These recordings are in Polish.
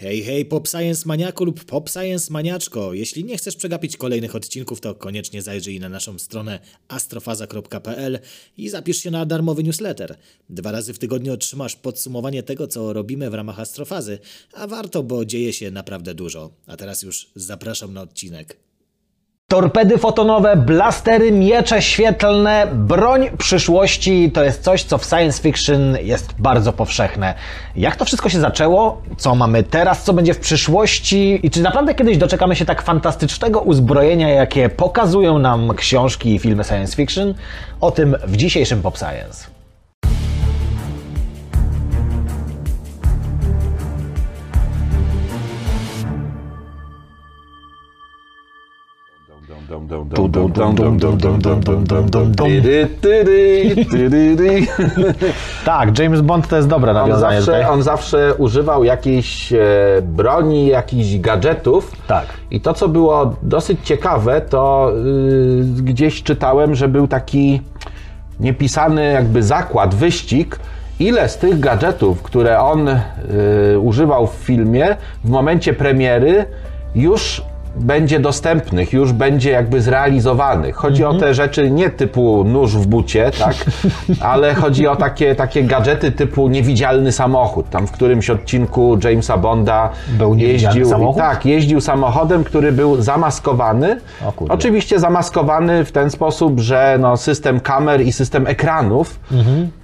Hej, hej, Pop Science Maniaku lub Pop Science Maniaczko. Jeśli nie chcesz przegapić kolejnych odcinków, to koniecznie zajrzyj na naszą stronę astrofaza.pl i zapisz się na darmowy newsletter. Dwa razy w tygodniu otrzymasz podsumowanie tego, co robimy w ramach astrofazy, a warto, bo dzieje się naprawdę dużo. A teraz już zapraszam na odcinek. Torpedy fotonowe, blastery, miecze świetlne, broń przyszłości to jest coś, co w science fiction jest bardzo powszechne. Jak to wszystko się zaczęło? Co mamy teraz? Co będzie w przyszłości? I czy naprawdę kiedyś doczekamy się tak fantastycznego uzbrojenia, jakie pokazują nam książki i filmy science fiction? O tym w dzisiejszym Pop Science. Tak, James Bond to jest dobre On nawiązanie zawsze, tutaj. on zawsze używał jakiejś e, broni, jakichś gadżetów. Tak. I to, co było dosyć ciekawe, to y, gdzieś czytałem, że był taki niepisany jakby zakład, wyścig, ile z tych gadżetów, które on y, używał w filmie, w momencie premiery już będzie dostępnych, już będzie jakby zrealizowanych. Chodzi o te rzeczy nie typu nóż w bucie, tak, ale chodzi o takie, takie gadżety typu niewidzialny samochód. Tam w którymś odcinku Jamesa Bonda Był jeździł, samochód? tak, jeździł samochodem, który był zamaskowany. Oczywiście zamaskowany w ten sposób, że no, system kamer i system ekranów.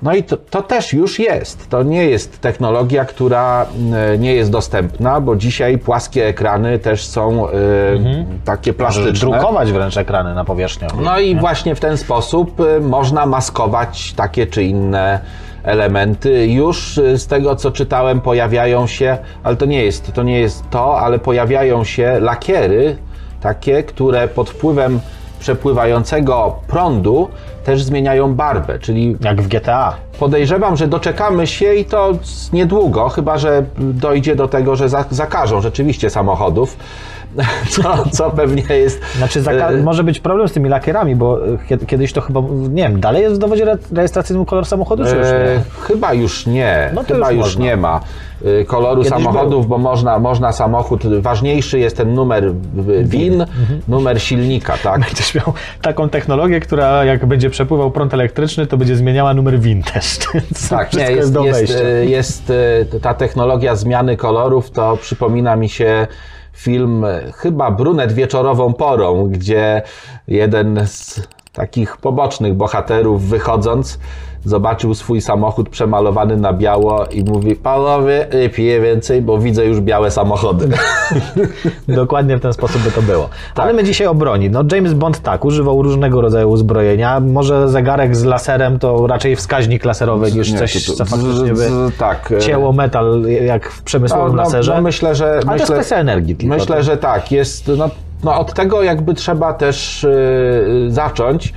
No i to, to też już jest. To nie jest technologia, która e, nie jest dostępna, bo dzisiaj płaskie ekrany też są e, takie plastyczne. Drukować wręcz ekrany na powierzchnię. No i właśnie w ten sposób y, można maskować takie czy inne elementy. Już y, z tego co czytałem pojawiają się, ale to nie jest to, nie jest to ale pojawiają się lakiery takie, które pod wpływem przepływającego prądu też zmieniają barwę, czyli Jak w GTA. Podejrzewam, że doczekamy się i to niedługo, chyba że dojdzie do tego, że za- zakażą rzeczywiście samochodów, co, co pewnie jest. Znaczy, e, może być problem z tymi lakierami, bo e, kiedy- kiedyś to chyba, nie wiem, dalej jest w dowodzie re- rejestracyjnym kolor samochodu, czy już E, nie? chyba już nie. No chyba już już, nie ma e, koloru Kiedyś samochodów, bo można, można samochód. Ważniejszy jest ten numer WIN, Mhm. numer silnika, tak? Będziesz miał taką technologię, która jak będzie przepływał prąd elektryczny, to będzie zmieniała numer WIN też. Tak, nie, jest, jest, jest, e, jest e, ta technologia zmiany kolorów, to przypomina mi się film chyba Brunet wieczorową porą, gdzie jeden z takich pobocznych bohaterów wychodząc zobaczył swój samochód przemalowany na biało i mówi, panowie, nie piję więcej, bo widzę już białe samochody. Dokładnie w ten sposób by to było. Tak. Ale my dzisiaj o broni. No James Bond tak, używał różnego rodzaju uzbrojenia. Może zegarek z laserem to raczej wskaźnik laserowy niż Nie, coś, to- to- co faktycznie by tak, e, cięło metal jak w przemysłowym laserze. No, myślę, że... Ale to jest kwestia energii tylko. Myślę, że tak. Jest, no, no od tego jakby trzeba też yy, zacząć.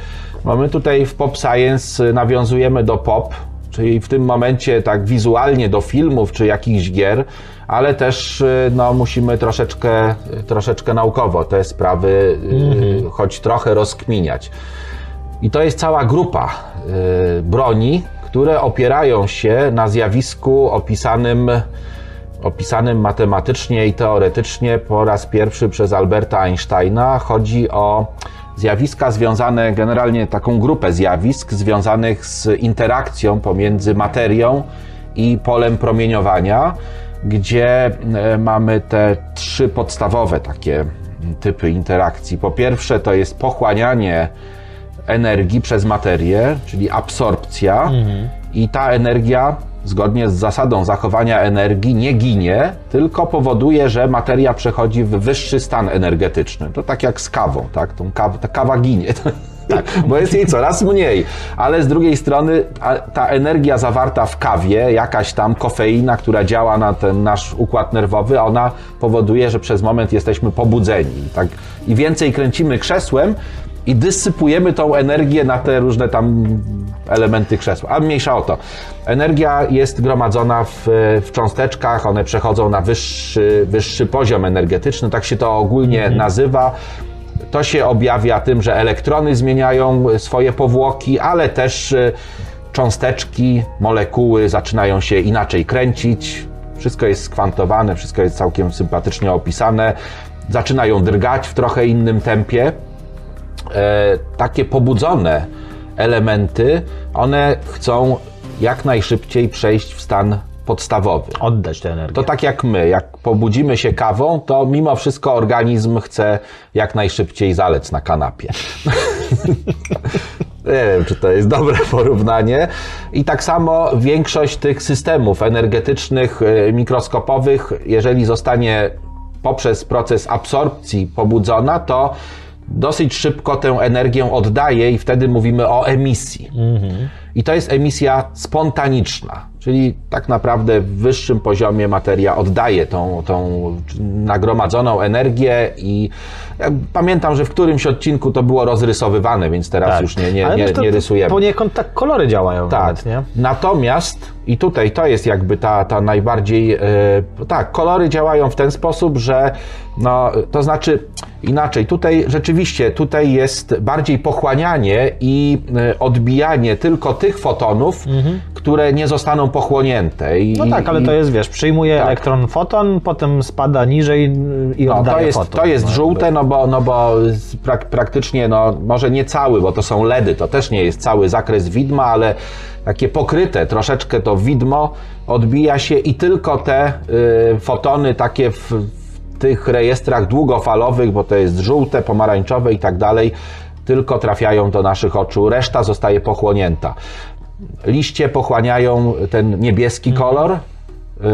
Bo my tutaj w Pop Science y, nawiązujemy do pop, czyli w tym momencie tak wizualnie do filmów czy jakichś gier, ale też y, no, musimy troszeczkę, troszeczkę naukowo te sprawy y, choć trochę rozkminiać. I to jest cała grupa y, broni, które opierają się na zjawisku opisanym, opisanym matematycznie i teoretycznie po raz pierwszy przez Alberta Einsteina. Chodzi o zjawiska związane, generalnie taką grupę zjawisk związanych z interakcją pomiędzy materią i polem promieniowania, gdzie e, mamy te trzy podstawowe takie typy interakcji. Po pierwsze to jest pochłanianie energii przez materię, czyli absorpcja, i ta energia, zgodnie z zasadą zachowania energii, nie ginie, tylko powoduje, że materia przechodzi w wyższy stan energetyczny. To tak jak z kawą, tak? Tą kaw, ta kawa ginie. Tak, bo jest jej coraz mniej, ale z drugiej strony ta energia zawarta w kawie, jakaś tam kofeina, która działa na ten nasz układ nerwowy, ona powoduje, że przez moment jesteśmy pobudzeni. Tak? I więcej kręcimy krzesłem, i dysypujemy tą energię na te różne tam elementy krzesła. A mniejsza o to. Energia jest gromadzona w, w cząsteczkach, one przechodzą na wyższy, wyższy poziom energetyczny, tak się to ogólnie nazywa. To się objawia tym, że elektrony zmieniają swoje powłoki, ale też y, cząsteczki, molekuły zaczynają się inaczej kręcić, Wszystko jest skwantowane, wszystko jest całkiem sympatycznie opisane. Zaczynają drgać w trochę innym tempie. E, takie pobudzone elementy, one chcą jak najszybciej przejść w stan podstawowy. Oddać tę energię. To tak jak my, jak pobudzimy się kawą, to mimo wszystko organizm chce jak najszybciej zalec na kanapie. Nie wiem, czy to jest dobre porównanie. I tak samo większość tych systemów energetycznych, y, mikroskopowych, jeżeli zostanie poprzez proces absorpcji pobudzona, to dosyć szybko tę energię oddaje i wtedy mówimy o emisji. I to jest emisja spontaniczna, czyli tak naprawdę w wyższym poziomie materia oddaje tą, tą nagromadzoną energię i ja pamiętam, że w którymś odcinku to było rozrysowywane, więc teraz Tak. już nie, nie, Ale nie, nie rysujemy. Poniekąd tak kolory działają Tak. nawet, nie? Natomiast, i tutaj to jest jakby ta, ta najbardziej. e, tak, kolory działają w ten sposób, że no, to znaczy inaczej. Tutaj rzeczywiście tutaj jest bardziej pochłanianie i e, odbijanie tylko tych fotonów, które nie zostaną pochłonięte. I, Mhm. No tak, ale i, to jest, wiesz, przyjmuje Tak. elektron foton, potem spada niżej i No, oddaje to jest, foton. to jest No, żółte, no bo, no bo prak, praktycznie, no może nie cały, bo to są LEDy, to też nie jest cały zakres widma, ale takie pokryte troszeczkę to widmo odbija się i tylko te y, fotony takie w tych rejestrach długofalowych, bo to jest żółte, pomarańczowe i tak dalej, tylko trafiają do naszych oczu, reszta zostaje pochłonięta. Liście pochłaniają ten niebieski kolor, yy,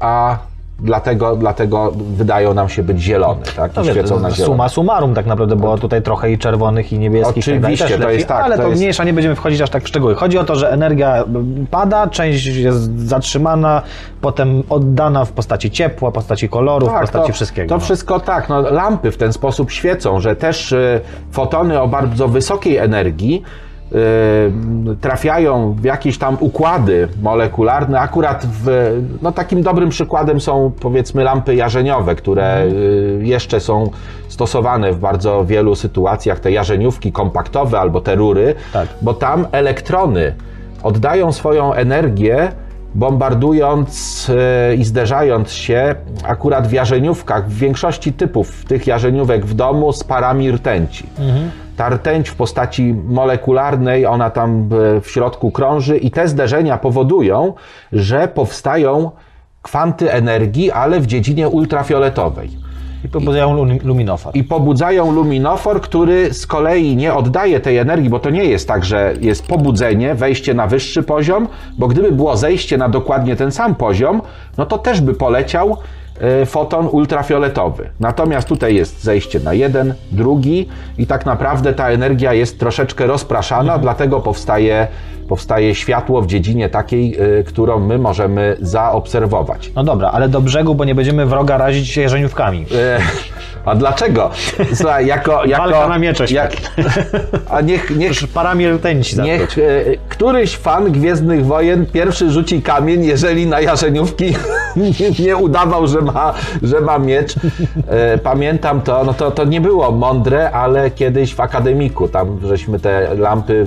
a dlatego, dlatego wydają nam się być zielone, tak? To I wiesz, świecą na zielono. suma summarum tak naprawdę było tutaj trochę i czerwonych i niebieskich. tak dalej, Oczywiście, też to leci, jest tak, Ale to to, jest- mniejsza, nie będziemy wchodzić aż tak w szczegóły. Chodzi o to, że energia pada, część jest zatrzymana, potem oddana w postaci ciepła, w postaci kolorów, w postaci to, wszystkiego. To no. wszystko tak, no, lampy w ten sposób świecą, że też y, fotony o bardzo wysokiej energii trafiają w jakieś tam układy molekularne. Akurat w, no, takim dobrym przykładem są powiedzmy lampy jarzeniowe, które y, jeszcze są stosowane w bardzo wielu sytuacjach, te jarzeniówki kompaktowe albo te rury, Tak. bo tam elektrony oddają swoją energię bombardując e, i zderzając się akurat w jarzeniówkach, w większości typów tych jarzeniówek w domu z parami rtęci. Ta rtęć w postaci molekularnej, ona tam w środku krąży i te zderzenia powodują, że powstają kwanty energii, ale w dziedzinie ultrafioletowej I pobudzają lum- luminofor. i pobudzają luminofor, który z kolei nie oddaje tej energii, bo to nie jest tak, że jest pobudzenie, wejście na wyższy poziom, bo gdyby było zejście na dokładnie ten sam poziom, no to też by poleciał foton ultrafioletowy. Natomiast tutaj jest zejście na jeden, drugi i tak naprawdę ta energia jest troszeczkę rozpraszana, dlatego powstaje, powstaje światło w dziedzinie takiej, e, którą my możemy zaobserwować. No dobra, ale do brzegu, bo nie będziemy wroga razić jarzeniówkami. E, A dlaczego? Słuchaj, jako, jako, Walka na miecze jak, A niech, niech, Już parami rtęci zatruć. niech e, któryś fan Gwiezdnych Wojen pierwszy rzuci kamień, jeżeli na jarzeniówki nie, nie udawał, że ma, że ma miecz. E, Pamiętam to, no to, to nie było mądre, ale kiedyś w akademiku, tam żeśmy te lampy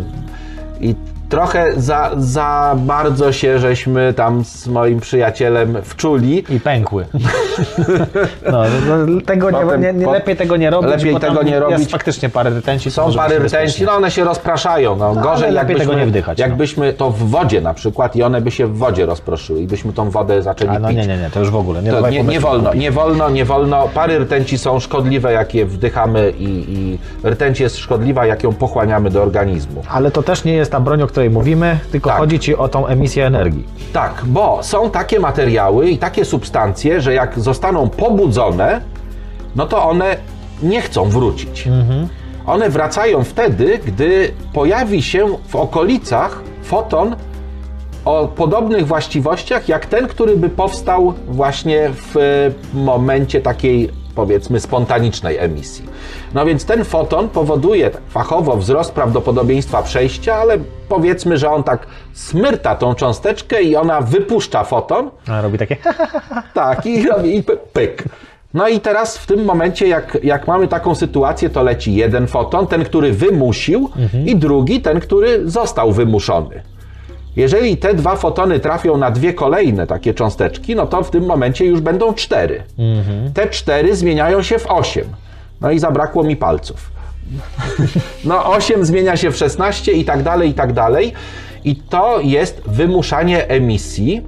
i trochę za, za bardzo się żeśmy tam z moim przyjacielem wczuli. I pękły. No, no, tego nie, Potem- nie, nie, po- lepiej tego nie robić. lepiej tego nie Jest robić. faktycznie parę rtęci. Są pary rtęci, no one się rozpraszają. No, gorzej ale lepiej jakbyśmy, tego nie wdychać, no. jakbyśmy to w wodzie na przykład i one by się w wodzie rozproszyły i byśmy tą wodę zaczęli A no pić. nie, nie, nie, to już w ogóle. Nie, To nie, nie wolno, nie wolno, nie wolno. Pary rtęci są szkodliwe, jak je wdychamy i, i rtęć jest szkodliwa, jak ją pochłaniamy do organizmu. Ale to też nie jest ta broń, o której mówimy, tylko Tak. chodzi ci o tą emisję energii. Tak, bo są takie materiały i takie substancje, że jak zostaną pobudzone, no to one nie chcą wrócić. One wracają wtedy, gdy pojawi się w okolicach foton o podobnych właściwościach jak ten, który by powstał właśnie w e, momencie takiej powiedzmy spontanicznej emisji. No więc ten foton powoduje fachowo wzrost prawdopodobieństwa przejścia, ale powiedzmy, że on tak smyrta tą cząsteczkę i ona wypuszcza foton, A robi takie. tak, i robi i py- pyk. No i teraz w tym momencie, jak, jak mamy taką sytuację, to leci jeden foton, ten, który wymusił, i drugi, ten, który został wymuszony. Jeżeli te dwa fotony trafią na dwie kolejne takie cząsteczki, no to w tym momencie już będą cztery. Te cztery zmieniają się w osiem. No i zabrakło mi palców. No 8 zmienia się w 16 i tak dalej, i tak dalej. I to jest wymuszanie emisji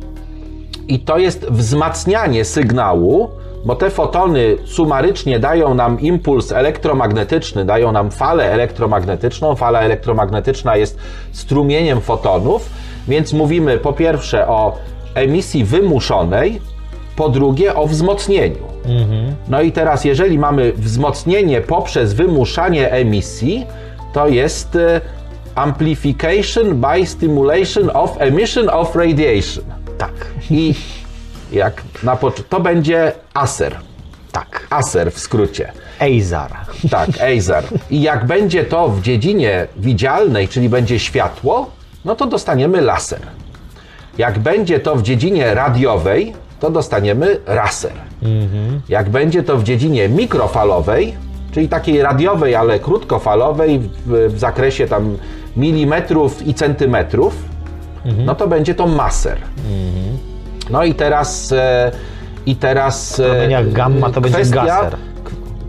i to jest wzmacnianie sygnału, bo te fotony sumarycznie dają nam impuls elektromagnetyczny, dają nam falę elektromagnetyczną. Fala elektromagnetyczna jest strumieniem fotonów, więc mówimy po pierwsze o emisji wymuszonej, po drugie o wzmocnieniu. No i teraz, jeżeli mamy wzmocnienie poprzez wymuszanie emisji, to jest e, amplification by stimulation of emission of radiation. Tak, I jak na to będzie ASER. tak. ASER w skrócie. Eizar. Tak, ASER. I jak będzie to w dziedzinie widzialnej, czyli będzie światło, no to dostaniemy laser. Jak będzie to w dziedzinie radiowej, to dostaniemy raser. Jak będzie to w dziedzinie mikrofalowej, czyli takiej radiowej, ale krótkofalowej w, w zakresie tam milimetrów i centymetrów, no to będzie to maser. No i teraz e, i teraz e, W promieniach gamma to będzie gaser.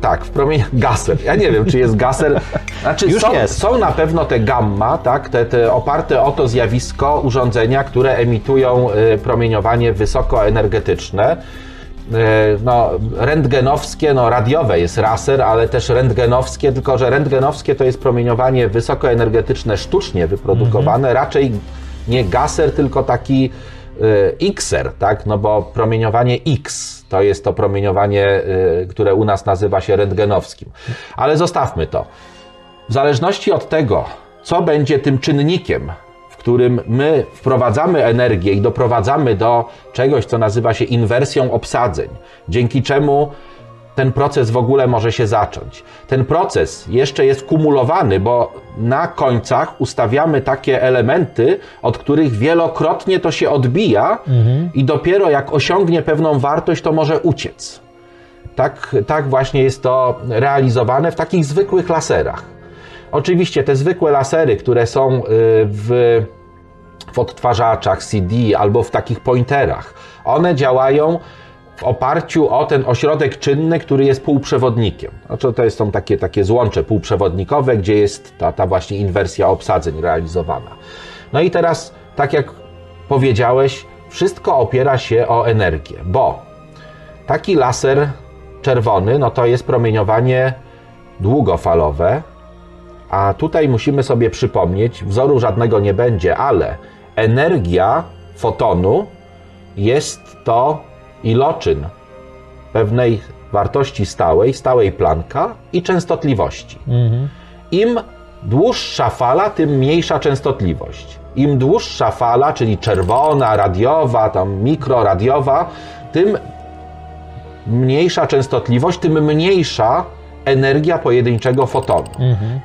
Tak, w promieniach gaser. Ja nie wiem, czy jest gaser. Znaczy, Już są, jest. są na pewno te gamma, tak, te, te oparte o to zjawisko urządzenia, które emitują e, promieniowanie wysokoenergetyczne. E, No, rentgenowskie, no radiowe jest raser, ale też rentgenowskie, tylko że rentgenowskie to jest promieniowanie wysokoenergetyczne sztucznie wyprodukowane, raczej nie gaser, tylko taki e, Xer, tak? No bo promieniowanie X to jest to promieniowanie, e, które u nas nazywa się rentgenowskim. Ale zostawmy to. W zależności od tego, co będzie tym czynnikiem, w którym my wprowadzamy energię i doprowadzamy do czegoś, co nazywa się inwersją obsadzeń, dzięki czemu ten proces w ogóle może się zacząć. Ten proces jeszcze jest kumulowany, bo na końcach ustawiamy takie elementy, od których wielokrotnie to się odbija i dopiero jak osiągnie pewną wartość, to może uciec. Tak, tak właśnie jest to realizowane w takich zwykłych laserach. Oczywiście te zwykłe lasery, które są y, w, w odtwarzaczach CD albo w takich pointerach, one działają w oparciu o ten ośrodek czynny, który jest półprzewodnikiem. Znaczy to są takie, takie złącze półprzewodnikowe, gdzie jest ta, ta właśnie inwersja obsadzeń realizowana. No i teraz, tak jak powiedziałeś, wszystko opiera się o energię, bo taki laser czerwony, no to jest promieniowanie długofalowe, a tutaj musimy sobie przypomnieć, wzoru żadnego nie będzie, ale energia fotonu jest to iloczyn pewnej wartości stałej, stałej planka i częstotliwości. Im dłuższa fala, tym mniejsza częstotliwość. Im dłuższa fala, czyli czerwona, radiowa, tam mikroradiowa, tym mniejsza częstotliwość, tym mniejsza energia pojedynczego fotonu.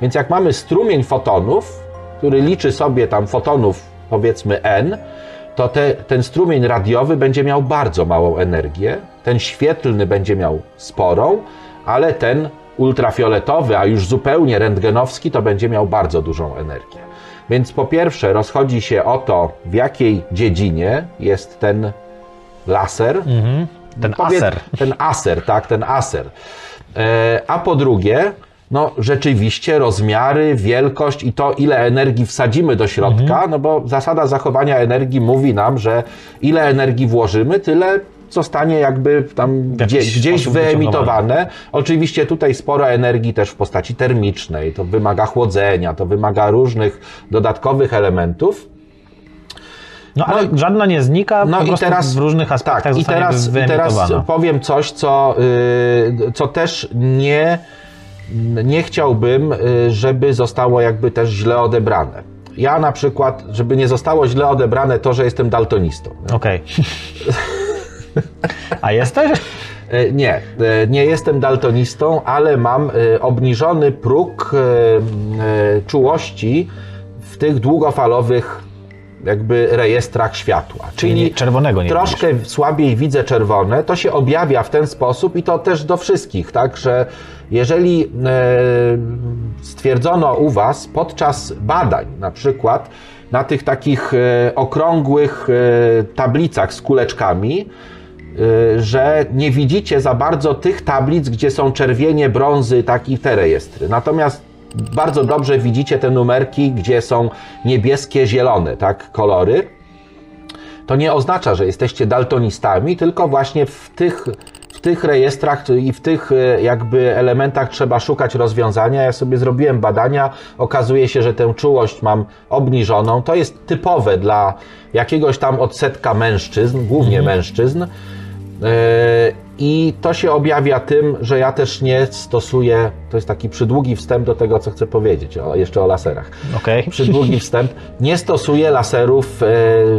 Więc jak mamy strumień fotonów, który liczy sobie tam fotonów powiedzmy n, to te, ten strumień radiowy będzie miał bardzo małą energię, ten świetlny będzie miał sporą, ale ten ultrafioletowy, a już zupełnie rentgenowski, to będzie miał bardzo dużą energię. Więc po pierwsze rozchodzi się o to, w jakiej dziedzinie jest ten laser, Ten Powiedz- aser. Ten aser, tak, ten aser. E, a po drugie, no rzeczywiście rozmiary, wielkość i to, ile energii wsadzimy do środka, Mhm. no bo zasada zachowania energii mówi nam, że ile energii włożymy, tyle zostanie jakby tam gdzie, gdzieś wyemitowane. Oczywiście tutaj sporo energii też w postaci termicznej, to wymaga chłodzenia, to wymaga różnych dodatkowych elementów. No ale żadna nie znika, No i teraz w różnych aspektach tak, i teraz, i teraz powiem coś, co, y, co też nie, nie chciałbym, y, żeby zostało jakby też źle odebrane. Ja na przykład, żeby nie zostało źle odebrane to, że jestem daltonistą. Okej. A jesteś? E, Nie, e, nie jestem daltonistą, ale mam obniżony próg czułości w tych długofalowych jakby rejestrach światła. Czyli czerwonego nie Troszkę słabiej widzę czerwone, to się objawia w ten sposób i to też do wszystkich, tak, że jeżeli e, stwierdzono u Was podczas badań na przykład, na tych takich e, okrągłych e, tablicach z kuleczkami, że nie widzicie za bardzo tych tablic, gdzie są czerwienie, brązy, tak i te rejestry. Natomiast bardzo dobrze widzicie te numerki, gdzie są niebieskie, zielone, tak, kolory. To nie oznacza, że jesteście daltonistami, tylko właśnie w tych, w tych rejestrach i w tych e, jakby elementach trzeba szukać rozwiązania. Ja sobie zrobiłem badania, okazuje się, że tę czułość mam obniżoną. To jest typowe dla jakiegoś tam odsetka mężczyzn, głównie mężczyzn. Yy, I to się objawia tym, że ja też nie stosuję, to jest taki przydługi wstęp do tego, co chcę powiedzieć, o, jeszcze o laserach. Okej. Przydługi wstęp. Nie stosuję laserów e,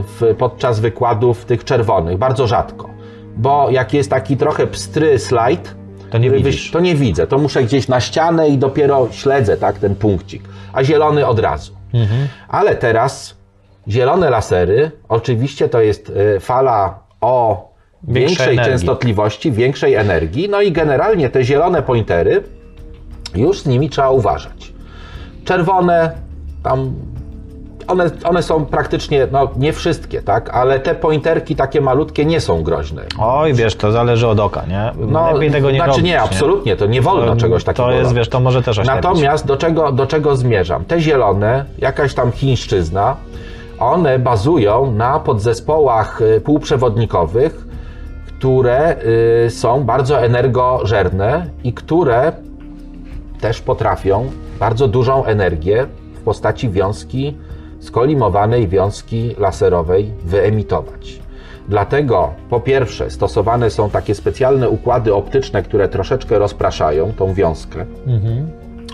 w, podczas wykładów tych czerwonych, bardzo rzadko. Bo jak jest taki trochę pstry slajd, To nie widzisz. to nie widzę. To muszę gdzieś na ścianę i dopiero śledzę tak, ten punkcik. A zielony od razu. Mhm. Ale teraz zielone lasery, oczywiście to jest e, fala o Większej częstotliwości, większej energii. No i generalnie te zielone pointery, już z nimi trzeba uważać. Czerwone, tam one, one są praktycznie, no nie wszystkie, tak, ale te pointerki takie malutkie nie są groźne. Oj, wiesz, to zależy od oka, nie? No, Lepiej tego nie znaczy robić. nie, absolutnie, to nie wolno czegoś takiego To jest, wiesz, to może też oślepić. Natomiast do czego, do czego zmierzam? Te zielone, jakaś tam chińszczyzna, one bazują na podzespołach y, półprzewodnikowych, które y, są bardzo energożerne i które też potrafią bardzo dużą energię w postaci wiązki, skolimowanej wiązki laserowej wyemitować. Dlatego po pierwsze stosowane są takie specjalne układy optyczne, które troszeczkę rozpraszają tą wiązkę.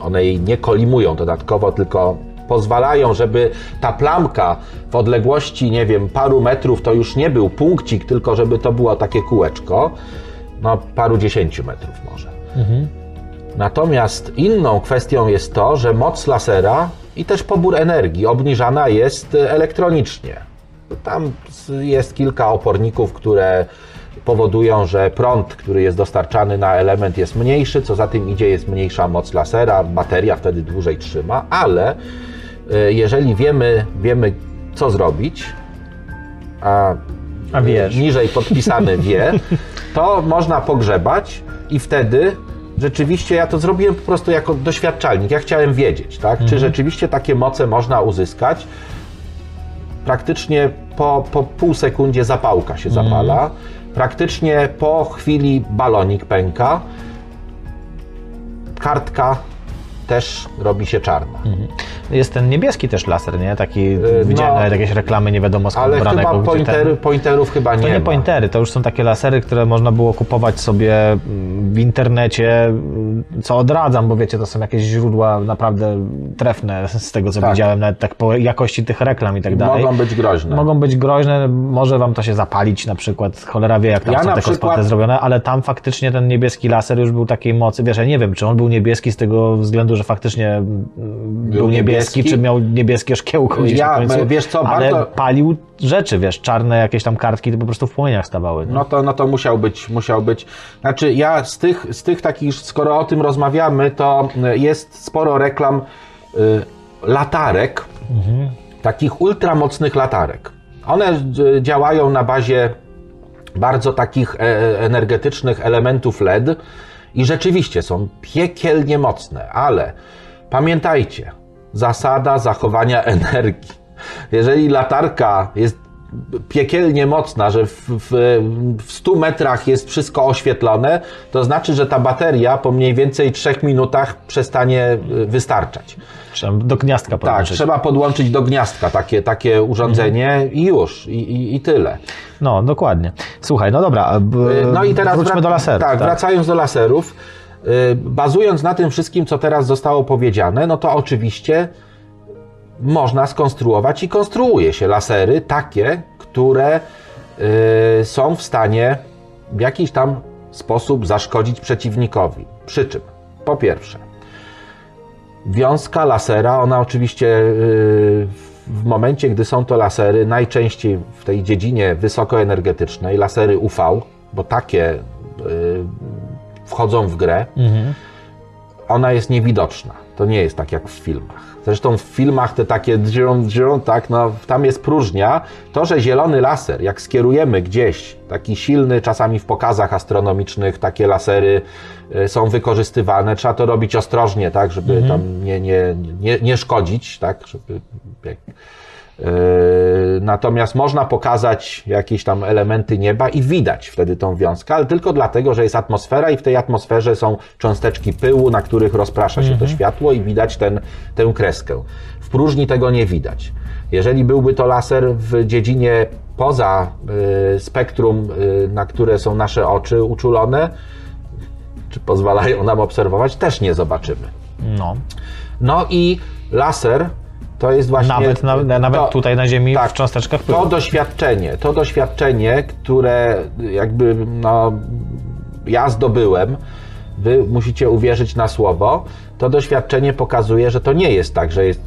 One jej nie kolimują dodatkowo, tylko pozwalają, żeby ta plamka w odległości, nie wiem, paru metrów to już nie był punkcik, tylko żeby to było takie kółeczko, no paru dziesięciu metrów może. Natomiast inną kwestią jest to, że moc lasera i też pobór energii obniżana jest e, elektronicznie. Tam jest kilka oporników, które powodują, że prąd, który jest dostarczany na element jest mniejszy, co za tym idzie jest mniejsza moc lasera, bateria wtedy dłużej trzyma, ale jeżeli wiemy, wiemy co zrobić, a A wiesz. niżej podpisany wie, to można pogrzebać i wtedy rzeczywiście ja to zrobiłem po prostu jako doświadczalnik. Ja chciałem wiedzieć, tak? Mhm. czy rzeczywiście takie moce można uzyskać. Praktycznie po, po pół sekundzie zapałka się Mhm. zapala. Praktycznie po chwili balonik pęka. Kartka też robi się czarna. Jest ten niebieski też laser, nie? Taki, no, widziałem nawet jakieś reklamy nie wiadomo skąd Ale brane. gdzie pointer, ten- pointerów chyba nie To nie ma. pointery, to już są takie lasery, które można było kupować sobie mm, w internecie, mm, co odradzam, bo wiecie, to są jakieś źródła naprawdę trefne z tego, co Tak. widziałem, nawet tak po jakości tych reklam i tak dalej. Mogą być groźne. Mogą być groźne, może wam to się zapalić na przykład, cholera wie jak tam Ja są te przykład- zrobione, ale tam faktycznie ten niebieski laser już był takiej mocy, wiesz, ja nie wiem, czy on był niebieski z tego względu, że faktycznie mm, był, niebieski, niebieski? czy miał niebieskie szkiełko gdzieś Ja, końcu, wiesz co, ale bardzo- palił rzeczy, wiesz, czarne jakieś tam kartki, to po prostu w płomieniach stawały. nie? No to, no to musiał być, musiał być. Znaczy ja z tych, z tych takich, skoro o tym rozmawiamy, to y, jest sporo reklam y, latarek, takich ultramocnych latarek. One działają na bazie bardzo takich e, energetycznych elementów LED i rzeczywiście są piekielnie mocne, ale pamiętajcie, zasada zachowania energii. Jeżeli latarka jest piekielnie mocna, że w, w, w 100 metrach jest wszystko oświetlone, to znaczy, że ta bateria po mniej więcej 3 minutach przestanie y, wystarczać. Trzeba do gniazdka Tak, podłączyć. trzeba podłączyć do gniazdka takie, takie urządzenie i już, i, i, i tyle. No, dokładnie. Słuchaj, no dobra, b- No i teraz wróćmy do laserów. Tak, wracając do laserów, bazując na tym wszystkim, co teraz zostało powiedziane, no to oczywiście można skonstruować i konstruuje się lasery takie, które y, są w stanie w jakiś tam sposób zaszkodzić przeciwnikowi. Przy czym, po pierwsze, wiązka lasera, ona oczywiście y, w momencie, gdy są to lasery, najczęściej w tej dziedzinie wysokoenergetycznej, lasery UV, bo takie y, wchodzą w grę, ona jest niewidoczna. To nie jest tak jak w filmach. Zresztą w filmach te takie drzią, drzią, tak, no tam jest próżnia. To, że zielony laser, jak skierujemy gdzieś, taki silny, czasami w pokazach astronomicznych takie lasery y, są wykorzystywane. Trzeba to robić ostrożnie, tak, żeby tam nie, nie, nie, nie szkodzić, tak, żeby jak, Natomiast można pokazać jakieś tam elementy nieba i widać wtedy tą wiązkę, ale tylko dlatego, że jest atmosfera i w tej atmosferze są cząsteczki pyłu, na których rozprasza się to światło i widać ten, tę kreskę. W próżni tego nie widać. Jeżeli byłby to laser w dziedzinie poza y, spektrum, y, na które są nasze oczy uczulone, czy pozwalają nam obserwować, też nie zobaczymy. No. No i laser to jest właśnie. Nawet, na, nawet to- tutaj na Ziemi tak, w cząsteczkach pyłu. To doświadczenie, to doświadczenie, które jakby no, ja zdobyłem, wy musicie uwierzyć na słowo, to doświadczenie pokazuje, że to nie jest tak, że jest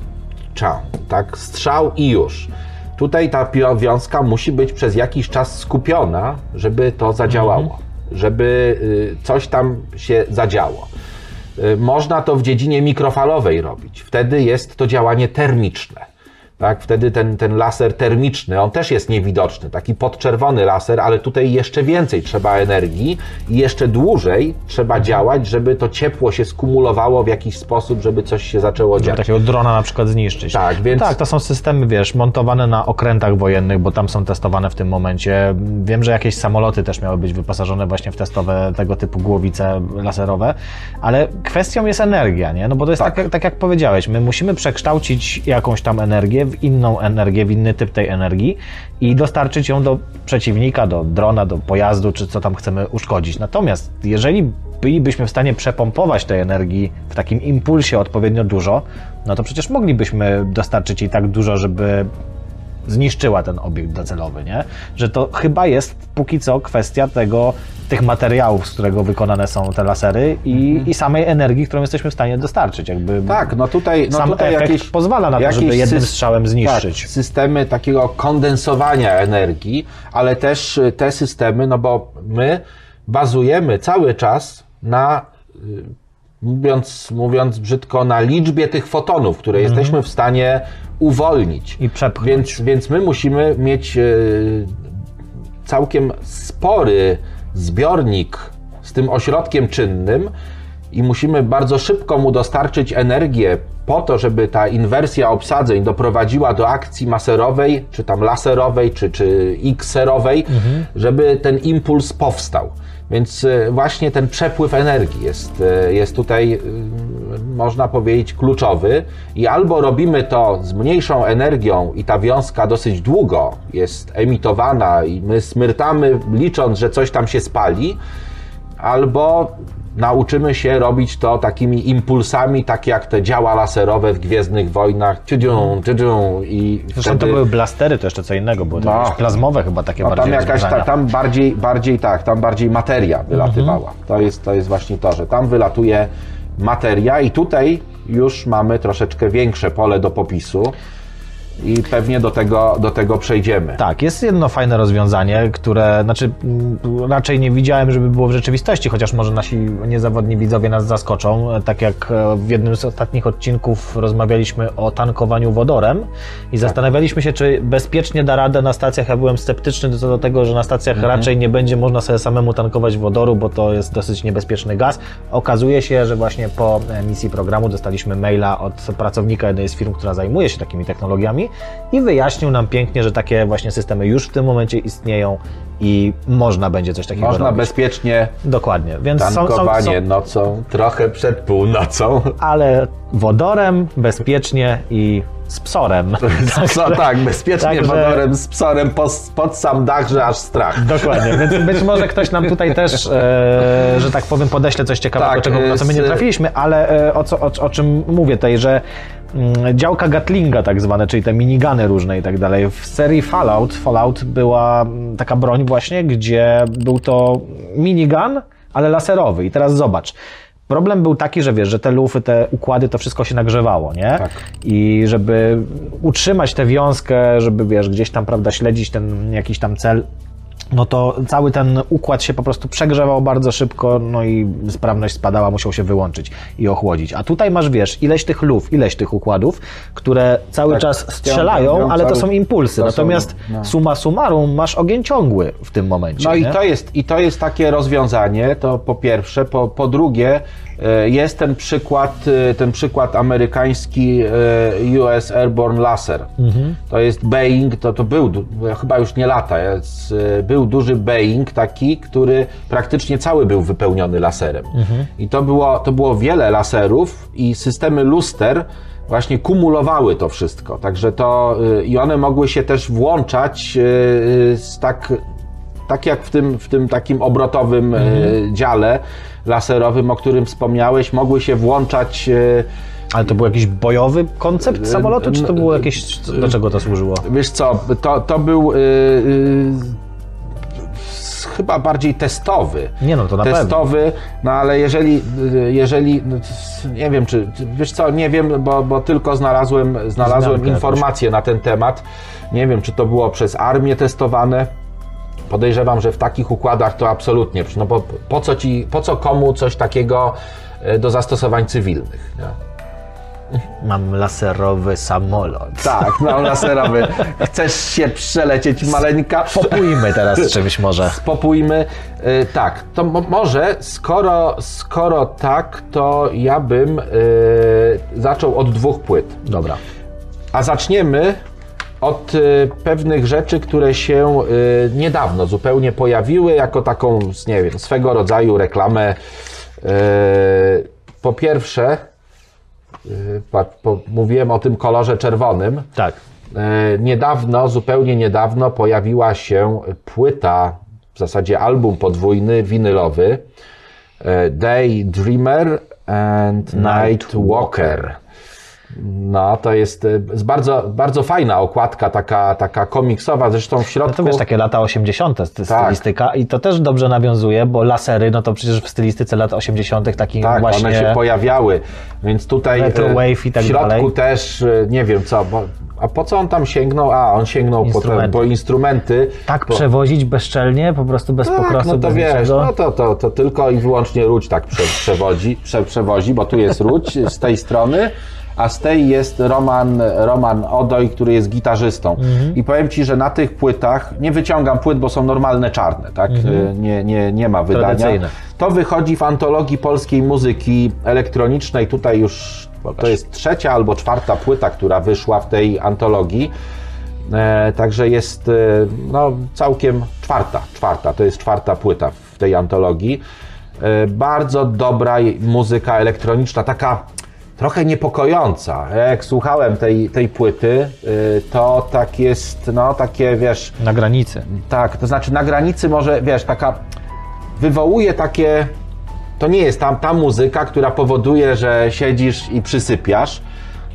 czał, tak, strzał i już. Tutaj ta wiązka musi być przez jakiś czas skupiona, żeby to zadziałało, żeby y, coś tam się zadziało. Y, Można to w dziedzinie mikrofalowej robić. Wtedy jest to działanie termiczne. Tak, wtedy ten, ten laser termiczny, on też jest niewidoczny, taki podczerwony laser, ale tutaj jeszcze więcej trzeba energii i jeszcze dłużej trzeba działać, żeby to ciepło się skumulowało w jakiś sposób, żeby coś się zaczęło dziać. takiego drona na przykład zniszczyć. Tak, więc- Tak, to są systemy, wiesz, montowane na okrętach wojennych, bo tam są testowane w tym momencie. Wiem, że jakieś samoloty też miały być wyposażone właśnie w testowe tego typu głowice laserowe, ale kwestią jest energia, nie? No bo to jest tak, Tak. tak jak powiedziałeś, my musimy przekształcić jakąś tam energię w inną energię, w inny typ tej energii i dostarczyć ją do przeciwnika, do drona, do pojazdu, czy co tam chcemy uszkodzić. Natomiast jeżeli bylibyśmy w stanie przepompować tej energii w takim impulsie odpowiednio dużo, no to przecież moglibyśmy dostarczyć jej tak dużo, żeby zniszczyła ten obiekt docelowy, nie? Że to chyba jest póki co kwestia tego, tych materiałów, z którego wykonane są te lasery i, i samej energii, którą jesteśmy w stanie dostarczyć. Jakby Mhm. Tak, no tutaj, no sam tutaj efekt jakieś, pozwala na to, żeby jednym strzałem zniszczyć. Tak, systemy takiego kondensowania energii, ale też y, te systemy, no bo my bazujemy cały czas na, y, mówiąc, mówiąc brzydko, na liczbie tych fotonów, które jesteśmy w stanie uwolnić. Mhm. I przepchnąć. Więc, więc my musimy mieć y, całkiem spory zbiornik z tym ośrodkiem czynnym i musimy bardzo szybko mu dostarczyć energię po to, żeby ta inwersja obsadzeń doprowadziła do akcji maserowej, czy tam laserowej, czy, czy X-serowej, żeby ten impuls powstał. Więc y, właśnie ten przepływ energii jest, y, jest tutaj, y, można powiedzieć, kluczowy i albo robimy to z mniejszą energią i ta wiązka dosyć długo jest emitowana i my smyrtamy licząc, że coś tam się spali, albo nauczymy się robić to takimi impulsami, tak jak te działa laserowe w Gwiezdnych Wojnach, tydzią, tydzią i Zresztą wtedy... to były blastery, to jeszcze co innego było. To No. plazmowe chyba takie No tam bardziej jakaś, ta, tam bardziej, bardziej tak, tam bardziej materia wylatywała. To, jest, to jest właśnie to, że tam wylatuje materia i tutaj już mamy troszeczkę większe pole do popisu i pewnie do tego, do tego przejdziemy. Tak, jest jedno fajne rozwiązanie, które, znaczy mm, raczej nie widziałem, żeby było w rzeczywistości, chociaż może nasi niezawodni widzowie nas zaskoczą. Tak jak e, w jednym z ostatnich odcinków rozmawialiśmy o tankowaniu wodorem i zastanawialiśmy się, czy bezpiecznie da radę na stacjach. Ja byłem sceptyczny co do tego, że na stacjach raczej nie będzie można sobie samemu tankować wodoru, bo to jest dosyć niebezpieczny gaz. Okazuje się, że właśnie po emisji programu dostaliśmy maila od pracownika jednej z firm, która zajmuje się takimi technologiami i wyjaśnił nam pięknie, że takie właśnie systemy już w tym momencie istnieją i można będzie coś takiego Można robić. bezpiecznie Dokładnie, więc są, są, tankowanie są, nocą, trochę przed północą. ale wodorem, bezpiecznie i z psorem. Co, tak, bezpiecznie Także- wodorem z psorem pod, pod sam dach, że aż strach. Dokładnie, więc być może ktoś nam tutaj też, e, że tak powiem, podeśle coś ciekawego, Tak, czego, na co my nie z- trafiliśmy, ale e, o, co, o, o czym mówię tutaj, że działka Gatlinga tak zwane, czyli te minigany różne i tak dalej. W serii Fallout, Fallout była mm, taka broń właśnie, gdzie był to minigun, ale laserowy. I teraz zobacz. Problem był taki, że wiesz, że te lufy, te układy, to wszystko się nagrzewało, nie? Tak. I żeby utrzymać tę wiązkę, żeby wiesz, gdzieś tam, prawda, śledzić ten jakiś tam cel, no to cały ten układ się po prostu przegrzewał bardzo szybko, no i sprawność spadała, musiał się wyłączyć i ochłodzić. A tutaj masz, wiesz, ileś tych luf, ileś tych układów, które cały Tak, czas strzelają, ściągają ale to są impulsy. to są, Natomiast no. summa summarum masz ogień ciągły w tym momencie. No i nie? to, jest, i to jest takie rozwiązanie, to po pierwsze. Po, po drugie, jest ten przykład, e, ten przykład amerykański e, US Airborne Laser. To jest Boeing, to, to był, chyba już nie lata, jest, e, był duży Boeing taki, który praktycznie cały był wypełniony laserem. I to było, to było wiele laserów i systemy luster właśnie kumulowały to wszystko. Także to i one mogły się też włączać z tak tak jak w tym, w tym takim obrotowym e, dziale laserowym, o którym wspomniałeś, mogły się włączać. e, Ale to był jakiś bojowy koncept samolotu, czy to było jakieś... Do czego to służyło? Wiesz co, to, to był. e, e, s- Chyba bardziej testowy. Nie no, to na pewno. testowy, no ale jeżeli, jeżeli no, nie wiem, czy, wiesz co, nie wiem, bo, bo tylko znalazłem, znalazłem informacje na ten temat. Nie wiem, czy to było przez armię testowane. Podejrzewam, że w takich układach to absolutnie, no bo po co ci, po co komu coś takiego e, do zastosowań cywilnych? Nie? Mam laserowy samolot. Tak, no laserowy. Chcesz się przelecieć maleńka? Popójmy teraz czymś może. Popójmy. Y, tak, to mo- może, skoro, skoro tak, to ja bym y, zaczął od dwóch płyt. Dobra. A zaczniemy od y, pewnych rzeczy, które się y, niedawno zupełnie pojawiły, jako taką, nie wiem, swego rodzaju reklamę. Y, po pierwsze, mówiłem o tym kolorze czerwonym. Tak. Niedawno, zupełnie niedawno pojawiła się płyta, w zasadzie album podwójny, winylowy e, Daydreamer and Night Walker. No, to jest, jest bardzo, bardzo fajna okładka, taka, taka komiksowa, zresztą w No środku... to wiesz, takie lata 80. st- stylistyka i to też dobrze nawiązuje, bo lasery, no to przecież w stylistyce lat 80. takim Tak, właśnie... one się pojawiały, więc tutaj e, wave i tak w środku dalej. też, e, nie wiem co, bo, a po co on tam sięgnął? A, on sięgnął Instrumenty. po instrumenty. Tak po, przewozić bezczelnie, po prostu bez Tak, pokrosu, no to bez wiesz, niczego. no to, to, to tylko i wyłącznie Ródź tak prze, przewodzi, prze, przewozi, bo tu jest Ródź z tej strony, a z tej jest Roman, Roman Odoj, który jest gitarzystą. Mhm. I powiem Ci, że na tych płytach, nie wyciągam płyt, bo są normalne czarne, tak? Y, Nie, nie, nie ma wydania. Mhm. To wychodzi w antologii polskiej muzyki elektronicznej. Tutaj już to jest trzecia albo czwarta płyta, która wyszła w tej antologii. E, także jest e, no, całkiem czwarta, czwarta, to jest czwarta płyta w tej antologii. E, bardzo dobra muzyka elektroniczna, taka trochę niepokojąca. Jak słuchałem tej, tej płyty, e, to tak jest, no takie wiesz, Na granicy. tak, to znaczy na granicy może, wiesz, taka wywołuje takie. To nie jest tam ta muzyka, która powoduje, że siedzisz i przysypiasz,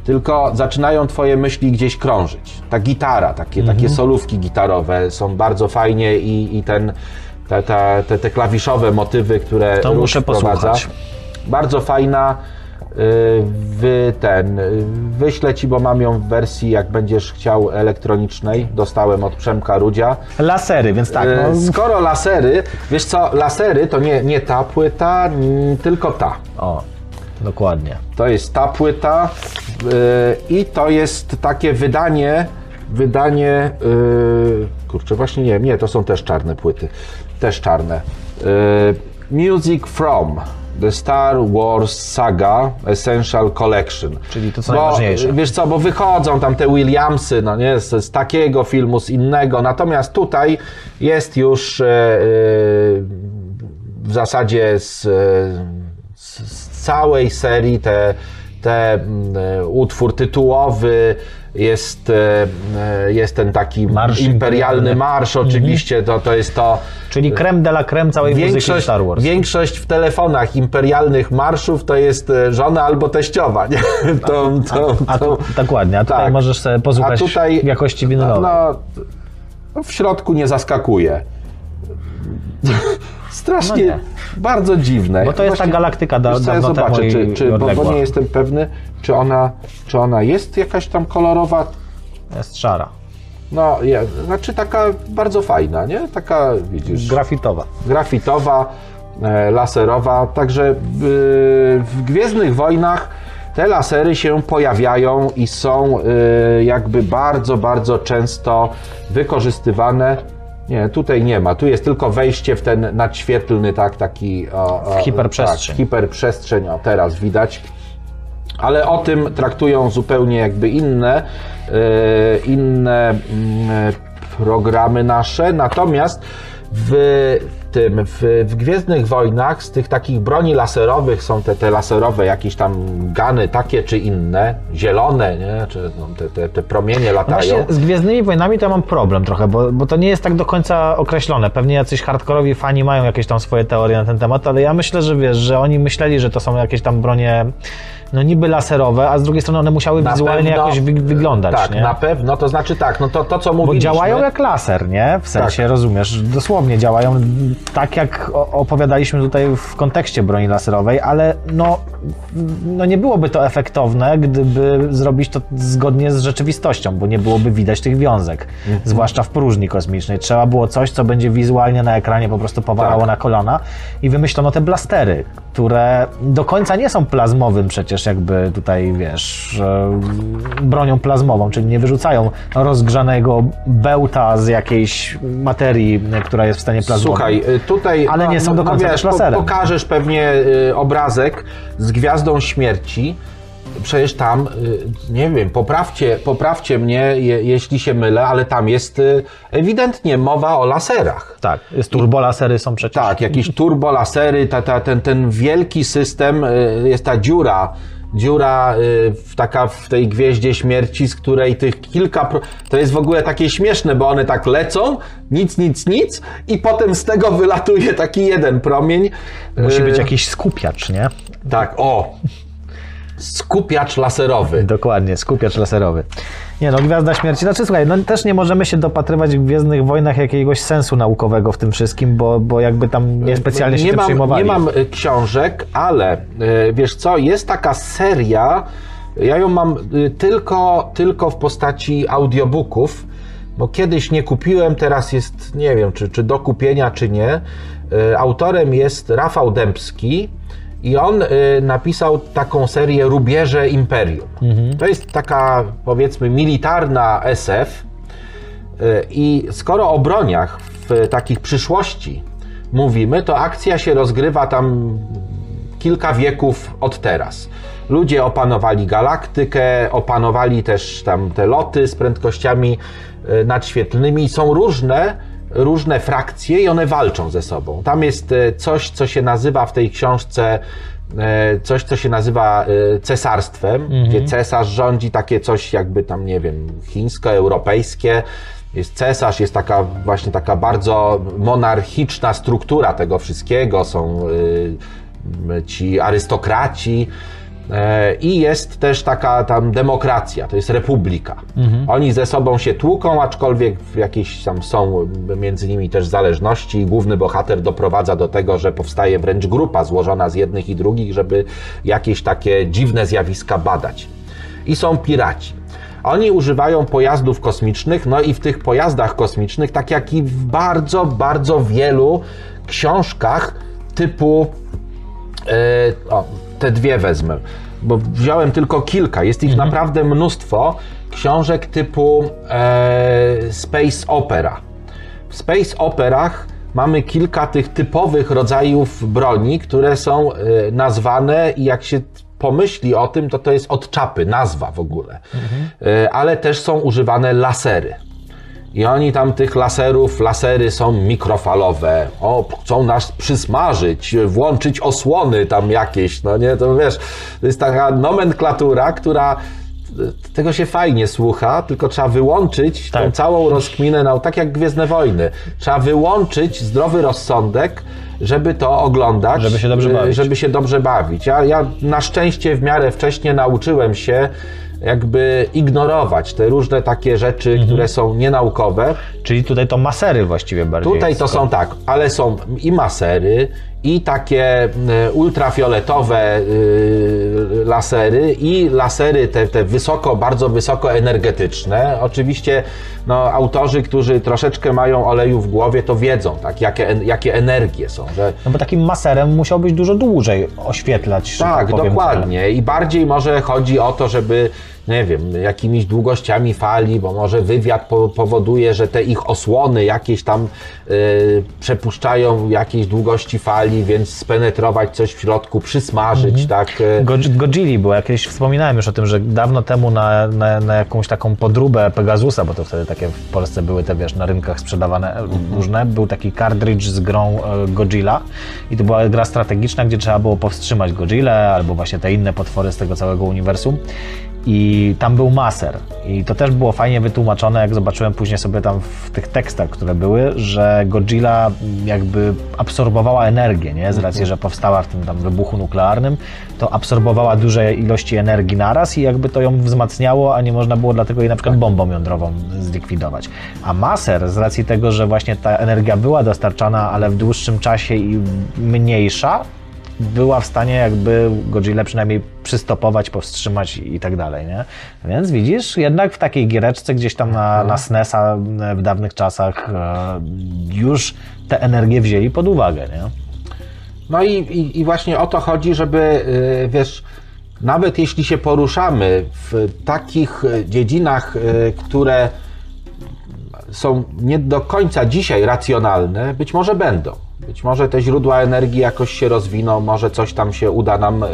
tylko zaczynają twoje myśli gdzieś krążyć. Ta gitara, takie, Mhm. takie solówki gitarowe są bardzo fajnie i, i ten, te, te, te, te klawiszowe motywy, które To muszę wprowadza. posłuchać. Bardzo fajna. Y, W ten, y, wyślę ci, bo mam ją w wersji, jak będziesz chciał, elektronicznej. Dostałem od Przemka Rudzia. Lasery, więc tak, E, no, Skoro lasery, wiesz co, lasery to nie, nie ta płyta, tylko ta. o, dokładnie. To jest ta płyta i to jest takie wydanie, wydanie, kurczę, właśnie nie wiem, nie, to są też czarne płyty, też czarne. Music From The Star Wars Saga Essential Collection. Czyli to, co Bo, najważniejsze. Wiesz co, bo wychodzą tam te Williamsy, no nie, z, z takiego filmu, z innego, natomiast tutaj jest już e, e, w zasadzie z, z, z całej serii te, te mm, e, utwór tytułowy, jest, e, e, jest ten taki Marsz imperialny marsz, oczywiście, to, to jest to. Czyli creme de la creme całej muzyki Większość, Star Wars. większość w telefonach imperialnych marszów to jest e, żona albo teściowa. Nie? To, to, A to, tu, dokładnie, a tutaj tak. możesz sobie posłuchać A tutaj- w jakości winylowej. no, w środku nie zaskakuje. Strasznie, No bardzo dziwne. Bo to jest ta galaktyka da- ja dawno temu zobaczę, i- czy, czy, bo, bo nie jestem pewny, czy ona, czy ona jest jakaś tam kolorowa. Jest szara. No, ja, znaczy taka bardzo fajna, nie? Taka, widzisz, Grafitowa. grafitowa, e, laserowa. Także y, w Gwiezdnych Wojnach te lasery się pojawiają i są y, jakby bardzo, bardzo często wykorzystywane. Nie, tutaj nie ma. Tu jest tylko wejście w ten nadświetlny, tak, taki. O, o, W hiperprzestrzeń. Tak, hiperprzestrzeń, o teraz widać. Ale o tym traktują zupełnie jakby inne, e, inne mm, programy nasze. Natomiast w tym, w, w Gwiezdnych Wojnach z tych takich broni laserowych są te, te laserowe jakieś tam gany takie czy inne, zielone, nie? czy no, te, te, te promienie No latają. z Gwiezdnymi Wojnami to ja mam problem trochę, bo, bo to nie jest tak do końca określone. Pewnie jacyś hardkorowi fani mają jakieś tam swoje teorie na ten temat, ale ja myślę, że wiesz, że oni myśleli, że to są jakieś tam bronie no niby laserowe, a z drugiej strony one musiały Na wizualnie pewno- jakoś wy, wyglądać, Tak, nie? na pewno, to znaczy tak, no to, to co Bo mówiliśmy... działają jak laser, nie? W sensie, Tak. rozumiesz, dosłownie działają tak, jak opowiadaliśmy tutaj w kontekście broni laserowej, ale no, no nie byłoby to efektowne, gdyby zrobić to zgodnie z rzeczywistością, bo nie byłoby widać tych wiązek, Mhm. zwłaszcza w próżni kosmicznej. Trzeba było coś, co będzie wizualnie na ekranie po prostu powalało Tak. na kolana i wymyślono te blastery, które do końca nie są plazmowym przecież jakby tutaj, wiesz, bronią plazmową, czyli nie wyrzucają rozgrzanego bełta z jakiejś materii, która jest w stanie plazmować. Słuchaj, y, tutaj. Ale nie są do końca też po- laserem. Pokażesz pewnie y, obrazek z gwiazdą śmierci. Przecież tam, y, nie wiem, poprawcie, poprawcie mnie, je, jeśli się mylę, ale tam jest y, ewidentnie mowa o laserach. Tak, jest turbolasery są przecież. Tak, jakieś turbolasery, ta, ta, ten, ten wielki system, y, jest ta dziura, dziura y, taka w tej gwieździe śmierci, z której tych kilka, to jest w ogóle takie śmieszne, bo one tak lecą, nic, nic, nic i potem z tego wylatuje taki jeden promień. Musi być jakiś skupiacz, nie? Tak, o, skupiacz laserowy. Dokładnie, skupiacz laserowy. Nie no, Gwiazda Śmierci. Znaczy słuchaj, no też nie możemy się dopatrywać w Gwiezdnych Wojnach jakiegoś sensu naukowego w tym wszystkim, bo, bo jakby tam niespecjalnie się nie tym mam, przejmowali. Nie mam y, książek, ale y, wiesz co, jest taka seria, ja ją mam tylko, tylko w postaci audiobooków, bo kiedyś nie kupiłem, teraz jest, nie wiem, czy, czy do kupienia, czy nie. Autorem jest Rafał Dębski i on y, napisał taką serię Rubieże Imperium. To jest taka, powiedzmy, militarna SF, Y, I skoro o broniach w takich przyszłości mówimy, to akcja się rozgrywa tam kilka wieków od teraz. Ludzie opanowali galaktykę, opanowali też tam te loty z prędkościami y, nadświetlnymi. Są różne, różne frakcje i one walczą ze sobą. Tam jest y, coś, co się nazywa w tej książce e, coś, co się nazywa e, cesarstwem, gdzie cesarz rządzi, takie coś jakby tam, nie wiem, chińsko-europejskie. Jest cesarz, jest taka właśnie taka bardzo monarchiczna struktura tego wszystkiego, są ci arystokraci. E, I jest też taka tam demokracja, to jest republika. Oni ze sobą się tłuką, aczkolwiek jakieś tam są między nimi też zależności i główny bohater doprowadza do tego, że powstaje wręcz grupa złożona z jednych i drugich, żeby jakieś takie dziwne zjawiska badać. I są piraci. Oni używają pojazdów kosmicznych, no i w tych pojazdach kosmicznych, tak jak i w bardzo, bardzo wielu książkach typu E, o, te dwie wezmę, bo wziąłem tylko kilka. Jest ich naprawdę mnóstwo książek typu e, Space Opera. W Space Operach mamy kilka tych typowych rodzajów broni, które są e, nazwane i jak się pomyśli o tym, to to jest od czapy, nazwa w ogóle. E, ale też są używane lasery. I oni tam tych laserów, lasery są mikrofalowe. O, chcą nas przysmażyć, włączyć osłony tam jakieś, no nie, to wiesz, to jest taka nomenklatura, która tego się fajnie słucha, tylko trzeba wyłączyć tą Tak. całą rozkminę, no, tak jak Gwiezdne Wojny. Trzeba wyłączyć zdrowy rozsądek, żeby to oglądać. Żeby się dobrze y, bawić. Żeby się dobrze bawić. Ja, ja na szczęście w miarę wcześnie nauczyłem się jakby ignorować te różne takie rzeczy, Mhm. które są nienaukowe. Czyli tutaj to masery właściwie bardziej. Tutaj to są tak, ale są i masery, i takie y, ultrafioletowe y, lasery i lasery te, te wysoko, bardzo wysoko energetyczne. Oczywiście no, autorzy, którzy troszeczkę mają oleju w głowie, to wiedzą, tak, jakie, jakie energie są. Że, No bo takim maserem musiałbyś dużo dłużej oświetlać. tak, powiem, dokładnie. I bardziej może chodzi o to, żeby, nie wiem, jakimiś długościami fali, bo może wywiad po, powoduje, że te ich osłony jakieś tam y, przepuszczają jakieś długości fali, więc spenetrować coś w środku, przysmażyć, tak. y, Go- jak kiedyś wspominałem już o tym, że dawno temu na, na, na jakąś taką podróbę Pegasusa, bo to wtedy takie w Polsce były te, wiesz, na rynkach sprzedawane e, różne, był taki cartridge z grą e, Godzilla i to była gra strategiczna, gdzie trzeba było powstrzymać Godzillę albo właśnie te inne potwory z tego całego uniwersum. I tam był maser. I to też było fajnie wytłumaczone, jak zobaczyłem później sobie tam w tych tekstach, które były, że Godzilla jakby absorbowała energię, nie? Z racji, że powstała w tym tam wybuchu nuklearnym, to absorbowała duże ilości energii naraz i jakby to ją wzmacniało, a nie można było dlatego jej na przykład bombą jądrową zlikwidować. A maser, z racji tego, że właśnie ta energia była dostarczana, ale w dłuższym czasie i mniejsza, była w stanie jakby Godzilla przynajmniej przystopować, powstrzymać i tak dalej, nie? Więc widzisz, jednak w takiej giereczce gdzieś tam na, na SNES-a w dawnych czasach e, już te energie wzięli pod uwagę, nie? No i, i, i właśnie o to chodzi, żeby, y, wiesz, nawet jeśli się poruszamy w takich dziedzinach, które są nie do końca dzisiaj racjonalne, być może będą. Być może te źródła energii jakoś się rozwiną, może coś tam się uda nam y,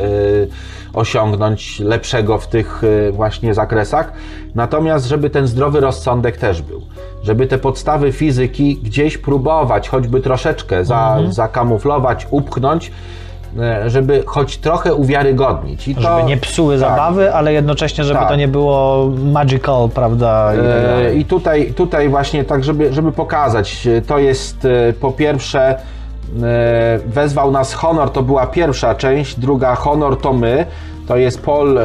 osiągnąć lepszego w tych y, właśnie zakresach. Natomiast, żeby ten zdrowy rozsądek też był, żeby te podstawy fizyki gdzieś próbować, choćby troszeczkę za, zakamuflować, upchnąć, y, żeby choć trochę uwiarygodnić. I Żeby to, nie psuły tak. zabawy, ale jednocześnie, żeby Tak. to nie było magical, prawda? I tak dalej. I tutaj, tutaj właśnie tak, żeby, żeby pokazać, e, to jest po pierwsze wezwał nas Honor, to była pierwsza część, druga Honor to my, to jest Paul e,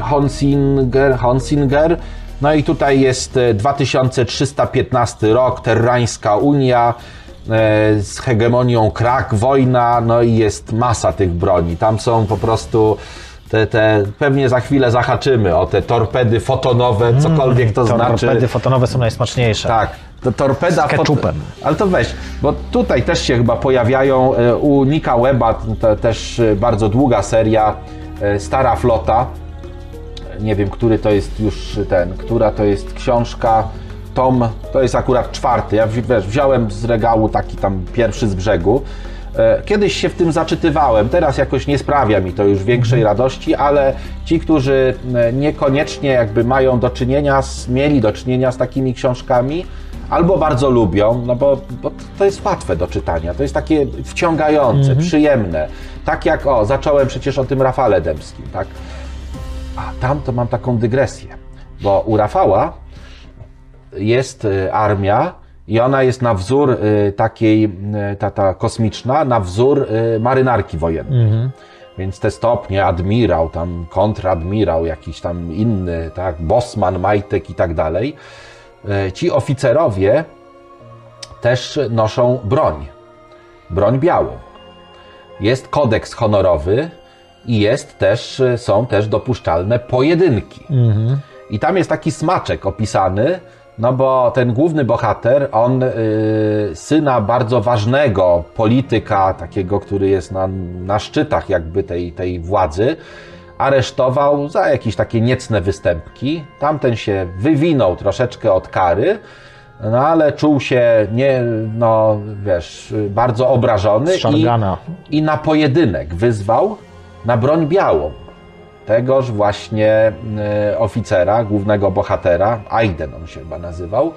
Honsinger, Honsinger, no i tutaj jest e, 2315 rok, Terrańska Unia, e, z hegemonią krak, wojna, no i jest masa tych broni. Tam są po prostu te, te pewnie za chwilę zahaczymy o te torpedy fotonowe, cokolwiek to znaczy. Torpedy fotonowe są najsmaczniejsze. Tak, to torpeda Z ketchupem. Ale to weź, bo tutaj też się chyba pojawiają e, u Nika Weba, też e, bardzo długa seria, e, Stara Flota. Nie wiem, który to jest już ten, która to jest książka. Tom, to jest akurat czwarty. Ja wiesz, wziąłem z regału taki tam pierwszy z brzegu. E, Kiedyś się w tym zaczytywałem, teraz jakoś nie sprawia mi to już większej radości, ale ci, którzy e, niekoniecznie jakby mają do czynienia, z, mieli do czynienia z takimi książkami, albo bardzo lubią, no bo, bo to jest łatwe do czytania, to jest takie wciągające, przyjemne. Tak jak, o, zacząłem przecież o tym Rafale Dębskim, tak? A tam to mam taką dygresję, bo u Rafała jest y, armia i ona jest na wzór y, takiej, y, ta, ta kosmiczna, na wzór y, marynarki wojennej. Więc te stopnie, admirał, tam kontradmirał, jakiś tam inny, tak, bosman, majtek i tak dalej. Ci oficerowie też noszą broń. Broń białą. Jest kodeks honorowy i jest też, są też dopuszczalne pojedynki. I tam jest taki smaczek opisany, no bo ten główny bohater, on y, syna bardzo ważnego polityka, takiego, który jest na, na szczytach jakby tej, tej władzy, aresztował za jakieś takie niecne występki. Tamten się wywinął troszeczkę od kary, no ale czuł się nie, no wiesz, bardzo obrażony i, i na pojedynek wyzwał na broń białą tegoż właśnie y, oficera, głównego bohatera, Aiden on się chyba nazywał,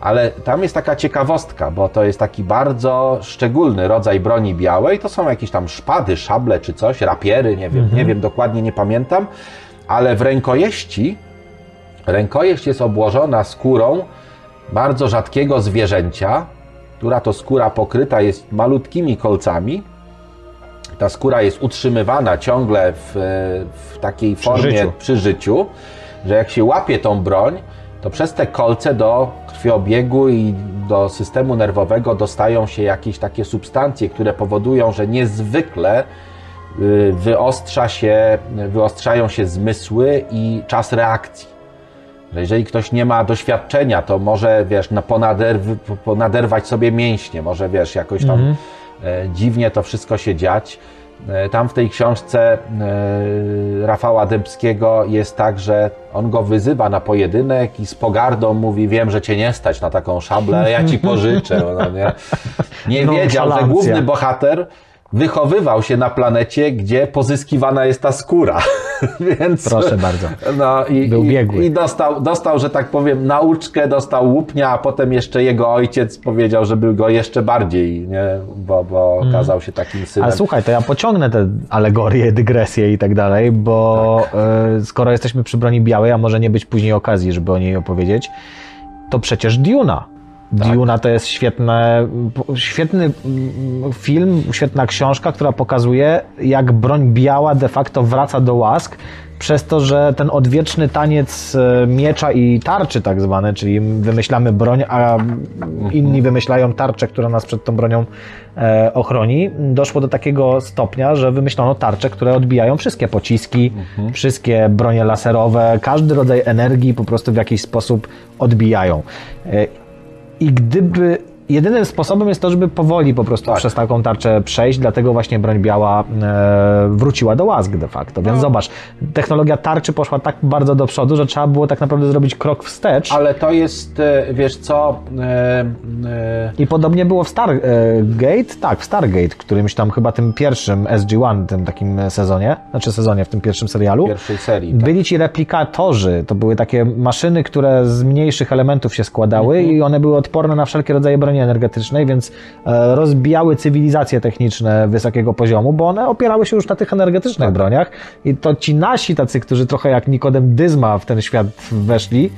ale tam jest taka ciekawostka, bo to jest taki bardzo szczególny rodzaj broni białej, to są jakieś tam szpady, szable czy coś, rapiery, nie wiem, nie wiem dokładnie, nie pamiętam, ale w rękojeści, rękojeść jest obłożona skórą bardzo rzadkiego zwierzęcia, która to skóra pokryta jest malutkimi kolcami, ta skóra jest utrzymywana ciągle w, w takiej formie życiu. przy życiu, że jak się łapie tą broń, to przez te kolce do krwiobiegu i do systemu nerwowego dostają się jakieś takie substancje, które powodują, że niezwykle y, wyostrza się, wyostrzają się zmysły i czas reakcji. Że jeżeli ktoś nie ma doświadczenia, to może, wiesz, no, ponaderw, ponaderwać sobie mięśnie, może, wiesz, jakoś tam Mhm. E, dziwnie to wszystko się dziać. E, Tam w tej książce e, Rafała Dębskiego jest tak, że on go wyzywa na pojedynek i z pogardą mówi, wiem, że cię nie stać na taką szablę, ja ci pożyczę. No, nie nie wiedział, że główny bohater wychowywał się na planecie, gdzie pozyskiwana jest ta skóra. Więc, Proszę bardzo. No i, Był i, biegły. i dostał, dostał, że tak powiem, nauczkę, dostał łupnia, a potem jeszcze jego ojciec powiedział, żeby go jeszcze bardziej, nie? bo, bo okazał się takim synem. Ale słuchaj, to ja pociągnę te alegorie, dygresje i tak dalej, bo e, skoro jesteśmy przy broni białej, a może nie być później okazji, żeby o niej opowiedzieć, to przecież Duna. Duna to jest świetne, świetny mm, film, świetna książka, która pokazuje, jak broń biała de facto wraca do łask, przez to, że ten odwieczny taniec e, miecza i tarczy tak zwane, czyli wymyślamy broń, a inni wymyślają tarczę, która nas przed tą bronią e, ochroni, doszło do takiego stopnia, że wymyślono tarcze, które odbijają wszystkie pociski, wszystkie bronie laserowe, każdy rodzaj energii po prostu w jakiś sposób odbijają. I gdyby jedynym sposobem jest to, żeby powoli po prostu Tak. przez taką tarczę przejść, dlatego właśnie broń biała e, wróciła do łask de facto. Więc zobacz, technologia tarczy poszła tak bardzo do przodu, że trzeba było tak naprawdę zrobić krok wstecz. Ale to jest, e, wiesz co, e, e, I podobnie było w Stargate, tak, w Stargate, którymś tam chyba tym pierwszym SG-1, tym takim sezonie, znaczy sezonie, w tym pierwszym serialu. pierwszej serii. Tak. Byli ci replikatorzy, to były takie maszyny, które z mniejszych elementów się składały i one były odporne na wszelkie rodzaje broni energetycznej, więc e, rozbijały cywilizacje techniczne wysokiego poziomu, bo one opierały się już na tych energetycznych broniach. I to ci nasi tacy, którzy trochę jak Nikodem Dyzma w ten świat weszli,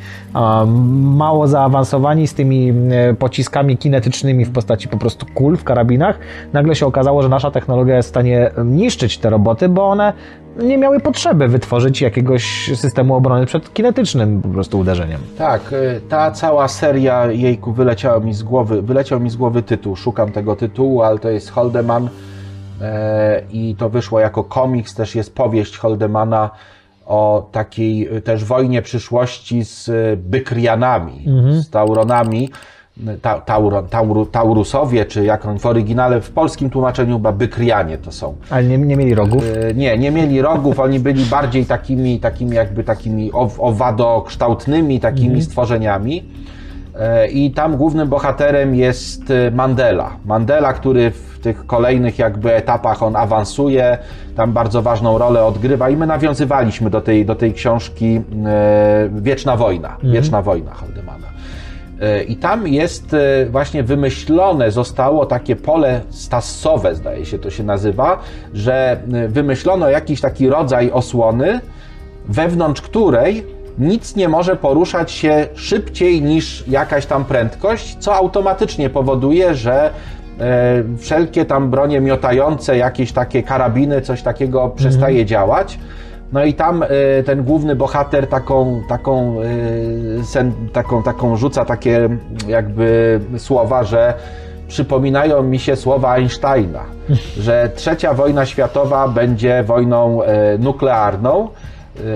mało zaawansowani z tymi e, pociskami kinetycznymi w postaci po prostu kul w karabinach, nagle się okazało, że nasza technologia jest w stanie niszczyć te roboty, bo one nie miały potrzeby wytworzyć jakiegoś systemu obrony przed kinetycznym po prostu uderzeniem. Tak, y, ta cała seria, jejku, wyleciała mi z głowy, wyleciał mi z głowy tytuł, szukam tego tytułu, ale to jest Holdeman e, i to wyszło jako komiks, też jest powieść Holdemana o takiej y, też wojnie przyszłości z y, Bykrianami, z Tauronami, Ta, Tauron, Tauru, Taurusowie, czy jak on w oryginale, w polskim tłumaczeniu chyba Bykrianie to są. Ale nie, nie mieli rogów. E, Nie, nie mieli rogów, oni byli bardziej takimi, takimi jakby takimi ow- owadokształtnymi takimi stworzeniami. E, I tam głównym bohaterem jest e, Mandela. Mandela, który w tych kolejnych jakby etapach on awansuje, tam bardzo ważną rolę odgrywa i my nawiązywaliśmy do tej, do tej książki e, Wieczna Wojna, Wieczna Wojna Holdemana. E, I tam jest e, właśnie wymyślone, zostało takie pole stassowe, zdaje się to się nazywa, że e, wymyślono jakiś taki rodzaj osłony, wewnątrz której nic nie może poruszać się szybciej niż jakaś tam prędkość, co automatycznie powoduje, że wszelkie tam bronie miotające, jakieś takie karabiny, coś takiego przestaje działać. No i tam e, ten główny bohater taką, taką, e, sen, taką, taką rzuca takie jakby słowa, że przypominają mi się słowa Einsteina, że trzecia wojna światowa będzie wojną e, nuklearną.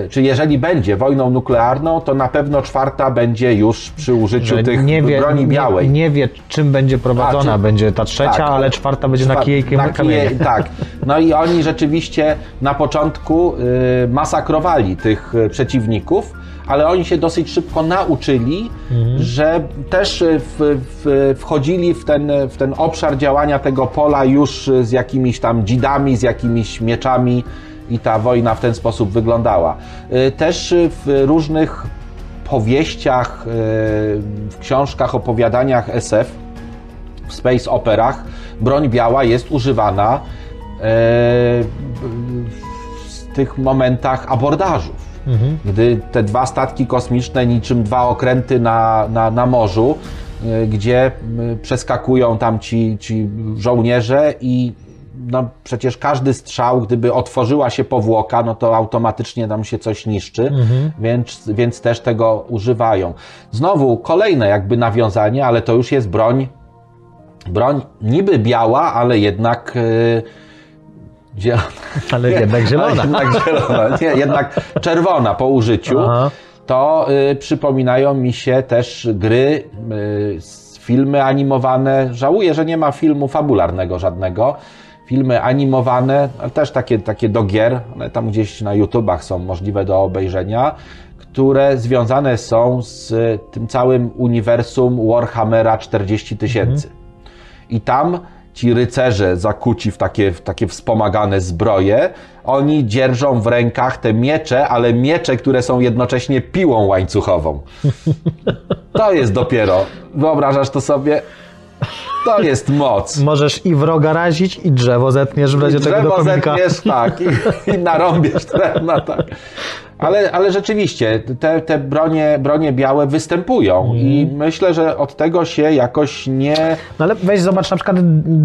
E, Czy jeżeli będzie wojną nuklearną, to na pewno czwarta będzie już przy użyciu Że tych nie wie, broni białej. Nie, nie wie, czym będzie prowadzona. A, czy- Będzie ta trzecia, Tak, ale czwarta będzie na kijejkiem na kije- Tak. No i oni rzeczywiście na początku y, masakrowali tych y, przeciwników, ale oni się dosyć szybko nauczyli, Mhm. że też y, w, w, wchodzili w ten, w ten obszar działania tego pola już y, z jakimiś tam dzidami, z jakimiś mieczami i ta wojna w ten sposób wyglądała. Y, Też y, w różnych powieściach, y, w książkach, opowiadaniach SF w space operach broń biała jest używana w tych momentach abordażów. Gdy te dwa statki kosmiczne, niczym dwa okręty na, na, na morzu, gdzie przeskakują tam ci, ci żołnierze i no przecież każdy strzał, gdyby otworzyła się powłoka, no to automatycznie tam się coś niszczy, więc, więc też tego używają. Znowu kolejne jakby nawiązanie, ale to już jest broń broń niby biała, ale jednak y, Zielona. Ale jednak zielona. Ale jednak zielona. Nie, jednak czerwona po użyciu. Aha. To y, przypominają mi się też gry, y, filmy animowane. Żałuję, że nie ma filmu fabularnego żadnego. Filmy animowane, ale też takie, takie do gier, one tam gdzieś na YouTubach są możliwe do obejrzenia, które związane są z tym całym uniwersum Warhammera 40 tysięcy. I tam ci rycerze zakuci w takie, w takie wspomagane zbroje, oni dzierżą w rękach te miecze, ale miecze, które są jednocześnie piłą łańcuchową. To jest dopiero, wyobrażasz to sobie? To jest moc. Możesz i wroga razić, i drzewo zetniesz w razie czego do Drzewo zetniesz, tak, i, i narąbiesz drewna, tak. Ale, ale rzeczywiście, te, te bronie, bronie białe występują i Mhm. myślę, że od tego się jakoś nie... No ale weź zobacz na przykład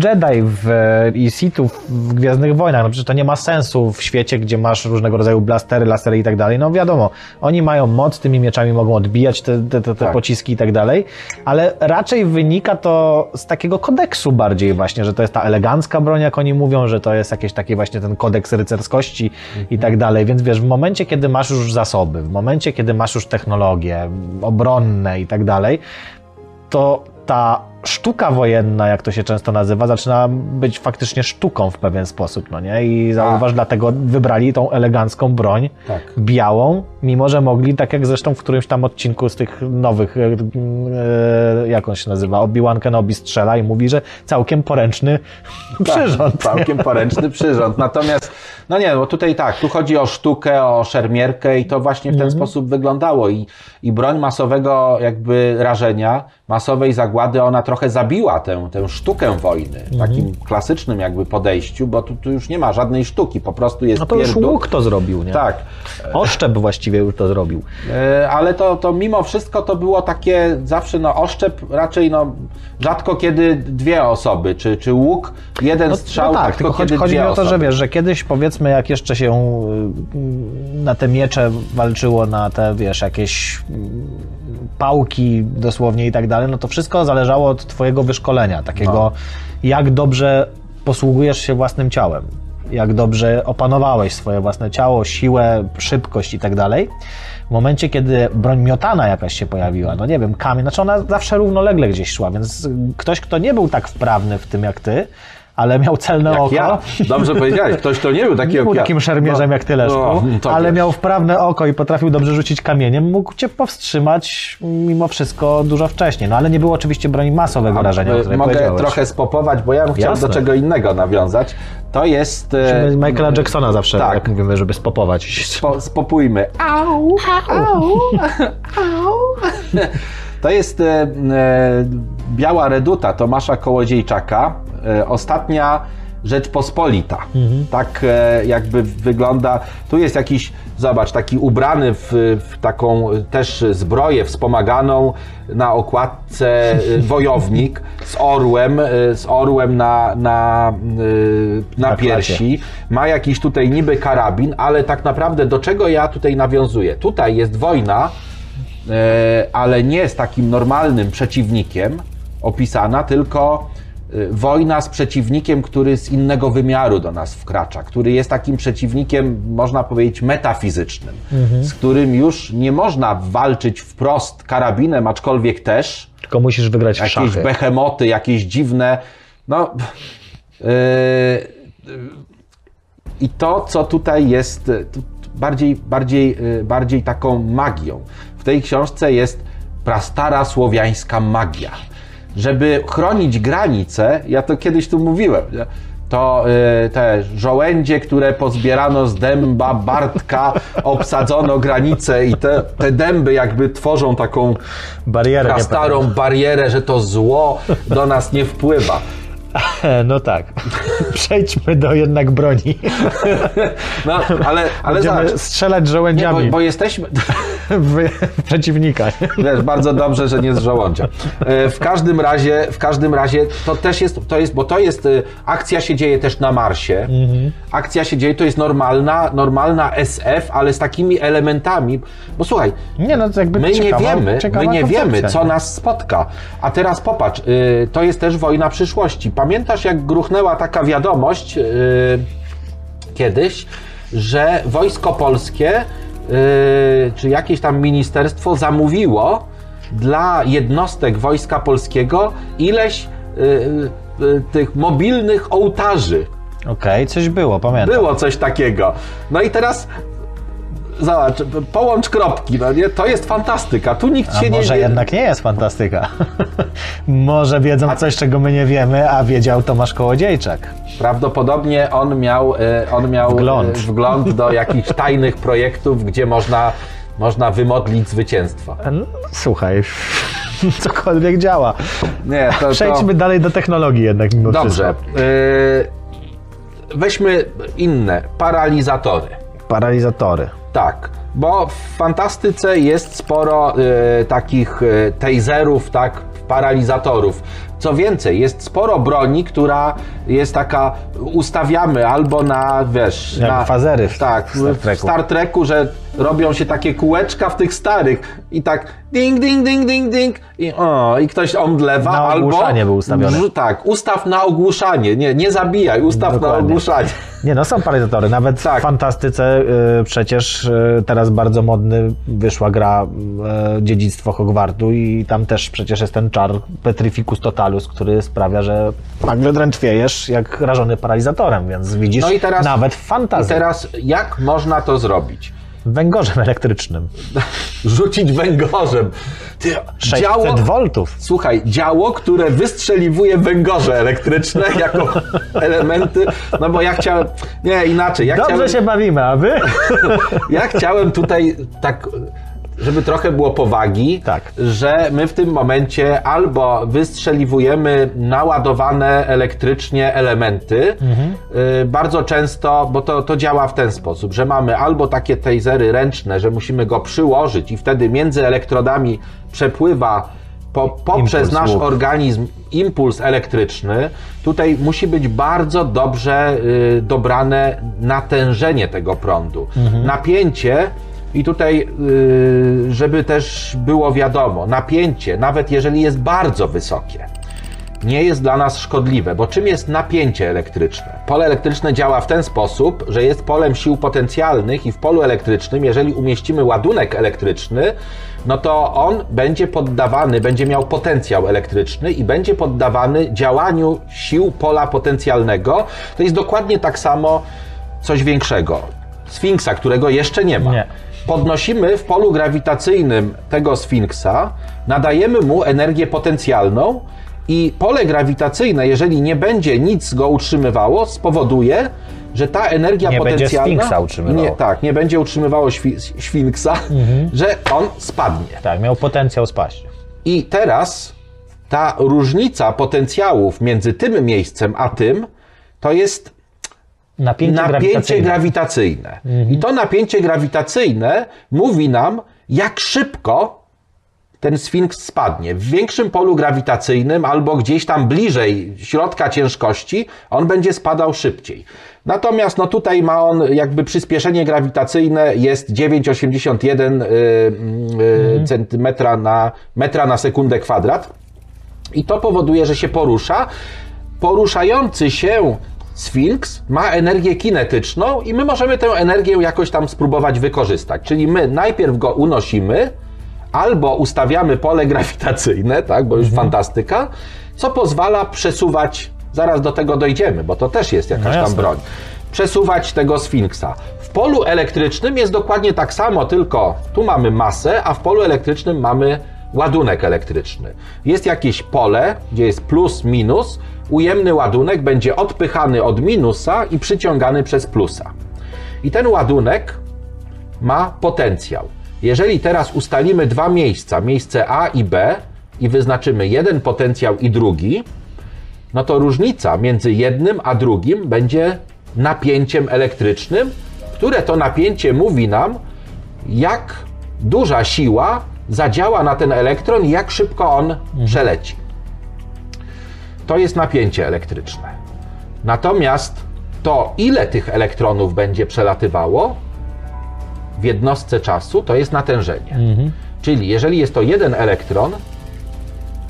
Jedi w, i Sithów w Gwiezdnych Wojnach. No przecież to nie ma sensu w świecie, gdzie masz różnego rodzaju blastery, lasery i tak dalej. No wiadomo, oni mają moc, tymi mieczami mogą odbijać te, te, te, te Tak. pociski i tak dalej, ale raczej wynika to z takiego kodeksu bardziej właśnie, że to jest ta elegancka broń, jak oni mówią, że to jest jakiś taki właśnie ten kodeks rycerskości i tak dalej. Więc wiesz, w momencie, kiedy masz już zasoby, w momencie, kiedy masz już technologie obronne i tak dalej, to ta sztuka wojenna, jak to się często nazywa, zaczyna być faktycznie sztuką w pewien sposób, no nie? I zauważ, dlatego wybrali tą elegancką broń, Tak. białą, mimo że mogli, tak jak zresztą w którymś tam odcinku z tych nowych, e, jak on się nazywa, Obi-Wan Kenobi strzela i mówi, że całkiem poręczny przyrząd. Tak, całkiem poręczny przyrząd. Natomiast, no nie, bo tutaj tak, tu chodzi o sztukę, o szermierkę i to właśnie w ten sposób wyglądało. I, I broń masowego jakby rażenia, masowej zagłady, ona trochę zabiła tę, tę sztukę wojny w takim klasycznym jakby podejściu, bo tu, tu już nie ma żadnej sztuki, po prostu jest No to już pierdół. łuk to zrobił, nie? Tak. Oszczep właściwie już to zrobił. E, ale to, to mimo wszystko to było takie zawsze no oszczep raczej no rzadko kiedy dwie osoby, czy, czy łuk, jeden strzał, no tak, rzadko tylko chodzi, chodzi mi o to, że wiesz, że kiedyś powiedzmy jak jeszcze się y, na te miecze walczyło, na te wiesz, jakieś mm, pałki dosłownie i tak dalej, no to wszystko zależało od twojego wyszkolenia, takiego No. jak dobrze posługujesz się własnym ciałem, jak dobrze opanowałeś swoje własne ciało, siłę, szybkość i tak dalej. W momencie, kiedy broń miotana jakaś się pojawiła, no nie wiem, kamień, znaczy ona zawsze równolegle gdzieś szła, więc ktoś, kto nie był tak wprawny w tym jak ty, ale miał celne Jak oko, ja. Dobrze powiedziałeś, ktoś to nie był taki nie jak był ja. takim szermierzem No, jak ty, Leszku, no, to ale wiesz. miał wprawne oko i potrafił dobrze rzucić kamieniem, mógł cię powstrzymać mimo wszystko dużo wcześniej. No ale nie było oczywiście broni masowego rażenia, Mogę powiedziałeś. trochę spopować, bo ja bym chciał Jasne. do czego innego nawiązać. To jest... e, Musimy Michaela Jacksona zawsze, tak. jak mówimy, żeby spopować. Spo, spopójmy. Au, au, au. To jest e, e, Biała Reduta Tomasza Kołodziejczaka. E, ostatnia Rzeczpospolita. Tak e, jakby wygląda. Tu jest jakiś, zobacz, taki ubrany w, w taką e, też zbroję wspomaganą na okładce wojownik z orłem, z orłem na, na, na Na piersi. Ma jakiś tutaj niby karabin, ale tak naprawdę do czego ja tutaj nawiązuję? Tutaj jest wojna, ale nie z takim normalnym przeciwnikiem opisana, tylko e, wojna z przeciwnikiem, który z innego wymiaru do nas wkracza, który jest takim przeciwnikiem, można powiedzieć, metafizycznym, z którym już nie można walczyć wprost karabinem, aczkolwiek też Tylko musisz wygrać w jakieś behemoty, jakieś dziwne. No. Yy, I to, co tutaj jest tu bardziej, bardziej, yy, bardziej taką magią. W tej książce jest prastara słowiańska magia. Żeby chronić granice, ja to kiedyś tu mówiłem, nie? to yy, te żołędzie, które pozbierano z dęba Bartka, obsadzono granice i te, te dęby jakby tworzą taką Barierę starą barierę, że to zło do nas nie wpływa. No tak. Przejdźmy do jednak broni. No, ale, ale Będziemy zobacz, strzelać nie, bo, żołędziami bo jesteśmy, w, w przeciwnika. wiesz, bardzo dobrze, że nie z żołądzia. E, W każdym razie, w każdym razie to też jest, to jest, bo to jest, e, akcja się dzieje też na Marsie. Akcja się dzieje, to jest normalna, normalna SF, ale z takimi elementami, bo słuchaj, Nie no, to jakby My nie ciekawa, wiemy, ciekawa my nie wiemy, co nie? nas spotka. A teraz popatrz, to jest też wojna przyszłości. Pamiętasz, jak gruchnęła taka wiadomość, y, kiedyś, że wojsko polskie, yy, czy jakieś tam ministerstwo zamówiło dla jednostek wojska polskiego ileś yy, yy, tych mobilnych ołtarzy. Okej, coś było, pamiętam. Było coś takiego. No i teraz zobacz, połącz kropki, no nie? To jest fantastyka. Tu nikt A się może nie... jednak nie jest fantastyka. może wiedzą coś, czego my nie wiemy, a wiedział Tomasz Kołodziejczak. Prawdopodobnie on miał, e, on miał Wgląd. e, wgląd do jakichś tajnych projektów, gdzie można, można wymodlić zwycięstwo. No, słuchaj, cokolwiek działa. Nie, to, Przejdźmy dalej do technologii jednak mimo Dobrze. wszystko. E, weźmy inne. Paralizatory. Paralizatory. Tak, bo w fantastyce jest sporo e, takich e, taserów, tak, paralizatorów. Co więcej, jest sporo broni, która jest taka, ustawiamy albo na, wiesz, Jak na fazery w tak, Star w Treku. Star Treku, że robią się takie kółeczka w tych starych i tak ding, ding, ding, ding, ding i, o, i ktoś omdlewa Na albo... ogłuszanie był ustawiony. Wrzu- Tak, ustaw na ogłuszanie, nie, nie zabijaj, ustaw na Dokładnie. ogłuszanie. Nie no, są paralizatory. Nawet Tak. w fantastyce y, przecież y, teraz bardzo modny wyszła gra y, Dziedzictwo Hogwartu i tam też przecież jest ten czar Petrificus Totalus, który sprawia, że nagle drętwiejesz jak rażony paralizatorem, więc widzisz No i teraz- nawet w I fantazji teraz jak można to zrobić? Węgorzem elektrycznym. rzucić węgorzem. Ty, 600 działo, voltów. słuchaj, działo, które wystrzeliwuje węgorze elektryczne jako elementy, no bo ja chciałem, nie, inaczej, ja Dobrze chciałem, się bawimy, a wy? ja chciałem tutaj tak, żeby trochę było powagi, Tak. że my w tym momencie albo wystrzeliwujemy naładowane elektrycznie elementy, y, bardzo często, bo to, to działa w ten sposób, że mamy albo takie tasery ręczne, że musimy go przyłożyć i wtedy między elektrodami przepływa po, poprzez Impuls, nasz organizm impuls elektryczny. Tutaj musi być bardzo dobrze y, dobrane natężenie tego prądu. Napięcie i tutaj, y, żeby też było wiadomo, napięcie, nawet jeżeli jest bardzo wysokie, nie jest dla nas szkodliwe, bo czym jest napięcie elektryczne? Pole elektryczne działa w ten sposób, że jest polem sił potencjalnych i w polu elektrycznym, jeżeli umieścimy ładunek elektryczny, no to on będzie poddawany, będzie miał potencjał elektryczny i będzie poddawany działaniu sił pola potencjalnego. To jest dokładnie tak samo coś większego. Sfinksa, którego jeszcze nie ma. Nie. Podnosimy w polu grawitacyjnym tego sfinksa, nadajemy mu energię potencjalną i pole grawitacyjne, jeżeli nie będzie nic go utrzymywało, spowoduje, że ta energia Nie będzie potencjalna. sfinksa utrzymywało. Nie, tak, nie będzie utrzymywało świ- sfinksa, że on spadnie. Tak, miał potencjał spaść. I teraz ta różnica potencjałów między tym miejscem a tym to jest Napięcie, napięcie grawitacyjne. grawitacyjne. I to napięcie grawitacyjne mówi nam, jak szybko ten sfinks spadnie. W większym polu grawitacyjnym albo gdzieś tam bliżej środka ciężkości, on będzie spadał szybciej. Natomiast no tutaj ma on jakby przyspieszenie grawitacyjne jest 9,81 y, y, centymetra na, metra na sekundę kwadrat. I to powoduje, że się porusza. Poruszający się Sfinks ma energię kinetyczną i my możemy tę energię jakoś tam spróbować wykorzystać. Czyli my najpierw go unosimy, albo ustawiamy pole grawitacyjne, tak, bo już fantastyka, co pozwala przesuwać, zaraz do tego dojdziemy, bo to też jest jakaś No tam broń, przesuwać tego Sfinksa. W polu elektrycznym jest dokładnie tak samo, tylko tu mamy masę, a w polu elektrycznym mamy ładunek elektryczny. Jest jakieś pole, gdzie jest plus, minus, ujemny ładunek będzie odpychany od minusa i przyciągany przez plusa. I ten ładunek ma potencjał. Jeżeli teraz ustalimy dwa miejsca, miejsce A i B, i wyznaczymy jeden potencjał i drugi, no to różnica między jednym a drugim będzie napięciem elektrycznym, które to napięcie mówi nam, jak duża siła zadziała na ten elektron i jak szybko on przeleci. To jest napięcie elektryczne. Natomiast to, ile tych elektronów będzie przelatywało w jednostce czasu, to jest natężenie. Czyli jeżeli jest to jeden elektron,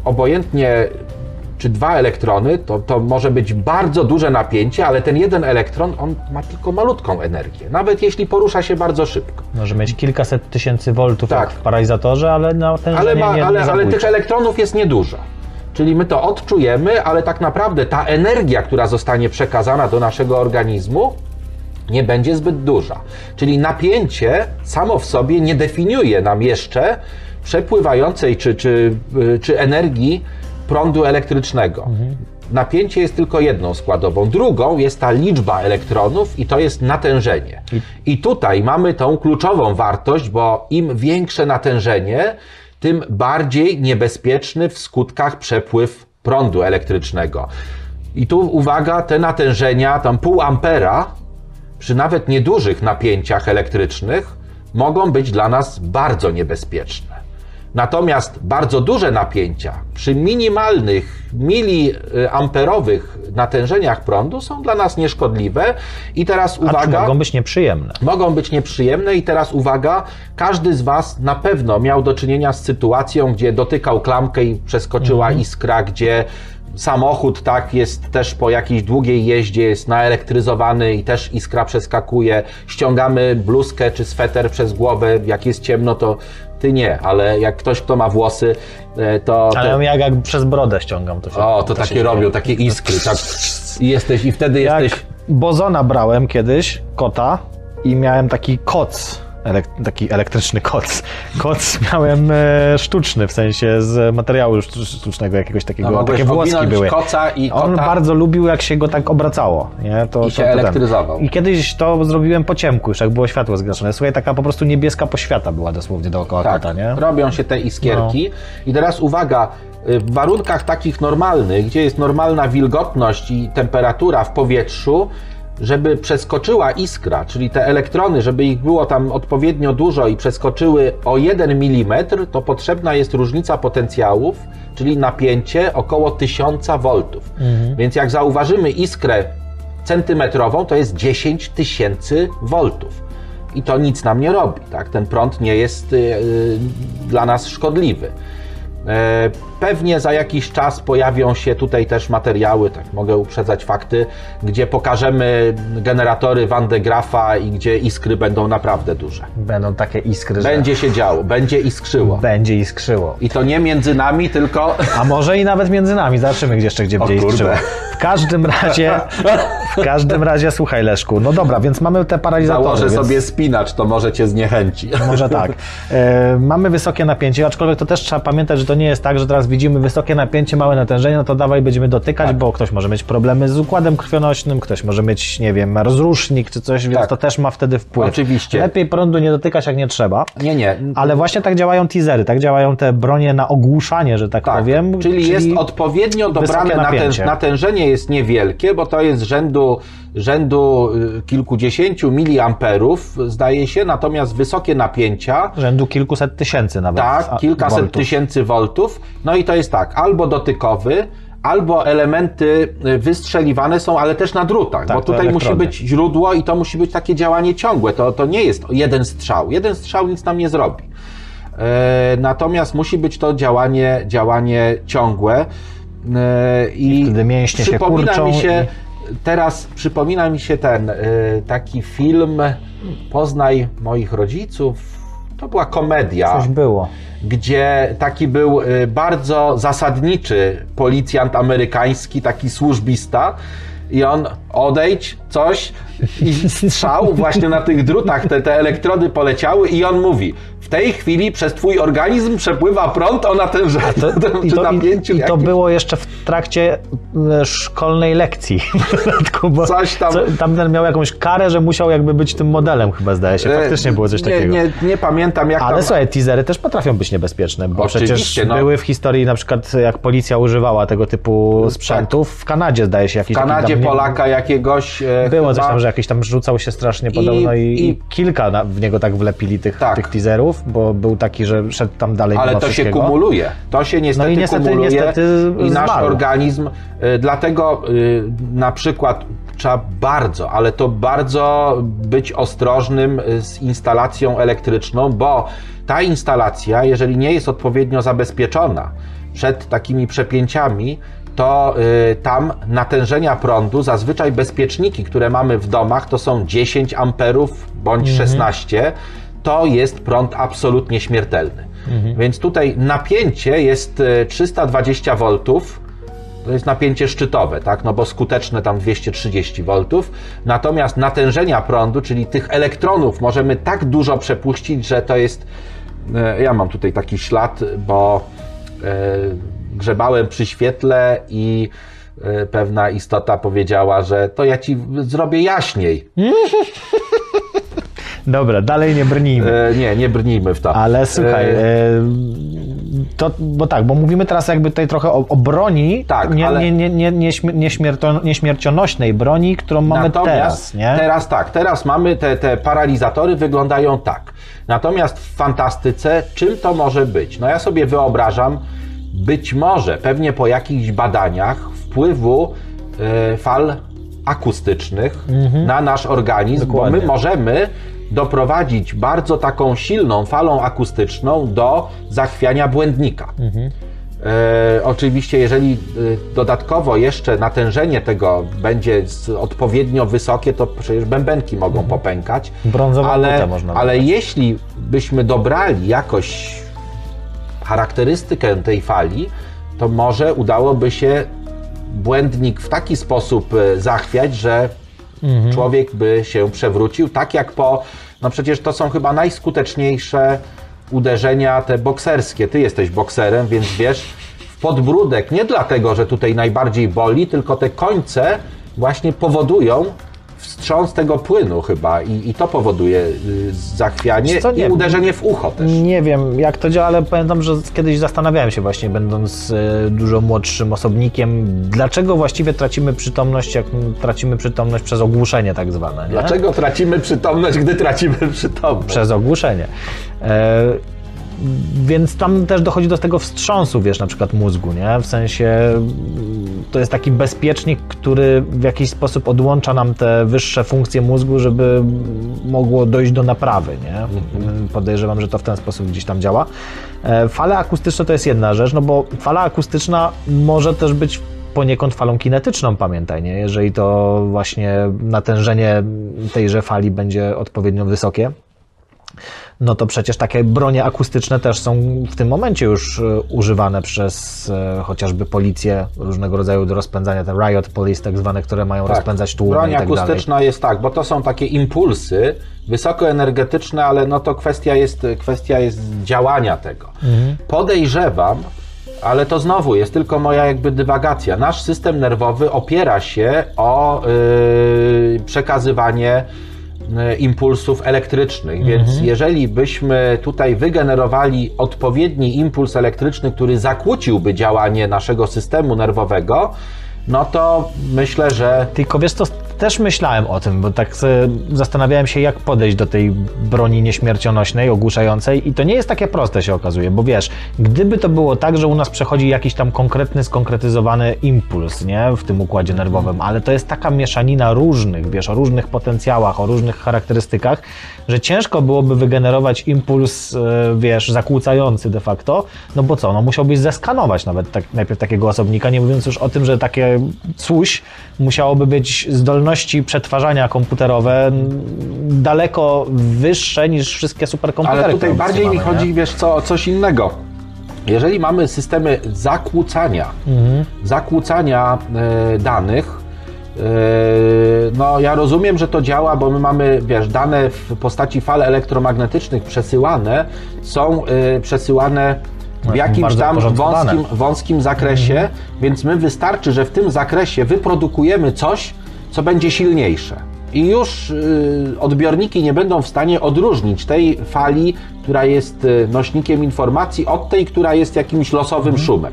obojętnie czy dwa elektrony, to, to może być bardzo duże napięcie, ale ten jeden elektron, on ma tylko malutką energię, nawet jeśli porusza się bardzo szybko. Może mieć kilkaset tysięcy voltów Tak. w paralizatorze, ale na ten Ale, nie, ma, nie, ale, nie ale tych elektronów jest niedużo. Czyli my to odczujemy, ale tak naprawdę ta energia, która zostanie przekazana do naszego organizmu, nie będzie zbyt duża. Czyli napięcie samo w sobie nie definiuje nam jeszcze przepływającej czy, czy, y, czy energii prądu elektrycznego. Napięcie jest tylko jedną składową. Drugą jest ta liczba elektronów i to jest natężenie. I tutaj mamy tą kluczową wartość, bo im większe natężenie, tym bardziej niebezpieczny w skutkach przepływ prądu elektrycznego. I tu uwaga, te natężenia, tam pół ampera, przy nawet niedużych napięciach elektrycznych, mogą być dla nas bardzo niebezpieczne. Natomiast bardzo duże napięcia przy minimalnych miliamperowych natężeniach prądu są dla nas nieszkodliwe. I teraz A uwaga mogą być nieprzyjemne. mogą być nieprzyjemne i teraz uwaga, każdy z Was na pewno miał do czynienia z sytuacją, gdzie dotykał klamkę i przeskoczyła iskra, gdzie samochód tak jest też po jakiejś długiej jeździe jest naelektryzowany i też iskra przeskakuje, ściągamy bluzkę czy sweter przez głowę, jak jest ciemno to ty nie, ale jak ktoś kto ma włosy, e, to... Ale to... jak, jak przez brodę ściągam, to się O, to się takie dzieje. robią, takie iskry, tak. I jesteś, i wtedy Jak jesteś... Bozona brałem kiedyś, kota, i miałem taki koc, elek- taki elektryczny koc. Koc miałem e, sztuczny, w sensie z materiału sztu- sztucznego jakiegoś takiego, No, takie włoski były. koca i On kota. bardzo lubił, jak się go tak obracało. Nie? To, I się to, to ten. elektryzował. I kiedyś to zrobiłem po ciemku, już jak było światło zgaszone. Słuchaj, taka po prostu niebieska poświata była dosłownie dookoła Tak, kota, nie? robią się te iskierki. No. I teraz uwaga, y, w warunkach takich normalnych, gdzie jest normalna wilgotność i temperatura w powietrzu, żeby przeskoczyła iskra, czyli te elektrony, żeby ich było tam odpowiednio dużo i przeskoczyły o 1 mm, to potrzebna jest różnica potencjałów, czyli napięcie około 1000 V. Więc jak zauważymy iskrę centymetrową, to jest 10 tysięcy voltów. I to nic nam nie robi, tak? Ten prąd nie jest y, y, dla nas szkodliwy. E, Pewnie za jakiś czas pojawią się tutaj też materiały, tak mogę uprzedzać fakty, gdzie pokażemy generatory Van de Graafa i gdzie iskry będą naprawdę duże. Będą takie iskry, Będzie się działo, będzie iskrzyło. będzie iskrzyło. I to nie między nami, tylko A może i nawet między nami. Zobaczymy, gdzie jeszcze gdzie będzie iskrzyło. W każdym razie, w każdym razie, słuchaj Leszku, no dobra, więc mamy te paralizatory. założę więc sobie spinacz, to może cię zniechęci. Może tak. E, mamy wysokie napięcie, aczkolwiek to też trzeba pamiętać, że to nie jest tak, że teraz widzimy wysokie napięcie, małe natężenie, no to dawaj będziemy dotykać, Tak. bo ktoś może mieć problemy z układem krwionośnym, ktoś może mieć, nie wiem, rozrusznik czy coś, więc Tak. to też ma wtedy wpływ. Oczywiście. Lepiej prądu nie dotykać, jak nie trzeba. Nie, nie. Ale właśnie tak działają teasery, tak działają te bronie na ogłuszanie, że tak, Tak, powiem. czyli, jest odpowiednio dobrane wysokie natę, napięcie. natężenie jest niewielkie, bo to jest rzędu, rzędu y, kilkudziesięciu miliamperów, zdaje się, natomiast wysokie napięcia, rzędu kilkuset tysięcy nawet. tak, kilkaset voltów. tysięcy voltów, no i to jest tak, albo dotykowy, albo elementy y, wystrzeliwane są, ale też na drutach, Tak, bo tutaj musi być źródło i to musi być takie działanie ciągłe, to, to nie jest jeden strzał, jeden strzał nic nam nie zrobi. E, Natomiast musi być to działanie, działanie ciągłe. E, I, I wtedy mięśnie się przypomina kurczą mi się, i- teraz przypomina mi się ten e, taki film Poznaj moich rodziców. To była komedia Coś było. gdzie taki był y, bardzo zasadniczy policjant amerykański, taki służbista. I on odejdź, coś i strzał właśnie na tych drutach, te, te elektrody poleciały i on mówi, w tej chwili przez twój organizm przepływa prąd o natężeniu, To, i, czy to, napięciu i, I to było jeszcze w trakcie e, szkolnej lekcji. dodatku, Coś tam- Co, tamten miał jakąś karę, że musiał jakby być tym modelem chyba zdaje się. Faktycznie było coś E, nie, takiego. Nie, nie pamiętam jak Ale tam... słuchaj, teasery też potrafią być niebezpieczne, bo Oczywiście, przecież no. były w historii na przykład jak policja używała tego typu sprzętów. W Kanadzie zdaje się jakiś W Kanadzie tam, nie- Polaka jakiegoś... e, Było coś chyba- tam, że jakiś tam rzucał się strasznie podobno i, i, i- kilka na, w niego tak wlepili tych, Tak. tych teaserów, bo był taki, że szedł tam dalej Ale to się kumuluje. To się niestety, No i niestety- kumuluje niestety i nasz zmarł. Organizm, y, dlatego y, na przykład trzeba bardzo, ale to bardzo być ostrożnym y, z instalacją elektryczną, bo ta instalacja, jeżeli nie jest odpowiednio zabezpieczona przed takimi przepięciami, to tam natężenia prądu, zazwyczaj bezpieczniki, które mamy w domach, to są 10 amperów bądź 16. To jest prąd absolutnie śmiertelny. Więc tutaj napięcie jest y, 320 V. To jest napięcie szczytowe, tak? No bo skuteczne tam 230 V. Natomiast natężenia prądu, czyli tych elektronów, możemy tak dużo przepuścić, że to jest. e, Ja mam tutaj taki ślad, bo e, grzebałem przy świetle i e, pewna istota powiedziała, że to ja ci zrobię jaśniej. Dobra, dalej nie brnijmy. E, Nie, nie brnijmy w to. Ale słuchaj, E, e, to, bo tak, bo mówimy teraz jakby tutaj trochę o, o broni, Tak, nie, ale- nie, nie, nie, nie, nieśmierto, nieśmiercionośnej broni, którą mamy Natomiast teraz, nie? teraz tak, teraz mamy te, te paralizatory wyglądają tak. Natomiast w fantastyce czym to może być? No ja sobie wyobrażam, być może, pewnie po jakichś badaniach wpływu e, fal akustycznych na nasz organizm, bo Dokładnie. my możemy doprowadzić bardzo taką silną falą akustyczną do zachwiania błędnika. E, oczywiście, jeżeli e, dodatkowo jeszcze natężenie tego będzie odpowiednio wysokie, to przecież bębenki mogą popękać. Brązową ale, można ale jeśli byśmy dobrali jakoś charakterystykę tej fali, to może udałoby się błędnik w taki sposób e, zachwiać, że Mhm. człowiek by się przewrócił, tak jak po, no przecież to są chyba najskuteczniejsze uderzenia te bokserskie. Ty jesteś bokserem, więc wiesz, w podbródek, nie dlatego, że tutaj najbardziej boli, tylko te końce właśnie powodują wstrząs tego płynu chyba i, i to powoduje y, zachwianie co, i nie- uderzenie w ucho też. Nie wiem, jak to działa, ale pamiętam, że kiedyś zastanawiałem się właśnie, będąc e, dużo młodszym osobnikiem, dlaczego właściwie tracimy przytomność, jak tracimy przytomność przez ogłuszenie tak zwane. Nie? Dlaczego tracimy przytomność, gdy tracimy przytomność? Przez ogłuszenie. E, więc tam też dochodzi do tego wstrząsu, wiesz, na przykład mózgu, nie? W sensie to jest taki bezpiecznik, który w jakiś sposób odłącza nam te wyższe funkcje mózgu, żeby mogło dojść do naprawy, nie? Podejrzewam, że to w ten sposób gdzieś tam działa. E, fale akustyczne to jest jedna rzecz, no bo fala akustyczna może też być poniekąd falą kinetyczną, pamiętaj, nie? Jeżeli to właśnie natężenie tejże fali będzie odpowiednio wysokie, no to przecież takie bronie akustyczne też są w tym momencie już e, używane przez e, chociażby policję różnego rodzaju do rozpędzania, te riot police tak zwane, które mają rozpędzać tłumy Broń i tak dalej. akustyczna jest tak, bo to są takie impulsy wysokoenergetyczne, ale no to kwestia jest, kwestia jest działania tego. Mhm. Podejrzewam, ale to znowu jest tylko moja jakby dywagacja. Nasz system nerwowy opiera się o yy, przekazywanie impulsów elektrycznych, więc Mhm. jeżeli byśmy tutaj wygenerowali odpowiedni impuls elektryczny, który zakłóciłby działanie naszego systemu nerwowego, no to myślę, że Tylko wiesz co, też myślałem o tym, bo tak sobie zastanawiałem się, jak podejść do tej broni nieśmiercionośnej, ogłuszającej i to nie jest takie proste się okazuje, bo wiesz, gdyby to było tak, że u nas przechodzi jakiś tam konkretny, skonkretyzowany impuls, nie, w tym układzie nerwowym, ale to jest taka mieszanina różnych, wiesz, o różnych potencjałach, o różnych charakterystykach, że ciężko byłoby wygenerować impuls, e, wiesz, zakłócający de facto, no bo co, no musiałbyś zeskanować nawet tak, najpierw takiego osobnika, nie mówiąc już o tym, że takie coś musiałoby być zdolności przetwarzania komputerowe daleko wyższe niż wszystkie superkomputery. Ale tutaj bardziej mi mamy, nie? chodzi, wiesz co, o coś innego. Jeżeli mamy systemy zakłócania, Mhm. zakłócania e, danych, e, no ja rozumiem, że to działa, bo my mamy, wiesz, dane w postaci fal elektromagnetycznych przesyłane, są e, przesyłane w są jakimś tam wąskim, wąskim zakresie, więc my wystarczy, że w tym zakresie wyprodukujemy coś, co będzie silniejsze. I już y, odbiorniki nie będą w stanie odróżnić tej fali, która jest y, nośnikiem informacji, od tej, która jest jakimś losowym szumem.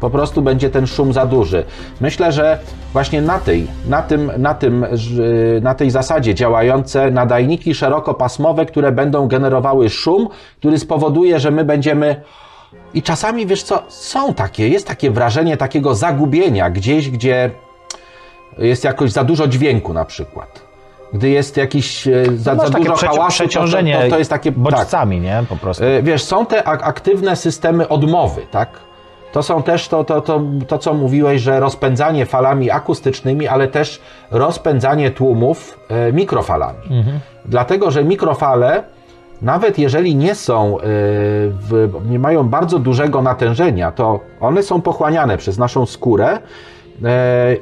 Po prostu będzie ten szum za duży. Myślę, że właśnie na tej, na tym, na tym, y, na tej zasadzie działające nadajniki szerokopasmowe, które będą generowały szum, który spowoduje, że my będziemy i czasami, wiesz co, są takie, jest takie wrażenie takiego zagubienia gdzieś, gdzie jest jakoś za dużo dźwięku na przykład. Gdy jest jakiś e, za, Masz za dużo przeci- hałasu, przeciążenie to, to, to jest takie... Tak. bodźcami, nie? Po prostu. E, Wiesz, są te ak- aktywne systemy odmowy, tak? To są też to, to, to, to, co mówiłeś, że rozpędzanie falami akustycznymi, ale też rozpędzanie tłumów e, mikrofalami. Dlatego, że mikrofale, nawet jeżeli nie są, nie mają bardzo dużego natężenia, to one są pochłaniane przez naszą skórę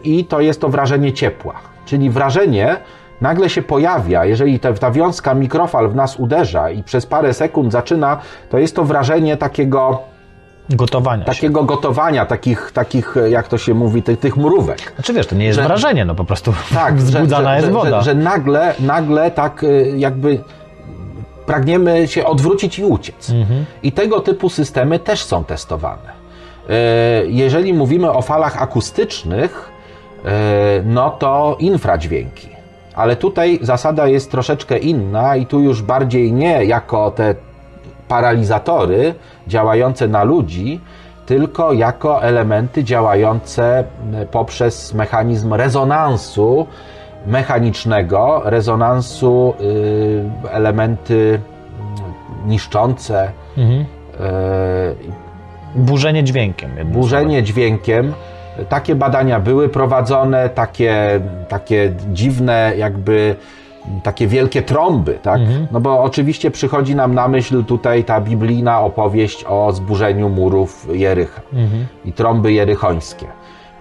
i to jest to wrażenie ciepła. Czyli wrażenie nagle się pojawia, jeżeli ta, ta wiązka mikrofal w nas uderza i przez parę sekund zaczyna, to jest to wrażenie takiego Gotowania się. takiego gotowania, takich, takich, jak to się mówi, tych, tych mrówek. Znaczy wiesz, to nie jest że- wrażenie, no po prostu Tak, wzbudzana że, jest że, woda. Że, że nagle, nagle tak y, jakby pragniemy się odwrócić i uciec. Mhm. I tego typu systemy też są testowane. Y, Jeżeli mówimy o falach akustycznych, y, no to infradźwięki. Ale tutaj zasada jest troszeczkę inna i tu już bardziej nie jako te paralizatory działające na ludzi, tylko jako elementy działające m, poprzez mechanizm rezonansu mechanicznego, rezonansu, y, elementy mm, niszczące, Mhm. Burzenie dźwiękiem. burzenie dźwiękiem. Takie badania były prowadzone, takie, takie dziwne, jakby takie wielkie trąby, tak? No bo oczywiście przychodzi nam na myśl tutaj ta biblijna opowieść o zburzeniu murów Jericha i trąby jerychońskie.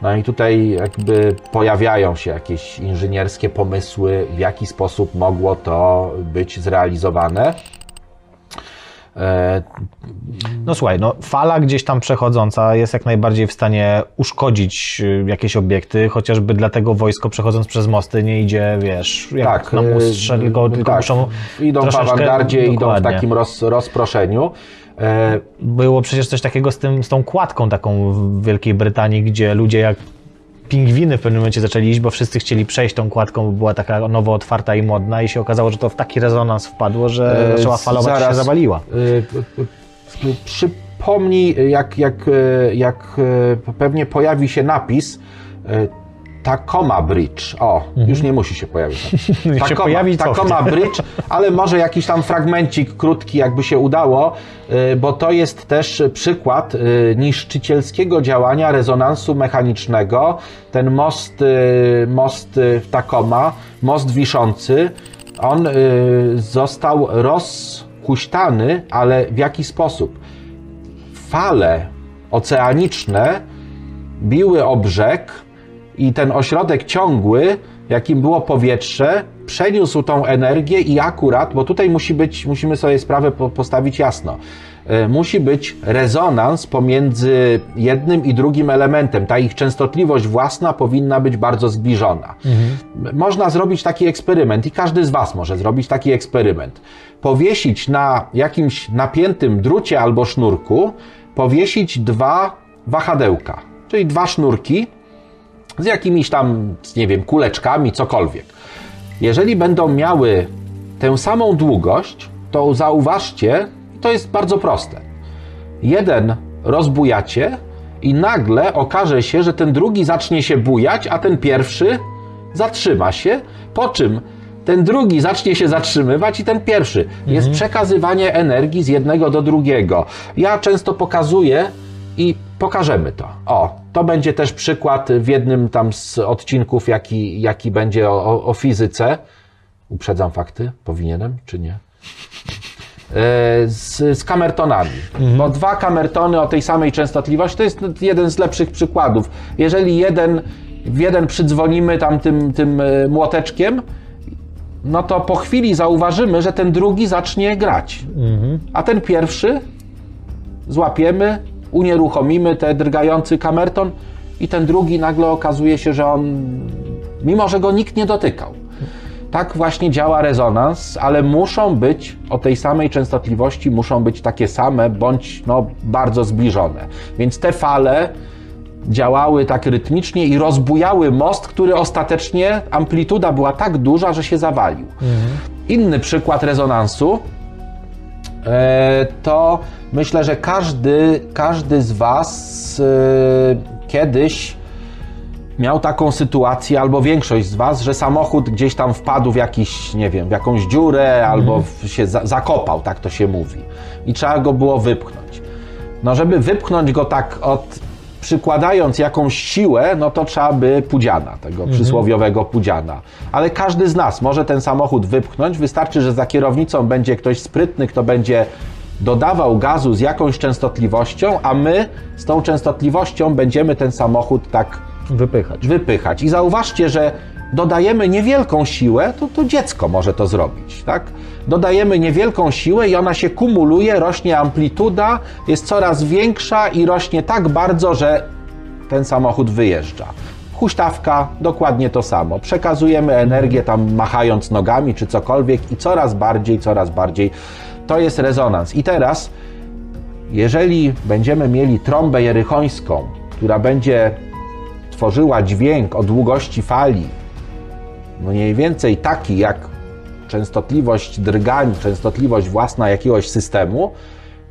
No i tutaj jakby pojawiają się jakieś inżynierskie pomysły, w jaki sposób mogło to być zrealizowane. No słuchaj, no fala gdzieś tam przechodząca jest jak najbardziej w stanie uszkodzić y, jakieś obiekty, chociażby dlatego wojsko przechodząc przez mosty nie idzie, wiesz, jak tak, na y, strzel, tylko, tylko tak. muszą Idą w awangardzie, idą w takim roz, rozproszeniu. E, Było przecież coś takiego z, tym, z tą kładką taką w Wielkiej Brytanii, gdzie ludzie jak pingwiny w pewnym momencie zaczęli iść, bo wszyscy chcieli przejść tą kładką, bo była taka nowo otwarta i modna i się okazało, że to w taki rezonans wpadło, że E, zaczęła falować i się zaraz. zawaliła. y, przypomnij, jak, jak, y, jak y, pewnie pojawi się napis y, Tacoma Bridge. O, już nie musi się pojawić. Mhm. Jak się pojawi. Tacoma Bridge, ale może jakiś tam fragmencik krótki, jakby się udało, y, bo to jest też przykład y, niszczycielskiego działania rezonansu mechanicznego. Ten most, y, most w Tacoma, most wiszący, on został rozhuśtany, ale w jaki sposób? Fale oceaniczne biły o brzeg i ten ośrodek ciągły, jakim było powietrze, przeniósł tą energię i akurat, bo tutaj musi być, musimy sobie sprawę po- postawić jasno, e, musi być rezonans pomiędzy jednym i drugim elementem. Ta ich częstotliwość własna powinna być bardzo zbliżona. M- Można zrobić taki eksperyment i każdy z Was może zrobić taki eksperyment. Powiesić na jakimś napiętym drucie albo sznurku, powiesić dwa wahadełka, czyli dwa sznurki, z jakimiś tam, nie wiem, kuleczkami, cokolwiek. Jeżeli będą miały tę samą długość, to zauważcie, to jest bardzo proste. Jeden rozbujacie i nagle okaże się, że ten drugi zacznie się bujać, a ten pierwszy zatrzyma się, po czym ten drugi zacznie się zatrzymywać i ten pierwszy. Jest przekazywanie energii z jednego do drugiego. Ja często pokazuję i pokażemy to. O, to będzie też przykład w jednym tam z odcinków, jaki, jaki będzie o, o, fizyce. Uprzedzam fakty? Powinienem, czy nie? E, z, z kamertonami. Bo dwa kamertony o tej samej częstotliwości to jest jeden z lepszych przykładów. Jeżeli jeden, w jeden przydzwonimy tam tym, tym e, młoteczkiem, no to po chwili zauważymy, że ten drugi zacznie grać. A ten pierwszy złapiemy, unieruchomimy ten drgający kamerton i ten drugi nagle okazuje się, że on, mimo że go nikt nie dotykał. Tak właśnie działa rezonans, ale muszą być o tej samej częstotliwości, muszą być takie same bądź no, bardzo zbliżone. Więc te fale działały tak rytmicznie i rozbujały most, który ostatecznie amplituda była tak duża, że się zawalił. Inny przykład rezonansu to myślę, że każdy, każdy z Was e, kiedyś miał taką sytuację, albo większość z Was, że samochód gdzieś tam wpadł w jakiś, nie wiem, w jakąś dziurę, albo w, się za, zakopał, tak to się mówi. I trzeba go było wypchnąć. No żeby wypchnąć go tak od przykładając jakąś siłę, no to trzeba by pudziana, tego przysłowiowego pudziana. Ale każdy z nas może ten samochód wypchnąć. Wystarczy, że za kierownicą będzie ktoś sprytny, kto będzie dodawał gazu z jakąś częstotliwością, a my z tą częstotliwością będziemy ten samochód tak Wypychać. wypychać. I zauważcie, że dodajemy niewielką siłę, to, to dziecko może to zrobić, tak? Dodajemy niewielką siłę i ona się kumuluje, rośnie amplituda, jest coraz większa i rośnie tak bardzo, że ten samochód wyjeżdża. Huśtawka, dokładnie to samo. Przekazujemy energię tam machając nogami czy cokolwiek i coraz bardziej, coraz bardziej. To jest rezonans. I teraz, jeżeli będziemy mieli trąbę jerychońską, która będzie tworzyła dźwięk o długości fali, mniej więcej taki jak częstotliwość drgań, częstotliwość własna jakiegoś systemu,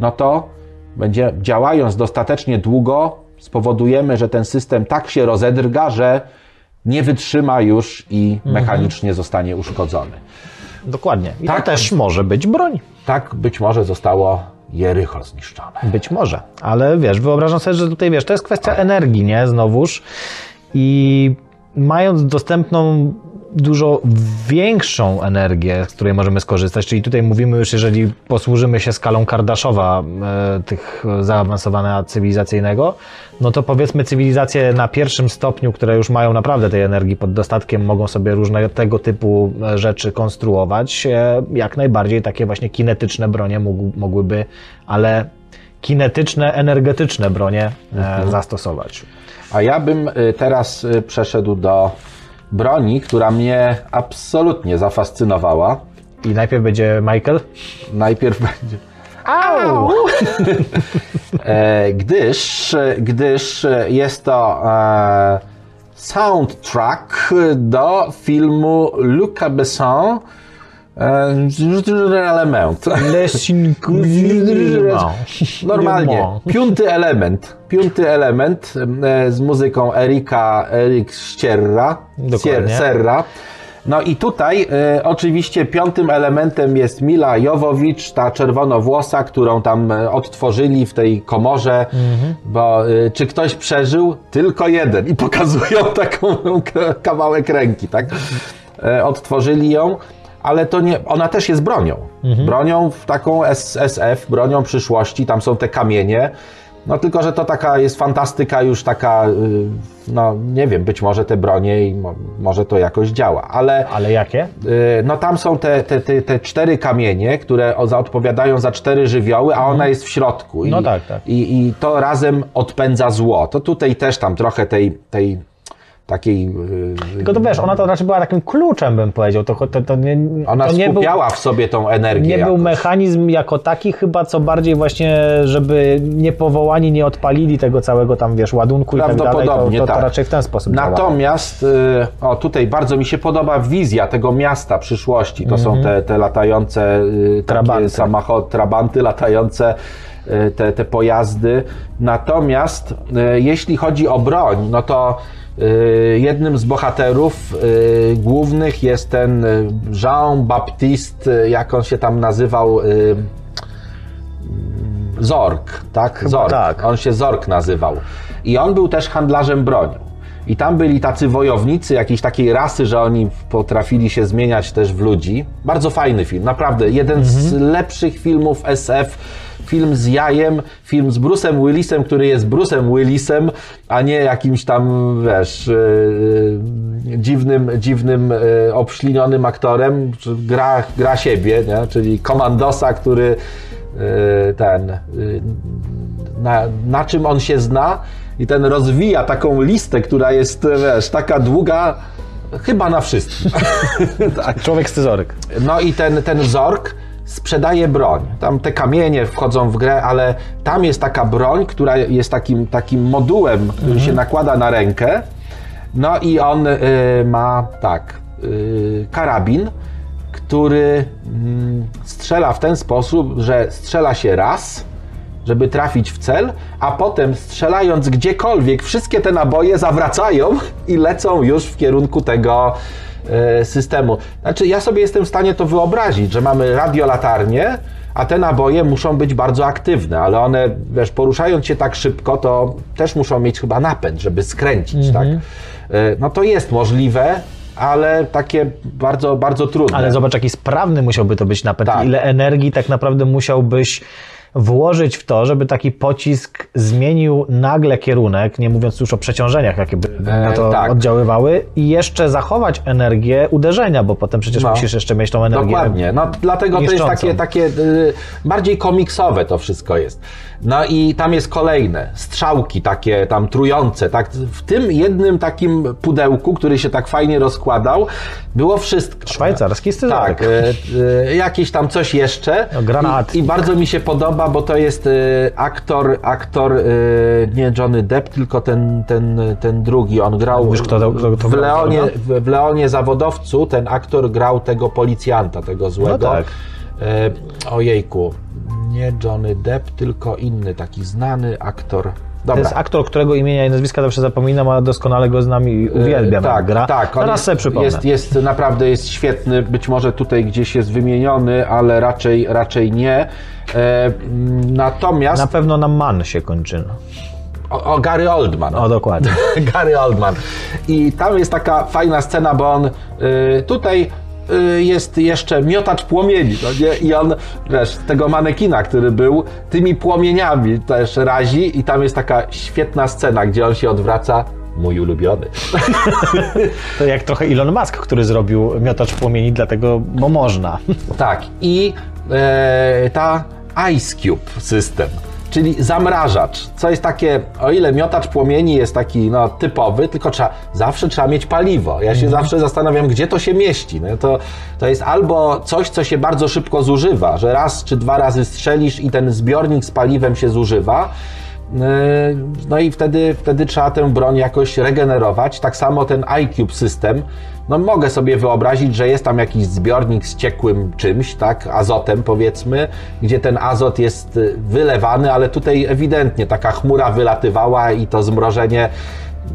no to będzie działając dostatecznie długo, spowodujemy, że ten system tak się rozedrga, że nie wytrzyma już i mechanicznie zostanie uszkodzony. Dokładnie. I Tak. to też może być broń. Tak być może zostało Jericho zniszczone. Być może, ale wiesz, wyobrażam sobie, że tutaj wiesz, to jest kwestia energii, nie? Znowuż. I mając dostępną dużo większą energię, z której możemy skorzystać, czyli tutaj mówimy już, jeżeli posłużymy się skalą Kardaszowa e, tych zaawansowania cywilizacyjnego, no to powiedzmy cywilizacje na pierwszym stopniu, które już mają naprawdę tej energii pod dostatkiem, mogą sobie różne tego typu e, rzeczy konstruować. E, jak najbardziej takie właśnie kinetyczne bronie mógł, mogłyby, ale kinetyczne, energetyczne bronie e, zastosować. A ja bym teraz przeszedł do broni, która mnie absolutnie zafascynowała. I najpierw będzie Michael. Najpierw będzie. Au! e, gdyż, gdyż jest to e, soundtrack do filmu Luca Besson Element. Normalnie. Piąty element. Piąty element e, z muzyką Erika Erik Ścierra. Dokładnie. Serra. No i tutaj e, oczywiście piątym elementem jest Mila Jowowicz, ta czerwonowłosa, którą tam e, odtworzyli w tej komorze, bo e, czy ktoś przeżył? Tylko jeden. I pokazują taką kawałek ręki, tak? E, odtworzyli ją, ale to nie, ona też jest bronią. Bronią w taką S, SF, bronią przyszłości, tam są te kamienie. No tylko, że to taka jest fantastyka już taka, y, no nie wiem, być może te bronie i mo, może to jakoś działa, ale Ale jakie? y, no tam są te, te, te, te cztery kamienie, które odpowiadają za cztery żywioły, a ona jest w środku. I, No tak, tak. I, I to razem odpędza zło. To tutaj też tam trochę tej, tej takiej... y, Tylko to wiesz, ona to raczej była takim kluczem, bym powiedział. To, to, to nie, Ona to nie był, skupiała w sobie tą energię nie był jakoś. mechanizm jako taki chyba, co bardziej właśnie, żeby nie powołani nie odpalili tego całego tam, wiesz, ładunku i tak dalej, to, Prawdopodobnie to, to tak. raczej w ten sposób. Natomiast, y, o tutaj bardzo mi się podoba wizja tego miasta przyszłości. To są te, te latające y, Trabanty. samochody, trabanty latające, y, te, te pojazdy. Natomiast y, jeśli chodzi o broń, no to y, jednym z bohaterów y, głównych jest ten y, Jean-Baptiste, y, jak on się tam nazywał, y, Zork, tak? Zork. tak. On się Zork nazywał. I on był też handlarzem bronią. I tam byli tacy wojownicy jakiejś takiej rasy, że oni potrafili się zmieniać też w ludzi. Bardzo fajny film, naprawdę. Jeden z lepszych filmów SF. Film z jajem, film z Bruce'em Willisem, który jest Bruce'em Willisem, a nie jakimś tam, wiesz, yy, dziwnym, dziwnym, yy, obślinionym aktorem. Czy Gra, gra siebie, nie? czyli komandosa, który yy, ten, na, na czym on się zna i ten rozwija taką listę, która jest, wiesz, taka długa, chyba na wszystkim. tak. Człowiek scyzoryk. No i ten, ten Zork sprzedaje broń. Tam te kamienie wchodzą w grę, ale tam jest taka broń, która jest takim, takim modułem, który się nakłada na rękę. No i on y, ma tak, y, karabin, który mm, strzela w ten sposób, że strzela się raz, żeby trafić w cel, a potem strzelając gdziekolwiek, wszystkie te naboje zawracają i lecą już w kierunku tego, systemu. Znaczy, ja sobie jestem w stanie to wyobrazić, że mamy radiolatarnię, a te naboje muszą być bardzo aktywne, ale one, wiesz, poruszając się tak szybko, to też muszą mieć chyba napęd, żeby skręcić, tak? E, No to jest możliwe, ale takie bardzo, bardzo trudne. Ale zobacz, jaki sprawny musiałby to być napęd. Tak. Ile energii tak naprawdę musiałbyś włożyć w to, żeby taki pocisk zmienił nagle kierunek, nie mówiąc już o przeciążeniach, jakie by na to tak. oddziaływały, i jeszcze zachować energię uderzenia, bo potem przecież No. musisz jeszcze mieć tą energię. Dokładnie. No, dlatego to jest niszczącą. takie, takie y, bardziej komiksowe to wszystko jest. No i tam jest kolejne, strzałki takie tam trujące. Tak? W tym jednym takim pudełku, który się tak fajnie rozkładał, było wszystko. Szwajcarski scyzoryk. Tak, y, y, jakieś tam coś jeszcze. No, granat. I, I bardzo mi się podoba, bo to jest y, aktor, aktor y, nie Johnny Depp, tylko ten, ten, ten drugi. On grał kto to- kto to w, Leonie, w, Leonie Zawodowcu. Ten aktor grał tego policjanta, tego złego. tak. Y, ojejku, nie Johnny Depp, tylko inny taki znany aktor. To Dobra. jest aktor, którego imienia i nazwiska zawsze zapominam, a doskonale go znam i uwielbiam, E, jak tak, gra. Tak, Teraz jest, sobie przypomnę. jest, jest naprawdę jest świetny. Być może tutaj gdzieś jest wymieniony, ale raczej, raczej nie. E, natomiast Na pewno na man się kończy. no. o, o Gary Oldman. O, dokładnie. Gary Oldman. I tam jest taka fajna scena, bo on y, tutaj jest jeszcze miotacz płomieni, no nie? I on, wiesz, tego manekina, który był, tymi płomieniami też razi i tam jest taka świetna scena, gdzie on się odwraca, mój ulubiony. To jak trochę Elon Musk, który zrobił miotacz płomieni, dlatego, bo można. Tak, i e, ta Ice Cube system, czyli zamrażacz, co jest takie, o ile miotacz płomieni jest taki no, typowy, tylko trzeba, zawsze trzeba mieć paliwo. Ja się zawsze zastanawiam, gdzie to się mieści. No, to, to jest albo coś, co się bardzo szybko zużywa, że raz czy dwa razy strzelisz i ten zbiornik z paliwem się zużywa, Yy, No i wtedy, wtedy trzeba tę broń jakoś regenerować. Tak samo ten iCube system. No mogę sobie wyobrazić, że jest tam jakiś zbiornik z ciekłym czymś, tak, azotem powiedzmy, gdzie ten azot jest y, wylewany, ale tutaj ewidentnie taka chmura wylatywała i to zmrożenie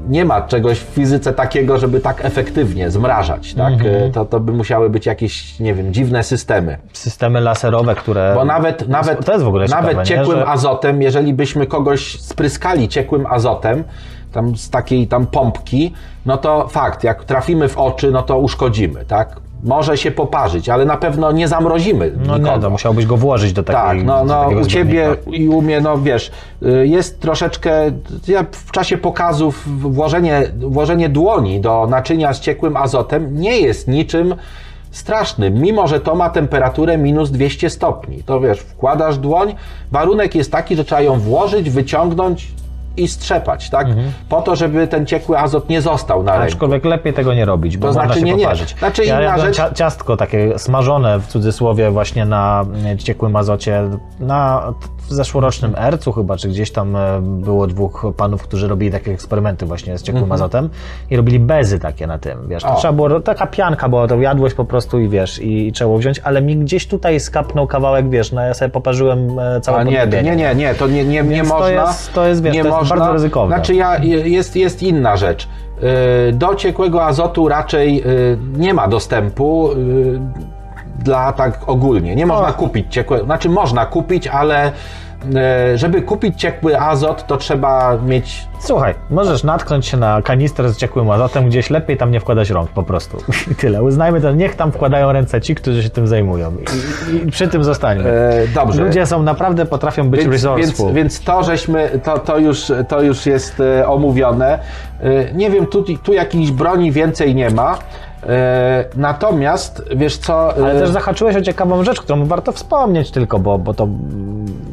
nie ma czegoś w fizyce takiego, żeby tak efektywnie zmrażać, tak? Y, To, to by musiały być jakieś, nie wiem, dziwne systemy. Systemy laserowe, które... Bo nawet, nawet, to jest w ogóle nawet ciekawe, nie? ciekłym Że- azotem, jeżeli byśmy kogoś spryskali ciekłym azotem, tam z takiej tam pompki, no to fakt, jak trafimy w oczy, no to uszkodzimy, tak? Może się poparzyć, ale na pewno nie zamrozimy No nikogo. nie, to musiałbyś go włożyć do takiej Tak, no, no takiego u ciebie i u mnie, no wiesz, y, jest troszeczkę, ja w czasie pokazów włożenie, włożenie dłoni do naczynia z ciekłym azotem nie jest niczym strasznym, mimo że to ma temperaturę minus 200 stopni. To wiesz, wkładasz dłoń, warunek jest taki, że trzeba ją włożyć, wyciągnąć i strzepać, tak? Po to, żeby ten ciekły azot nie został na ręku. Aczkolwiek lepiej tego nie robić, bo To można znaczy się nie, nie. poparzyć. Znaczy ja inna rzecz- cia- ciastko takie smażone w cudzysłowie właśnie na ciekłym azocie na w zeszłorocznym ercu chyba, czy gdzieś tam e, było dwóch panów, którzy robili takie eksperymenty właśnie z ciekłym azotem i robili bezy takie na tym, wiesz, to. O. trzeba było, taka pianka była, to jadłeś po prostu i wiesz, i, i trzeba było wziąć, ale mi gdzieś tutaj skapnął kawałek, wiesz, no ja sobie poparzyłem e, całe A nie, nie, nie, nie, to nie, nie, nie to można. jest- to jest, wiesz, nie to jest można. bardzo ryzykowne. Znaczy ja, jest, jest inna rzecz. Yy, Do ciekłego azotu raczej yy, nie ma dostępu dla tak ogólnie. Nie można kupić ciekłego, znaczy można kupić, ale yy, żeby kupić ciekły azot, to trzeba mieć Słuchaj, możesz natknąć się na kanister z ciekłym azotem, gdzieś lepiej tam nie wkładać rąk po prostu. I tyle. Uznajmy to, niech tam wkładają ręce ci, którzy się tym zajmują. I, i, przy tym zostańmy. e, dobrze. Ludzie są naprawdę, potrafią być Więc, więc, resourceful. więc to, żeśmy, to, to, już, to już jest e, omówione. E, nie wiem, tu, tu jakiejś broni więcej nie ma. E, natomiast, wiesz co... e, Ale też zahaczyłeś o ciekawą rzecz, którą warto wspomnieć tylko, bo, bo to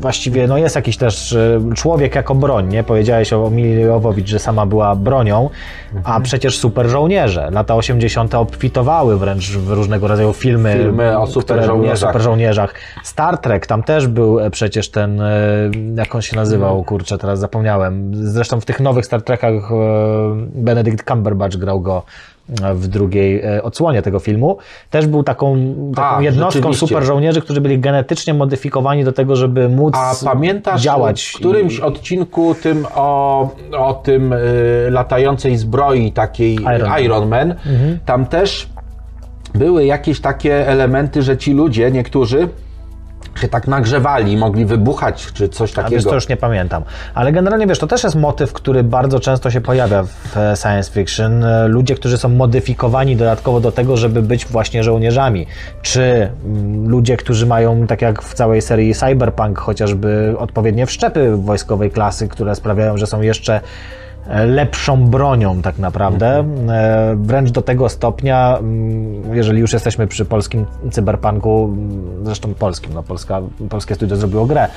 właściwie no jest jakiś też y, człowiek jako broń, nie? Powiedziałeś o Mili Jowowicz, że sama była bronią, Mhm. a przecież super żołnierze. Lata 80. obfitowały wręcz w różnego rodzaju filmy, Filmy o super żołnierzach. super żołnierzach. Star Trek, tam też był e, przecież ten, e, jak on się nazywał, kurczę, teraz zapomniałem. Zresztą w tych nowych Star Trekach e, Benedict Cumberbatch grał go e, w drugiej e, odsłonie tego filmu. Też był taką, taką A, jednostką super żołnierzy, którzy byli genetycznie modyfikowani do tego, żeby móc A pamiętasz działać. w którymś i- odcinku tym o, o tym y, latającej zbroi takiej Iron Iron, Man. Man, tam też były jakieś takie elementy, że ci ludzie, niektórzy się tak nagrzewali, mogli wybuchać, czy coś A takiego. wiesz, to już nie pamiętam. Ale generalnie, wiesz, to też jest motyw, który bardzo często się pojawia w e, science fiction. E, Ludzie, którzy są modyfikowani dodatkowo do tego, żeby być właśnie żołnierzami. Czy mm, ludzie, którzy mają, tak jak w całej serii Cyberpunk, chociażby odpowiednie wszczepy wojskowej klasy, które sprawiają, że są jeszcze lepszą bronią tak naprawdę. E, Wręcz do tego stopnia, mm, jeżeli już jesteśmy przy polskim cyberpunku, mm, zresztą polskim, no Polska, polskie studio zrobiło grę,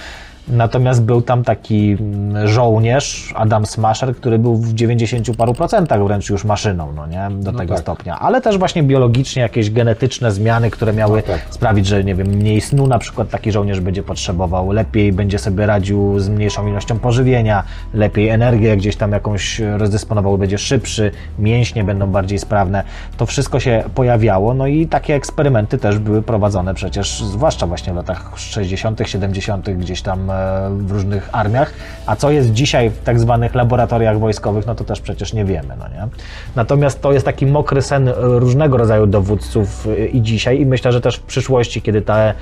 Natomiast był tam taki mm, żołnierz, Adam Smasher, który był w 90 paru procentach wręcz już maszyną, no nie? Do tego tak. stopnia. Ale też właśnie biologicznie jakieś genetyczne zmiany, które miały No tak. sprawić, że nie wiem, mniej snu na przykład taki żołnierz będzie potrzebował, lepiej będzie sobie radził z mniejszą ilością pożywienia, lepiej energię gdzieś tam jakąś rozdysponował, będzie szybszy, mięśnie będą bardziej sprawne. To wszystko się pojawiało, no i takie eksperymenty też były prowadzone przecież, zwłaszcza właśnie w latach 60., 70., gdzieś tam e, w różnych armiach. A co jest dzisiaj w tak zwanych laboratoriach wojskowych, no to też przecież nie wiemy, no nie? Natomiast to jest taki mokry sen różnego rodzaju dowódców e, i dzisiaj i myślę, że też w przyszłości, kiedy te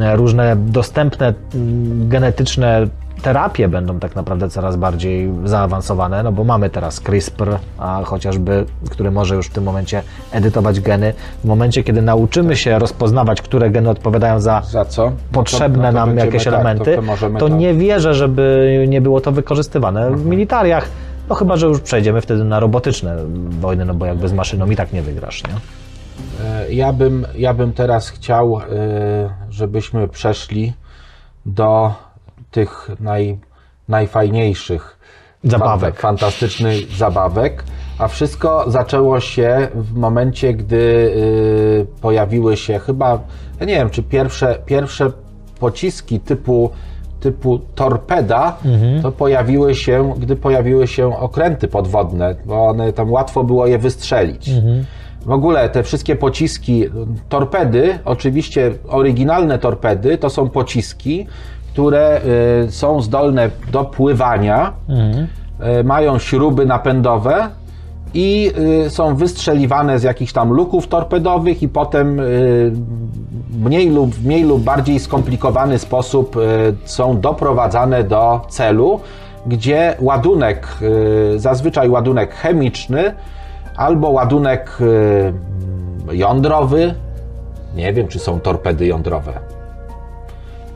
e, różne dostępne mm, genetyczne terapie będą tak naprawdę coraz bardziej zaawansowane, no bo mamy teraz CRISPR, a chociażby, który może już w tym momencie edytować geny. W momencie, kiedy nauczymy się rozpoznawać, które geny odpowiadają za Za co? potrzebne No to- no to nam jakieś tak, elementy, to, to, tak. nie wierzę, żeby nie było to wykorzystywane w militariach. No chyba, że już przejdziemy wtedy na robotyczne wojny, no bo jakby z maszyną i tak nie wygrasz, nie? E, Ja bym, ja bym teraz chciał, e, żebyśmy przeszli do tych naj, najfajniejszych Zabawek. fan- fantastycznych zabawek. A wszystko zaczęło się w momencie, gdy e, pojawiły się chyba, ja nie wiem, czy pierwsze, pierwsze pociski typu, typu torpeda, to pojawiły się, gdy pojawiły się okręty podwodne, bo one tam łatwo było je wystrzelić. W ogóle te wszystkie pociski, torpedy, oczywiście oryginalne torpedy, to są pociski, które y, są zdolne do pływania, y, mają śruby napędowe i y, są wystrzeliwane z jakichś tam luków torpedowych i potem mniej lub, w mniej lub bardziej skomplikowany sposób są doprowadzane do celu, gdzie ładunek, zazwyczaj ładunek chemiczny, albo ładunek jądrowy, nie wiem czy są torpedy jądrowe,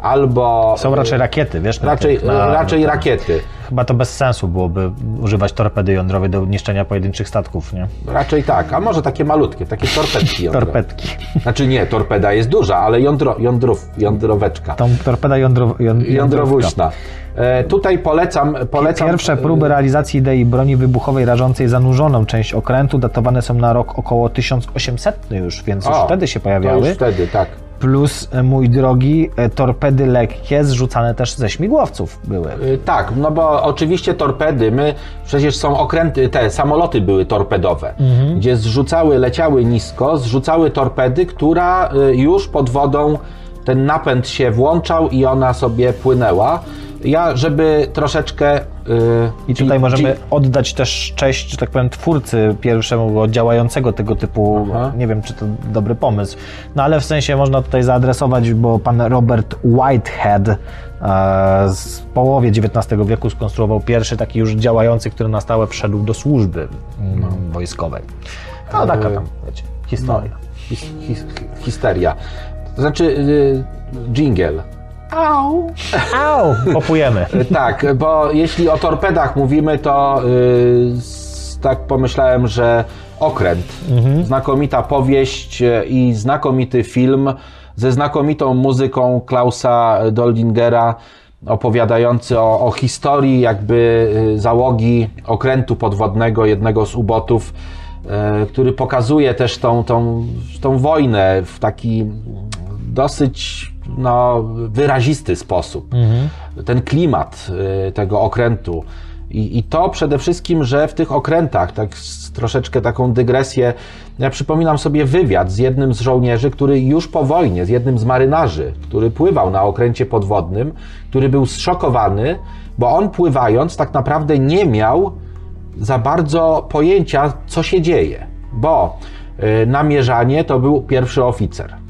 albo Są raczej rakiety, wiesz? raczej, tych- na- raczej rakiety. Chyba to bez sensu byłoby używać torpedy jądrowej do niszczenia pojedynczych statków, nie? Raczej tak, a może takie malutkie, takie torpedki jądrowe. Torpedki. Znaczy nie, torpeda jest duża, ale jądro, jądrów, jądroweczka. Tą torpeda jądro, ją, jądrówka. Jądrowuśna. E, tutaj polecam, polecam... Pierwsze próby realizacji idei broni wybuchowej rażącej zanurzoną część okrętu datowane są na rok około 1800 już, więc już O, wtedy się pojawiały. już wtedy, tak. Plus, e, mój drogi, e, torpedy lekkie zrzucane też ze śmigłowców były. Y, Tak, no bo oczywiście torpedy, my przecież są okręty, te samoloty były torpedowe, gdzie zrzucały, leciały nisko, zrzucały torpedy, która już pod wodą ten napęd się włączał i ona sobie płynęła. Ja, żeby troszeczkę. y, I tutaj możemy oddać też cześć, że tak powiem, twórcy pierwszego działającego tego typu, Aha. nie wiem czy to dobry pomysł, no ale w sensie można tutaj zaadresować, bo pan Robert Whitehead e, z połowie XIX wieku skonstruował pierwszy taki już działający, który na stałe wszedł do służby mm, wojskowej. No taka tam, wiecie, historia. his, his, histeria. To znaczy, y, jingle. Au, popujemy. Tak, bo jeśli o torpedach mówimy, to y, s- tak pomyślałem, że okręt, znakomita powieść y, i znakomity film ze znakomitą muzyką Klausa Doldingera opowiadający o, o historii jakby y, załogi okrętu podwodnego, jednego z ubotów, y, który pokazuje też tą, tą, tą wojnę w taki dosyć no, wyrazisty sposób. Ten klimat y, tego okrętu. I, I to przede wszystkim, że w tych okrętach, tak troszeczkę taką dygresję, ja przypominam sobie wywiad z jednym z żołnierzy, który już po wojnie, z jednym z marynarzy, który pływał na okręcie podwodnym, który był zszokowany, bo on pływając tak naprawdę nie miał za bardzo pojęcia, co się dzieje. Bo y, namierzanie to był pierwszy oficer.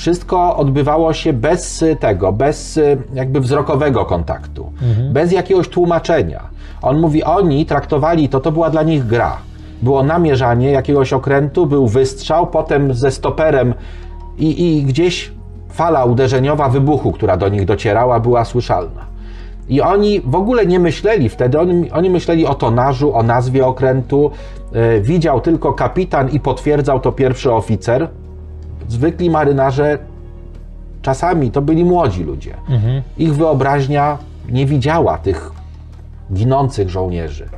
Wszystko odbywało się bez y, tego, bez y, jakby wzrokowego kontaktu, bez jakiegoś tłumaczenia. On mówi, oni traktowali to, to była dla nich gra. Było namierzanie jakiegoś okrętu, był wystrzał, potem ze stoperem i, i gdzieś fala uderzeniowa wybuchu, która do nich docierała, była słyszalna. I oni w ogóle nie myśleli wtedy, oni, oni myśleli o tonażu, o nazwie okrętu. E, widział tylko kapitan i potwierdzał to pierwszy oficer. Zwykli marynarze czasami to byli młodzi ludzie. Ich wyobraźnia nie widziała tych ginących żołnierzy.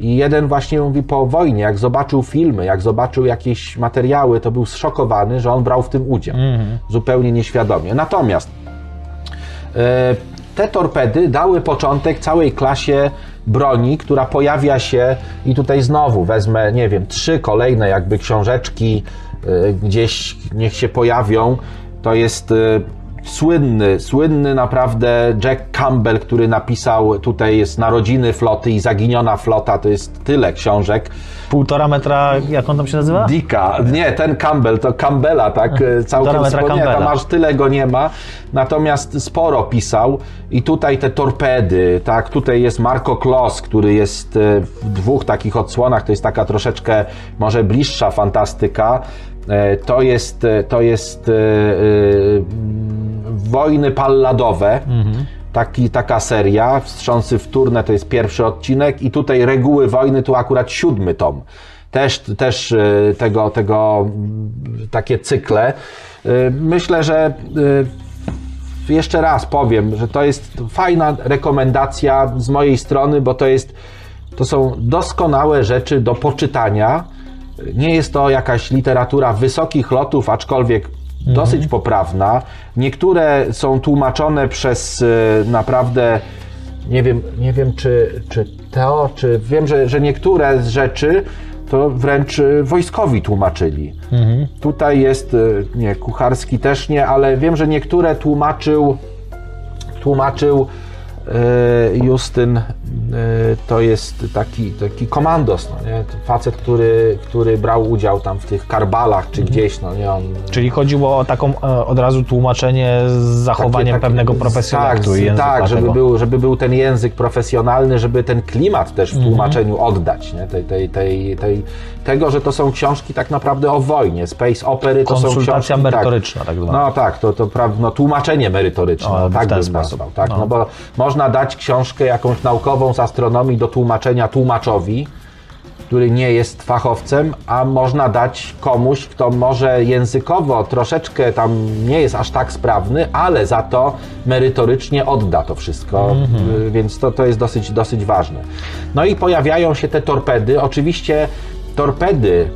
I jeden właśnie mówi po wojnie, jak zobaczył filmy, jak zobaczył jakieś materiały, to był zszokowany, że on brał w tym udział. Zupełnie nieświadomie. Natomiast e, te torpedy dały początek całej klasie broni, która pojawia się i tutaj znowu wezmę, nie wiem, trzy kolejne jakby książeczki gdzieś niech się pojawią. To jest e, słynny, słynny naprawdę Jack Campbell, który napisał, tutaj jest Narodziny floty i Zaginiona flota, to jest tyle książek. Półtora metra, jak on tam się nazywa? Dicka, nie, ten Campbell, to Campbella, tak, e, całkiem Półtora metra sporo, nie, tam aż tyle go nie ma, natomiast sporo pisał i tutaj te torpedy, tak, tutaj jest Marco Kloss, który jest w dwóch takich odsłonach, to jest taka troszeczkę może bliższa fantastyka, to jest, e, to jest e, e, Wojny Palladowe, Taki, taka seria, Wstrząsy wtórne to jest pierwszy odcinek i tutaj Reguły wojny to akurat siódmy tom. Też, też e, tego, tego mm, takie cykle. E, Myślę, że e, jeszcze raz powiem, że to jest fajna rekomendacja z mojej strony, bo to jest, to są doskonałe rzeczy do poczytania. Nie jest to jakaś literatura wysokich lotów, aczkolwiek dosyć poprawna. Niektóre są tłumaczone przez e, naprawdę nie wiem, nie wiem czy, czy to, czy wiem, że, że niektóre z rzeczy to wręcz e, wojskowi tłumaczyli. Tutaj jest, e, nie, kucharski też nie, ale wiem, że niektóre tłumaczył tłumaczył Justyn, to jest taki, taki komandos, no nie? Facet, który, który brał udział tam w tych karbalach czy gdzieś, no nie, on Czyli chodziło o taką e, od razu tłumaczenie z zachowaniem takie- takie- pewnego profesjonalizmu Tak, języka tak żeby, tego. był, żeby był ten język profesjonalny, żeby ten klimat też Mhm. w tłumaczeniu oddać. Nie? Tej, tej, tej, tej, tego, że to są książki tak naprawdę o wojnie. Space opery to są książki... Konsultacja merytoryczna, tak zwana. No tak, to, to pra- no, tłumaczenie merytoryczne, O, w tak ten bym sposób. nazwał. Tak? No. No. bo można dać książkę jakąś naukową z astronomii do tłumaczenia tłumaczowi, który nie jest fachowcem, a można dać komuś, kto może językowo troszeczkę tam nie jest aż tak sprawny, ale za to merytorycznie odda to wszystko, y, więc to, to jest dosyć, dosyć ważne. No i pojawiają się te torpedy. Oczywiście torpedy,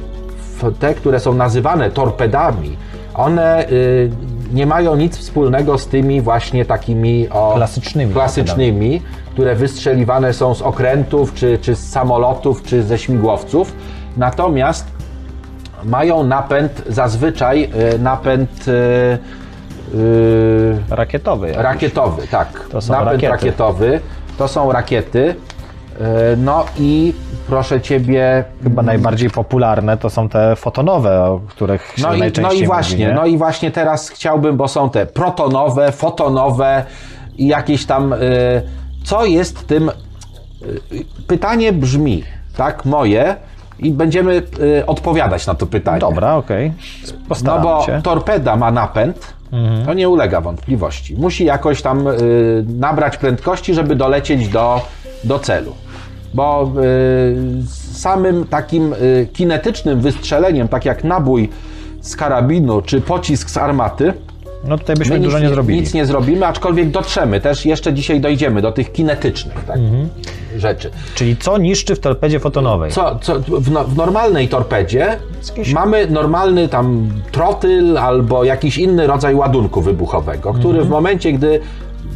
te, które są nazywane torpedami, one y, nie mają nic wspólnego z tymi właśnie takimi o, Klasycznymi klasycznymi które wystrzeliwane są z okrętów, czy, czy z samolotów, czy ze śmigłowców. Natomiast mają napęd, zazwyczaj y, napęd y, y, Rakietowy. jakiś. rakietowy, tak. To są napęd rakiety. rakietowy. To są rakiety. Y, No i proszę Ciebie, Chyba najbardziej popularne to są te fotonowe, o których się No i, no najczęściej i właśnie, mówi, no i właśnie teraz chciałbym, bo są te protonowe, fotonowe i jakieś tam. y, co jest tym. y, pytanie brzmi, tak, moje, i będziemy odpowiadać na to pytanie. Dobra, okej. No Postaram bo się. torpeda ma napęd, to nie ulega wątpliwości. Musi jakoś tam nabrać prędkości, żeby dolecieć do, do celu. Bo y, samym takim y, kinetycznym wystrzeleniem, tak jak nabój z karabinu czy pocisk z armaty, No tutaj byśmy my dużo nic, nie zrobili. Nic nie zrobimy, aczkolwiek dotrzemy. Też jeszcze dzisiaj dojdziemy do tych kinetycznych tak, Mhm. rzeczy. Czyli co niszczy w torpedzie fotonowej? Co, co w, no, w normalnej torpedzie Jakiś- mamy normalny tam trotyl albo jakiś inny rodzaj ładunku wybuchowego, który Mhm. w momencie, gdy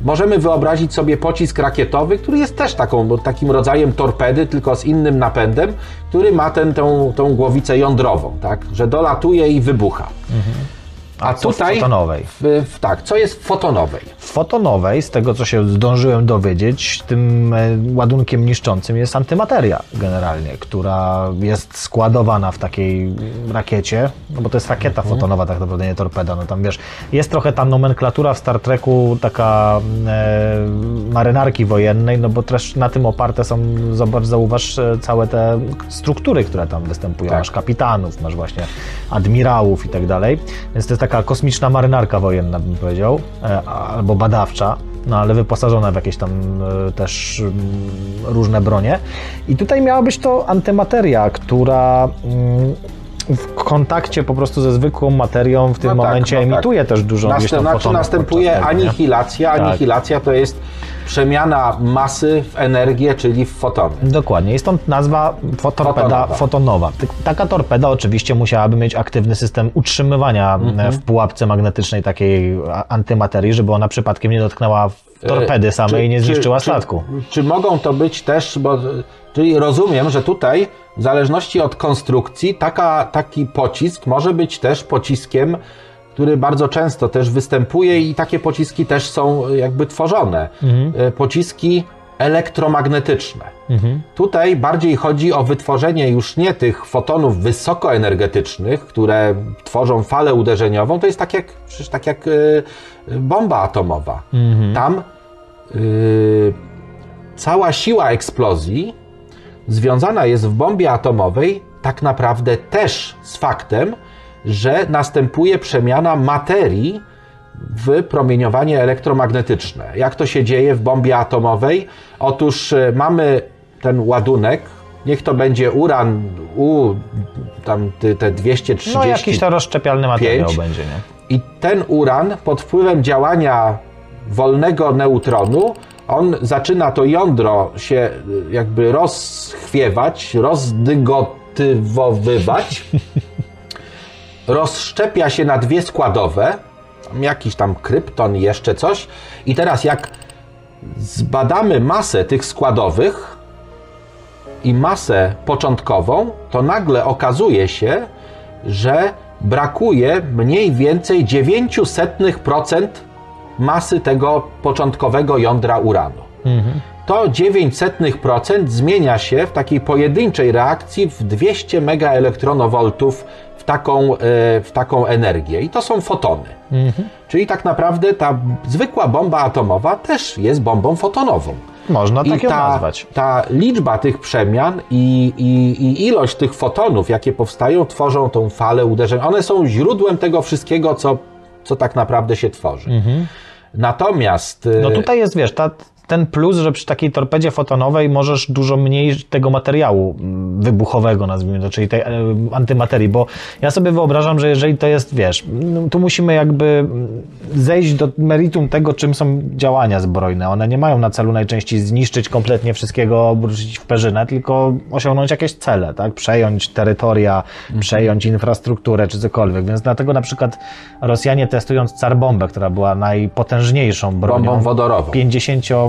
możemy wyobrazić sobie pocisk rakietowy, który jest też taką, takim rodzajem torpedy, tylko z innym napędem, który ma ten, tą, tą głowicę jądrową, tak? że dolatuje i wybucha. A, Mhm. co w tutaj, fotonowej? W, w, tak, co jest w fotonowej? fotonowej, z tego co się zdążyłem dowiedzieć, tym e, ładunkiem niszczącym jest antymateria generalnie, która jest składowana w takiej rakiecie, no bo to jest rakieta fotonowa tak naprawdę, nie torpeda, no tam wiesz, jest trochę ta nomenklatura w Star Treku taka e, marynarki wojennej, no bo też na tym oparte są, zobacz, zauważ e, całe te struktury, które tam występują, Tak. masz kapitanów, masz właśnie admirałów i tak dalej, więc to jest taka kosmiczna marynarka wojenna, bym powiedział, e, albo badawcza, no ale wyposażona w jakieś tam e, też mm, różne bronie. I tutaj miała być to antymateria, która mm, w kontakcie po prostu ze zwykłą materią w tym No tak, momencie no tak. emituje też dużo gdzieś Następ, tam znaczy następuje anihilacja. Tak. Anihilacja to jest przemiana masy w energię, czyli w fotony. Dokładnie, i stąd nazwa torpeda Fotonowa. fotonowa. Ty- Taka torpeda oczywiście musiałaby mieć aktywny system utrzymywania Mhm. e, w pułapce magnetycznej takiej antymaterii, żeby ona przypadkiem nie dotknęła w torpedy samej i nie zniszczyła statku. Czy, czy mogą to być też, bo, czyli rozumiem, że tutaj w zależności od konstrukcji taka, taki pocisk może być też pociskiem, który bardzo często też występuje i takie pociski też są jakby tworzone. E, Pociski elektromagnetyczne. Tutaj bardziej chodzi o wytworzenie już nie tych fotonów wysokoenergetycznych, które tworzą falę uderzeniową, to jest tak jak, przecież tak jak e, bomba atomowa. Tam y, cała siła eksplozji związana jest w bombie atomowej tak naprawdę też z faktem, że następuje przemiana materii w promieniowanie elektromagnetyczne. Jak to się dzieje w bombie atomowej? Otóż y, mamy ten ładunek, niech to będzie uran U, tam te 230 No jakiś to rozszczepialny materiał będzie, nie? i ten uran pod wpływem działania wolnego neutronu, on zaczyna to jądro się y, jakby rozchwiewać, rozdygotywowywać, rozszczepia się na dwie składowe, tam jakiś tam krypton jeszcze coś. I teraz jak zbadamy masę tych składowych i masę początkową, to nagle okazuje się, że brakuje mniej więcej 900% masy tego początkowego jądra uranu. To 900% zmienia się w takiej pojedynczej reakcji w 200 megaelektronowoltów w taką, e, w taką energię. I to są fotony. Czyli tak naprawdę ta zwykła bomba atomowa też jest bombą fotonową. Można I tak ją ta, nazwać. ta liczba tych przemian i, i, i ilość tych fotonów, jakie powstają, tworzą tą falę uderzeń. One są źródłem tego wszystkiego, co, co tak naprawdę się tworzy. Natomiast. No tutaj jest, wiesz, ta, ten plus, że przy takiej torpedzie fotonowej możesz dużo mniej tego materiału mm, wybuchowego, nazwijmy to, czyli tej e, antymaterii, bo ja sobie wyobrażam, że jeżeli to jest, wiesz, no, tu musimy jakby mm, zejść do meritum tego, czym są działania zbrojne. One nie mają na celu najczęściej zniszczyć kompletnie wszystkiego, obrócić w perzynę, tylko osiągnąć jakieś cele, tak? Przejąć terytoria, przejąć infrastrukturę czy cokolwiek. Więc dlatego na przykład Rosjanie testując Carbombę, która była najpotężniejszą bronią, Bombą wodorową.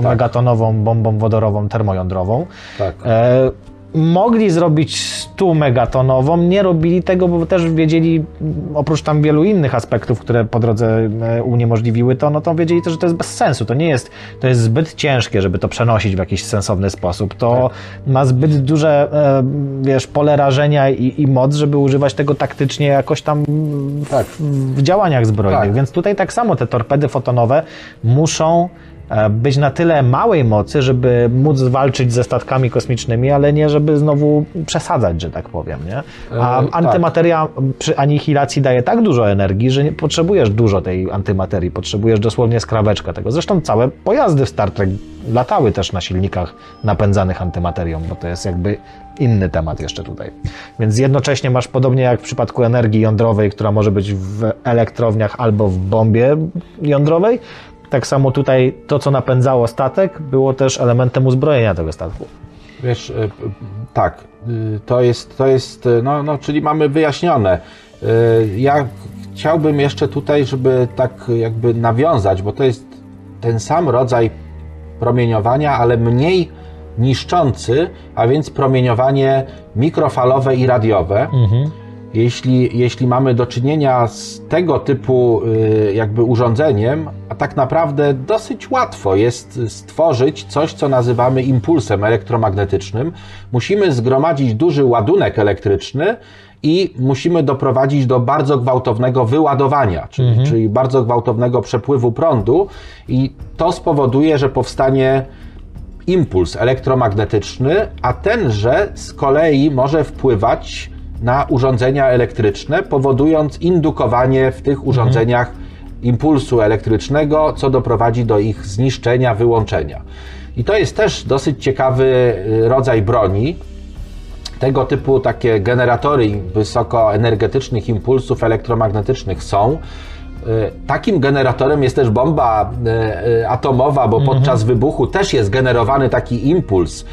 50-megatonową bombą wodorową termojądrową. Tak. E, mogli zrobić 100 megatonową, nie robili tego, bo też wiedzieli, oprócz tam wielu innych aspektów, które po drodze e, uniemożliwiły to, no to wiedzieli też, że to jest bez sensu. To nie jest, to jest zbyt ciężkie, żeby to przenosić w jakiś sensowny sposób. To ma zbyt duże, e, wiesz, pole rażenia i, i moc, żeby używać tego taktycznie jakoś tam w, Tak. w działaniach zbrojnych. Tak. Więc tutaj tak samo te torpedy fotonowe muszą być na tyle małej mocy, żeby móc walczyć ze statkami kosmicznymi, ale nie żeby znowu przesadzać, że tak powiem. Nie? A E, tak. antymateria przy anihilacji daje tak dużo energii, że nie potrzebujesz dużo tej antymaterii, potrzebujesz dosłownie skraweczkę tego. Zresztą całe pojazdy w Star Trek latały też na silnikach napędzanych antymaterią, bo to jest jakby inny temat jeszcze tutaj. Więc jednocześnie masz podobnie jak w przypadku energii jądrowej, która może być w elektrowniach albo w bombie jądrowej, tak samo tutaj to, co napędzało statek, było też elementem uzbrojenia tego statku. Wiesz, y, tak, y, to jest, to jest y, no, no, czyli mamy wyjaśnione. Ja chciałbym jeszcze tutaj, żeby tak jakby nawiązać, bo to jest ten sam rodzaj promieniowania, ale mniej niszczący, a więc promieniowanie mikrofalowe i radiowe. Jeśli, jeśli mamy do czynienia z tego typu y, jakby urządzeniem, a tak naprawdę dosyć łatwo jest stworzyć coś, co nazywamy impulsem elektromagnetycznym. Musimy zgromadzić duży ładunek elektryczny i musimy doprowadzić do bardzo gwałtownego wyładowania, czyli, czyli bardzo gwałtownego przepływu prądu, i to spowoduje, że powstanie impuls elektromagnetyczny, a tenże z kolei może wpływać na urządzenia elektryczne, powodując indukowanie w tych urządzeniach impulsu elektrycznego, co doprowadzi do ich zniszczenia, wyłączenia. I to jest też dosyć ciekawy y, rodzaj broni. Tego typu takie generatory wysokoenergetycznych impulsów elektromagnetycznych są. Y, Takim generatorem jest też bomba y, atomowa, bo podczas wybuchu też jest generowany taki impuls.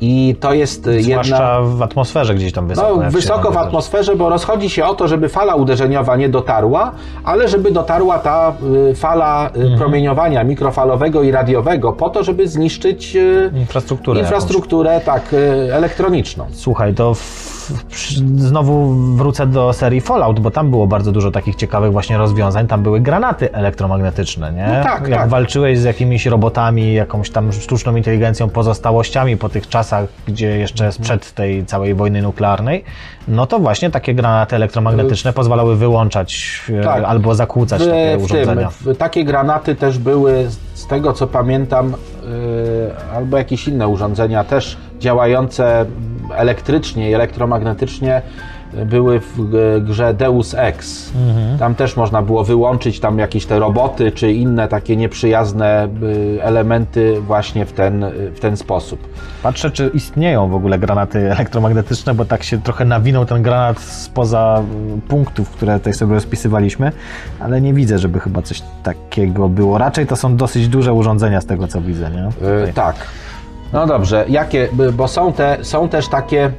I to jest y, jedna. Zwłaszcza w atmosferze gdzieś tam wysoko. No, wysoko w atmosferze, bo rozchodzi się o to, żeby fala uderzeniowa nie dotarła, ale żeby dotarła ta y, fala y, Mhm. promieniowania mikrofalowego i radiowego, po to, żeby zniszczyć Infrastrukturę infrastrukturę tak, elektroniczną. Słuchaj, to w, znowu wrócę do serii Fallout, bo tam było bardzo dużo takich ciekawych właśnie rozwiązań. Tam były granaty elektromagnetyczne, nie? No tak, Jak tak. walczyłeś z jakimiś robotami, jakąś tam sztuczną inteligencją, pozostałościami po tych czasach, gdzie jeszcze sprzed tej całej wojny nuklearnej, no to właśnie takie granaty elektromagnetyczne pozwalały wyłączać e, Tak. albo zakłócać takie w, w urządzenia. tym, w, takie granaty też były, z- tego co pamiętam, y, albo jakieś inne urządzenia też działające elektrycznie i elektromagnetycznie były w grze Deus Ex. Mhm. Tam też można było wyłączyć tam jakieś te roboty czy inne takie nieprzyjazne y, elementy właśnie w ten, w ten sposób. Patrzę, czy istnieją w ogóle granaty elektromagnetyczne, bo tak się trochę nawinął ten granat spoza y, punktów, które tutaj sobie rozpisywaliśmy, ale nie widzę, żeby chyba coś takiego było. Raczej to są dosyć duże urządzenia z tego, co widzę, nie? Tutaj. tak. No dobrze, jakie, bo są, te, są też takie,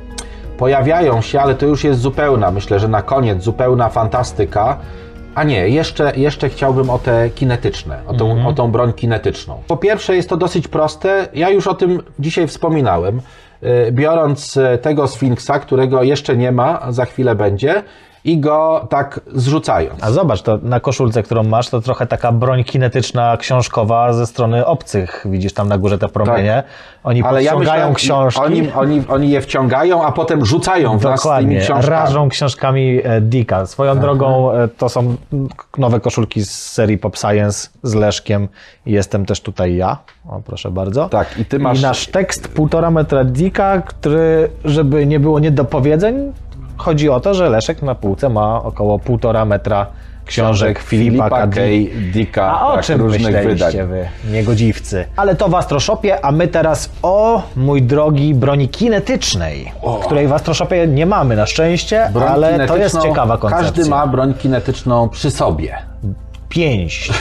pojawiają się, ale to już jest zupełna, myślę, że na koniec zupełna fantastyka. A nie, jeszcze, jeszcze chciałbym o te kinetyczne, o tą, o tą broń kinetyczną. Po pierwsze jest to dosyć proste, ja już o tym dzisiaj wspominałem. E, Biorąc e, tego Sfinksa, którego jeszcze nie ma, za chwilę będzie, i go tak zrzucając. A zobacz, to na koszulce, którą masz, to trochę taka broń kinetyczna, książkowa ze strony obcych. Widzisz tam na górze te promienie. Oni Ale ja podciągają myślałem, książki. Oni, oni, oni je wciągają, a potem rzucają w nas Dokładnie, książkami. rażą książkami e, Dicka. Swoją drogą e, to są nowe koszulki z serii Pop Science z Leszkiem. Jestem też tutaj ja. O, proszę bardzo. Tak, i ty masz- I nasz tekst półtora metra Dicka, który, żeby nie było niedopowiedzeń, chodzi o to, że Leszek na półce ma około półtora metra książek Filipa K. Dicka. A o tak, czym różnych wydań. wy, niegodziwcy? Ale to w Astroshopie, a my teraz o, mój drogi, broni kinetycznej, której w Astroshopie nie mamy na szczęście, Broń ale to jest ciekawa koncepcja. Każdy ma broń kinetyczną przy sobie. Pięść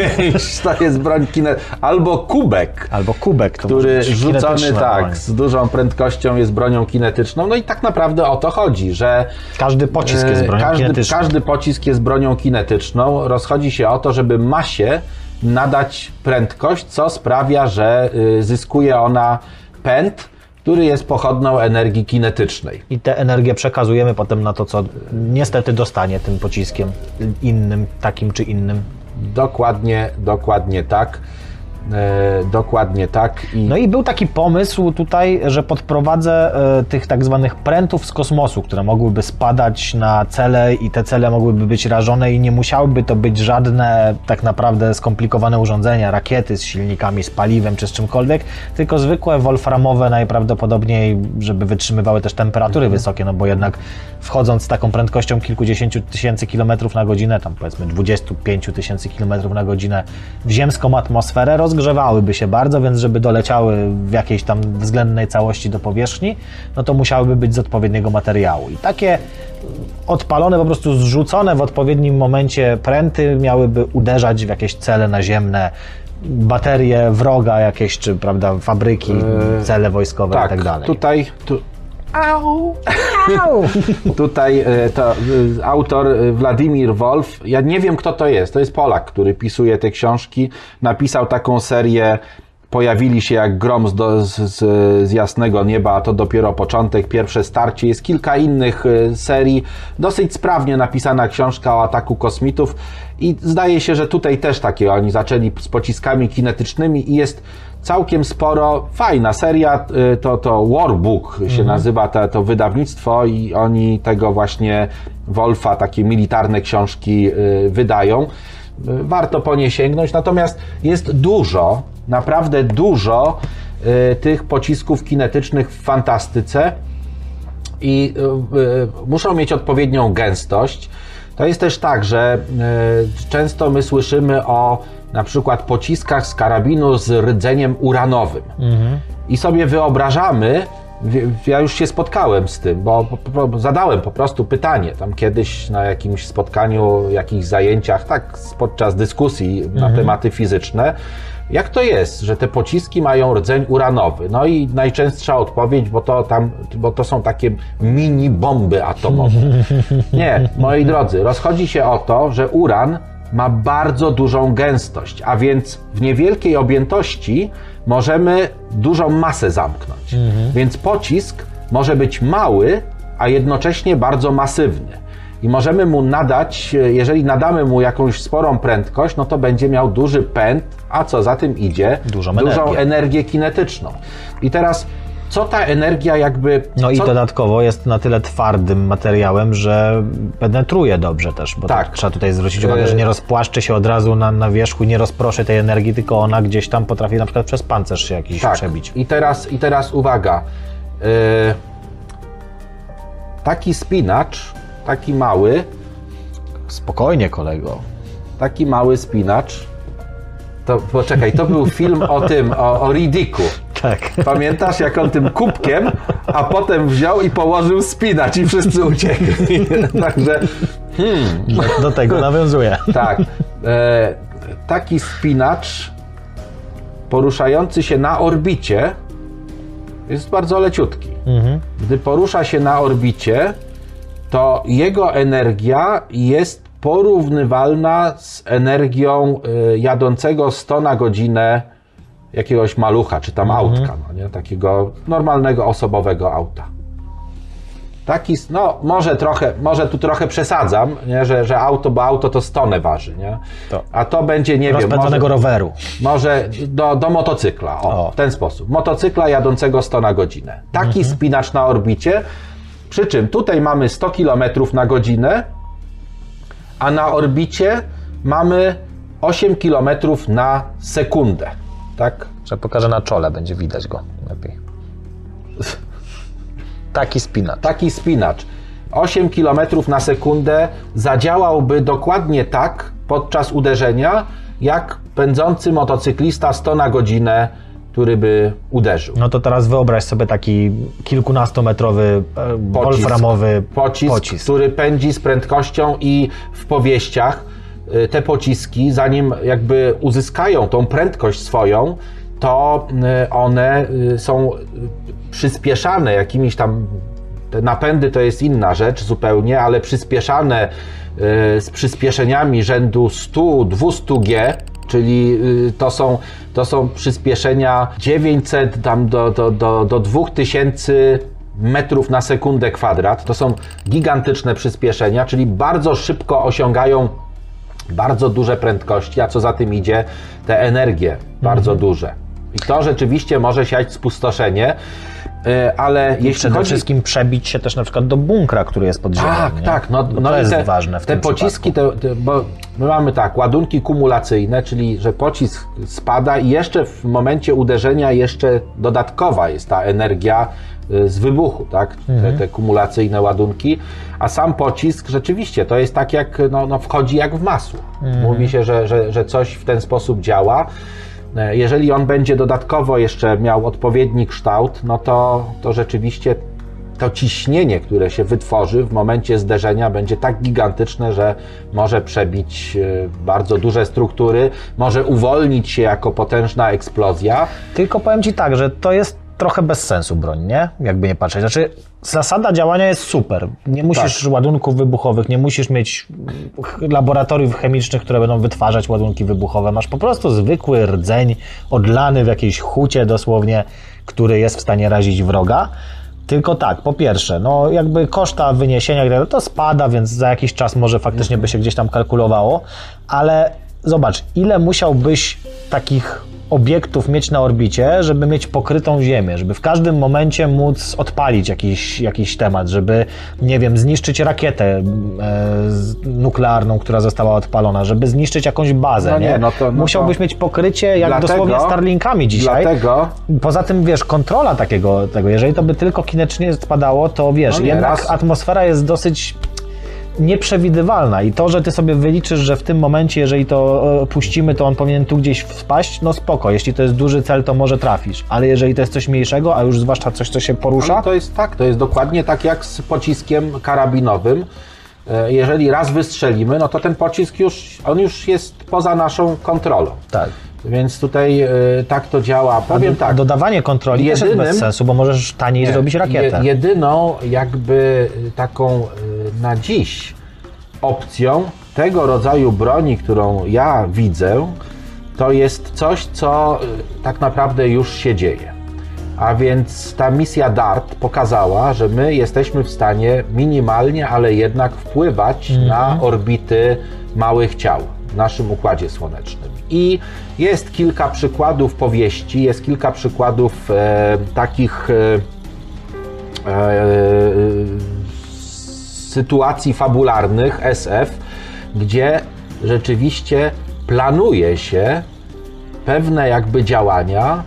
to jest broń kinetyczna. Albo kubek, albo kubek, który rzucony tak, broń. z dużą prędkością jest bronią kinetyczną. No i tak naprawdę o to chodzi, że Każdy pocisk jest e, bronią każdy, kinetyczną. każdy pocisk jest bronią kinetyczną. Rozchodzi się o to, żeby masie nadać prędkość, co sprawia, że y, zyskuje ona pęd, który jest pochodną energii kinetycznej. I tę energię przekazujemy potem na to, co niestety dostanie tym pociskiem innym, takim czy innym. Dokładnie, dokładnie tak. E, dokładnie tak. I No i był taki pomysł tutaj, że podprowadzę e, tych tak zwanych prętów z kosmosu, które mogłyby spadać na cele i te cele mogłyby być rażone i nie musiałyby to być żadne tak naprawdę skomplikowane urządzenia, rakiety z silnikami, z paliwem czy z czymkolwiek, tylko zwykłe wolframowe najprawdopodobniej, żeby wytrzymywały też temperatury wysokie, no bo jednak wchodząc z taką prędkością kilkudziesięciu tysięcy kilometrów na godzinę, tam powiedzmy 25 tysięcy kilometrów na godzinę w ziemską atmosferę, rozgrzewałyby się bardzo, więc żeby doleciały w jakiejś tam względnej całości do powierzchni, no to musiałyby być z odpowiedniego materiału. I takie odpalone, po prostu zrzucone w odpowiednim momencie pręty miałyby uderzać w jakieś cele naziemne, baterie wroga jakieś, czy prawda, fabryki, cele wojskowe i tak, tak dalej. tutaj... Tu, Tutaj e, to, e, autor e, Władimir Wolf, ja nie wiem kto to jest, to jest Polak, który pisuje te książki, napisał taką serię pojawili się jak grom z, do, z, z, jasnego nieba, a to dopiero początek, pierwsze starcie. Jest kilka innych serii. Dosyć sprawnie napisana książka o ataku kosmitów i zdaje się, że tutaj też takie oni zaczęli z pociskami kinetycznymi i jest całkiem sporo. Fajna seria, y, to, to Warbook się mhm. nazywa to, to wydawnictwo i oni tego właśnie Wolfa, takie militarne książki y, wydają. Warto po nie sięgnąć, natomiast jest dużo naprawdę dużo y, tych pocisków kinetycznych w fantastyce i y, y, muszą mieć odpowiednią gęstość. To jest też tak, że często my słyszymy o na przykład pociskach z karabinu z rdzeniem uranowym. Mhm. I sobie wyobrażamy, ja już się spotkałem z tym, bo, bo, zadałem po prostu pytanie tam kiedyś na jakimś spotkaniu, jakichś zajęciach, tak podczas dyskusji mhm. na tematy fizyczne. Jak to jest, że te pociski mają rdzeń uranowy? No i najczęstsza odpowiedź, bo to tam, bo to są takie mini bomby atomowe. Nie, moi drodzy, rozchodzi się o to, że uran ma bardzo dużą gęstość, a więc w niewielkiej objętości możemy dużą masę zamknąć. Mhm. Więc pocisk może być mały, a jednocześnie bardzo masywny. I możemy mu nadać, jeżeli nadamy mu jakąś sporą prędkość, no to będzie miał duży pęd, a co za tym idzie? Dużą, dużą energię. energię kinetyczną. I teraz co ta energia jakby. No i co... dodatkowo jest na tyle twardym materiałem, że penetruje dobrze też, bo tak. trzeba tutaj zwrócić uwagę, że nie rozpłaszczy się od razu na, na wierzchu, nie rozproszy tej energii, tylko ona gdzieś tam potrafi na przykład przez pancerz się jakiś tak. przebić. I teraz, I teraz uwaga. Yy... Taki spinacz, taki mały. Spokojnie, kolego. Taki mały spinacz. To poczekaj, to był film o tym, o, o Ridiku. Tak. Pamiętasz, jak on tym kubkiem, a potem wziął i położył spinacz i wszyscy uciekli. Także. Hmm. Do tego nawiązuje. Tak. E, taki spinacz poruszający się na orbicie jest bardzo leciutki. Mhm. Gdy porusza się na orbicie, to jego energia jest porównywalna z energią y, jadącego 100 na godzinę jakiegoś malucha, czy tam mhm. autka, no nie? takiego normalnego osobowego auta. Taki, no może trochę, może tu trochę przesadzam, nie? Że, że auto, bo auto to stonę waży, nie? To. A to będzie, nie wiem, może, roweru. Może do, do motocykla, o, o, w ten sposób. Motocykla jadącego 100 na godzinę. Taki mhm. spinacz na orbicie, przy czym tutaj mamy 100 km na godzinę, a na orbicie mamy 8 km na sekundę. Tak? Że pokażę na czole, będzie widać go lepiej. Taki spinacz. Taki spinacz. 8 km na sekundę zadziałałby dokładnie tak podczas uderzenia, jak pędzący motocyklista 100 na godzinę który by uderzył. No to teraz wyobraź sobie taki kilkunastometrowy e, wolframowy pocisk, pocisk, który pędzi z prędkością i w powieściach e, te pociski, zanim jakby uzyskają tą prędkość swoją, to e, one są przyspieszane jakimiś tam te napędy to jest inna rzecz zupełnie, ale przyspieszane z przyspieszeniami rzędu 100-200 G, czyli to są to są przyspieszenia 900 tam do, do, do, do 2000 metrów na sekundę kwadrat. To są gigantyczne przyspieszenia, czyli bardzo szybko osiągają bardzo duże prędkości, a co za tym idzie, te energie bardzo mhm. duże. I to rzeczywiście może siać spustoszenie. E, ale I jeśli przede chodzi... wszystkim przebić się też na przykład do bunkra, który jest pod ziemią. Tak, nie? tak. No, no to jest te, ważne w te tym pociski, te, te, bo my mamy tak, ładunki kumulacyjne, czyli że pocisk spada i jeszcze w momencie uderzenia jeszcze dodatkowa jest ta energia y, z wybuchu, tak? Mhm. Te, te, kumulacyjne ładunki, a sam pocisk rzeczywiście to jest tak jak, no, no wchodzi jak w masło. Mhm. Mówi się, że, że, że coś w ten sposób działa. E, jeżeli on będzie dodatkowo jeszcze miał odpowiedni kształt, no to, to rzeczywiście to ciśnienie, które się wytworzy w momencie zderzenia, będzie tak gigantyczne, że może przebić e, bardzo duże struktury, może uwolnić się jako potężna eksplozja. Tylko powiem Ci tak, że to jest trochę bez sensu broń, nie? Jakby nie patrzeć. Znaczy, zasada działania jest super. Nie musisz Tak. ładunków wybuchowych, nie musisz mieć laboratoriów chemicznych, które będą wytwarzać ładunki wybuchowe. Masz po prostu zwykły rdzeń, odlany w jakiejś hucie dosłownie, który jest w stanie razić wroga. Tylko tak, po pierwsze, no jakby koszta wyniesienia tak to spada, więc za jakiś czas może faktycznie by się gdzieś tam kalkulowało, ale zobacz, ile musiałbyś takich obiektów mieć na orbicie, żeby mieć pokrytą Ziemię, żeby w każdym momencie móc odpalić jakiś, jakiś temat, żeby, nie wiem, zniszczyć rakietę e, nuklearną, która została odpalona, żeby zniszczyć jakąś bazę, No nie, nie? no to- no Musiałbyś to- mieć pokrycie jak Dlatego- dosłownie Starlinkami dzisiaj. Dlatego Poza tym, wiesz, kontrola takiego, tego, jeżeli to by tylko kinetycznie spadało, to wiesz, No nie, jednak raz- atmosfera jest dosyć nieprzewidywalna i to, że ty sobie wyliczysz, że w tym momencie, jeżeli to e, puścimy, to on powinien tu gdzieś spaść, no spoko, jeśli to jest duży cel, to może trafisz, ale jeżeli to jest coś mniejszego, a już zwłaszcza coś, co się porusza, Ale to jest tak, to jest dokładnie tak jak z pociskiem karabinowym. E, Jeżeli raz wystrzelimy, no to ten pocisk już, on już jest poza naszą kontrolą. tak. Więc tutaj e, tak to działa. Powiem tak. dodawanie kontroli też jest Jedynym- bez sensu, bo możesz taniej Nie, zrobić rakietę. Je, jedyną jakby y, taką y, na dziś opcją tego rodzaju broni, którą ja widzę, to jest coś, co y, tak naprawdę już się dzieje. A więc ta misja DART pokazała, że my jesteśmy w stanie minimalnie, ale jednak wpływać na orbity małych ciał w naszym układzie słonecznym. I jest kilka przykładów powieści, jest kilka przykładów e, takich e, e, sytuacji fabularnych SF, gdzie rzeczywiście planuje się pewne jakby działania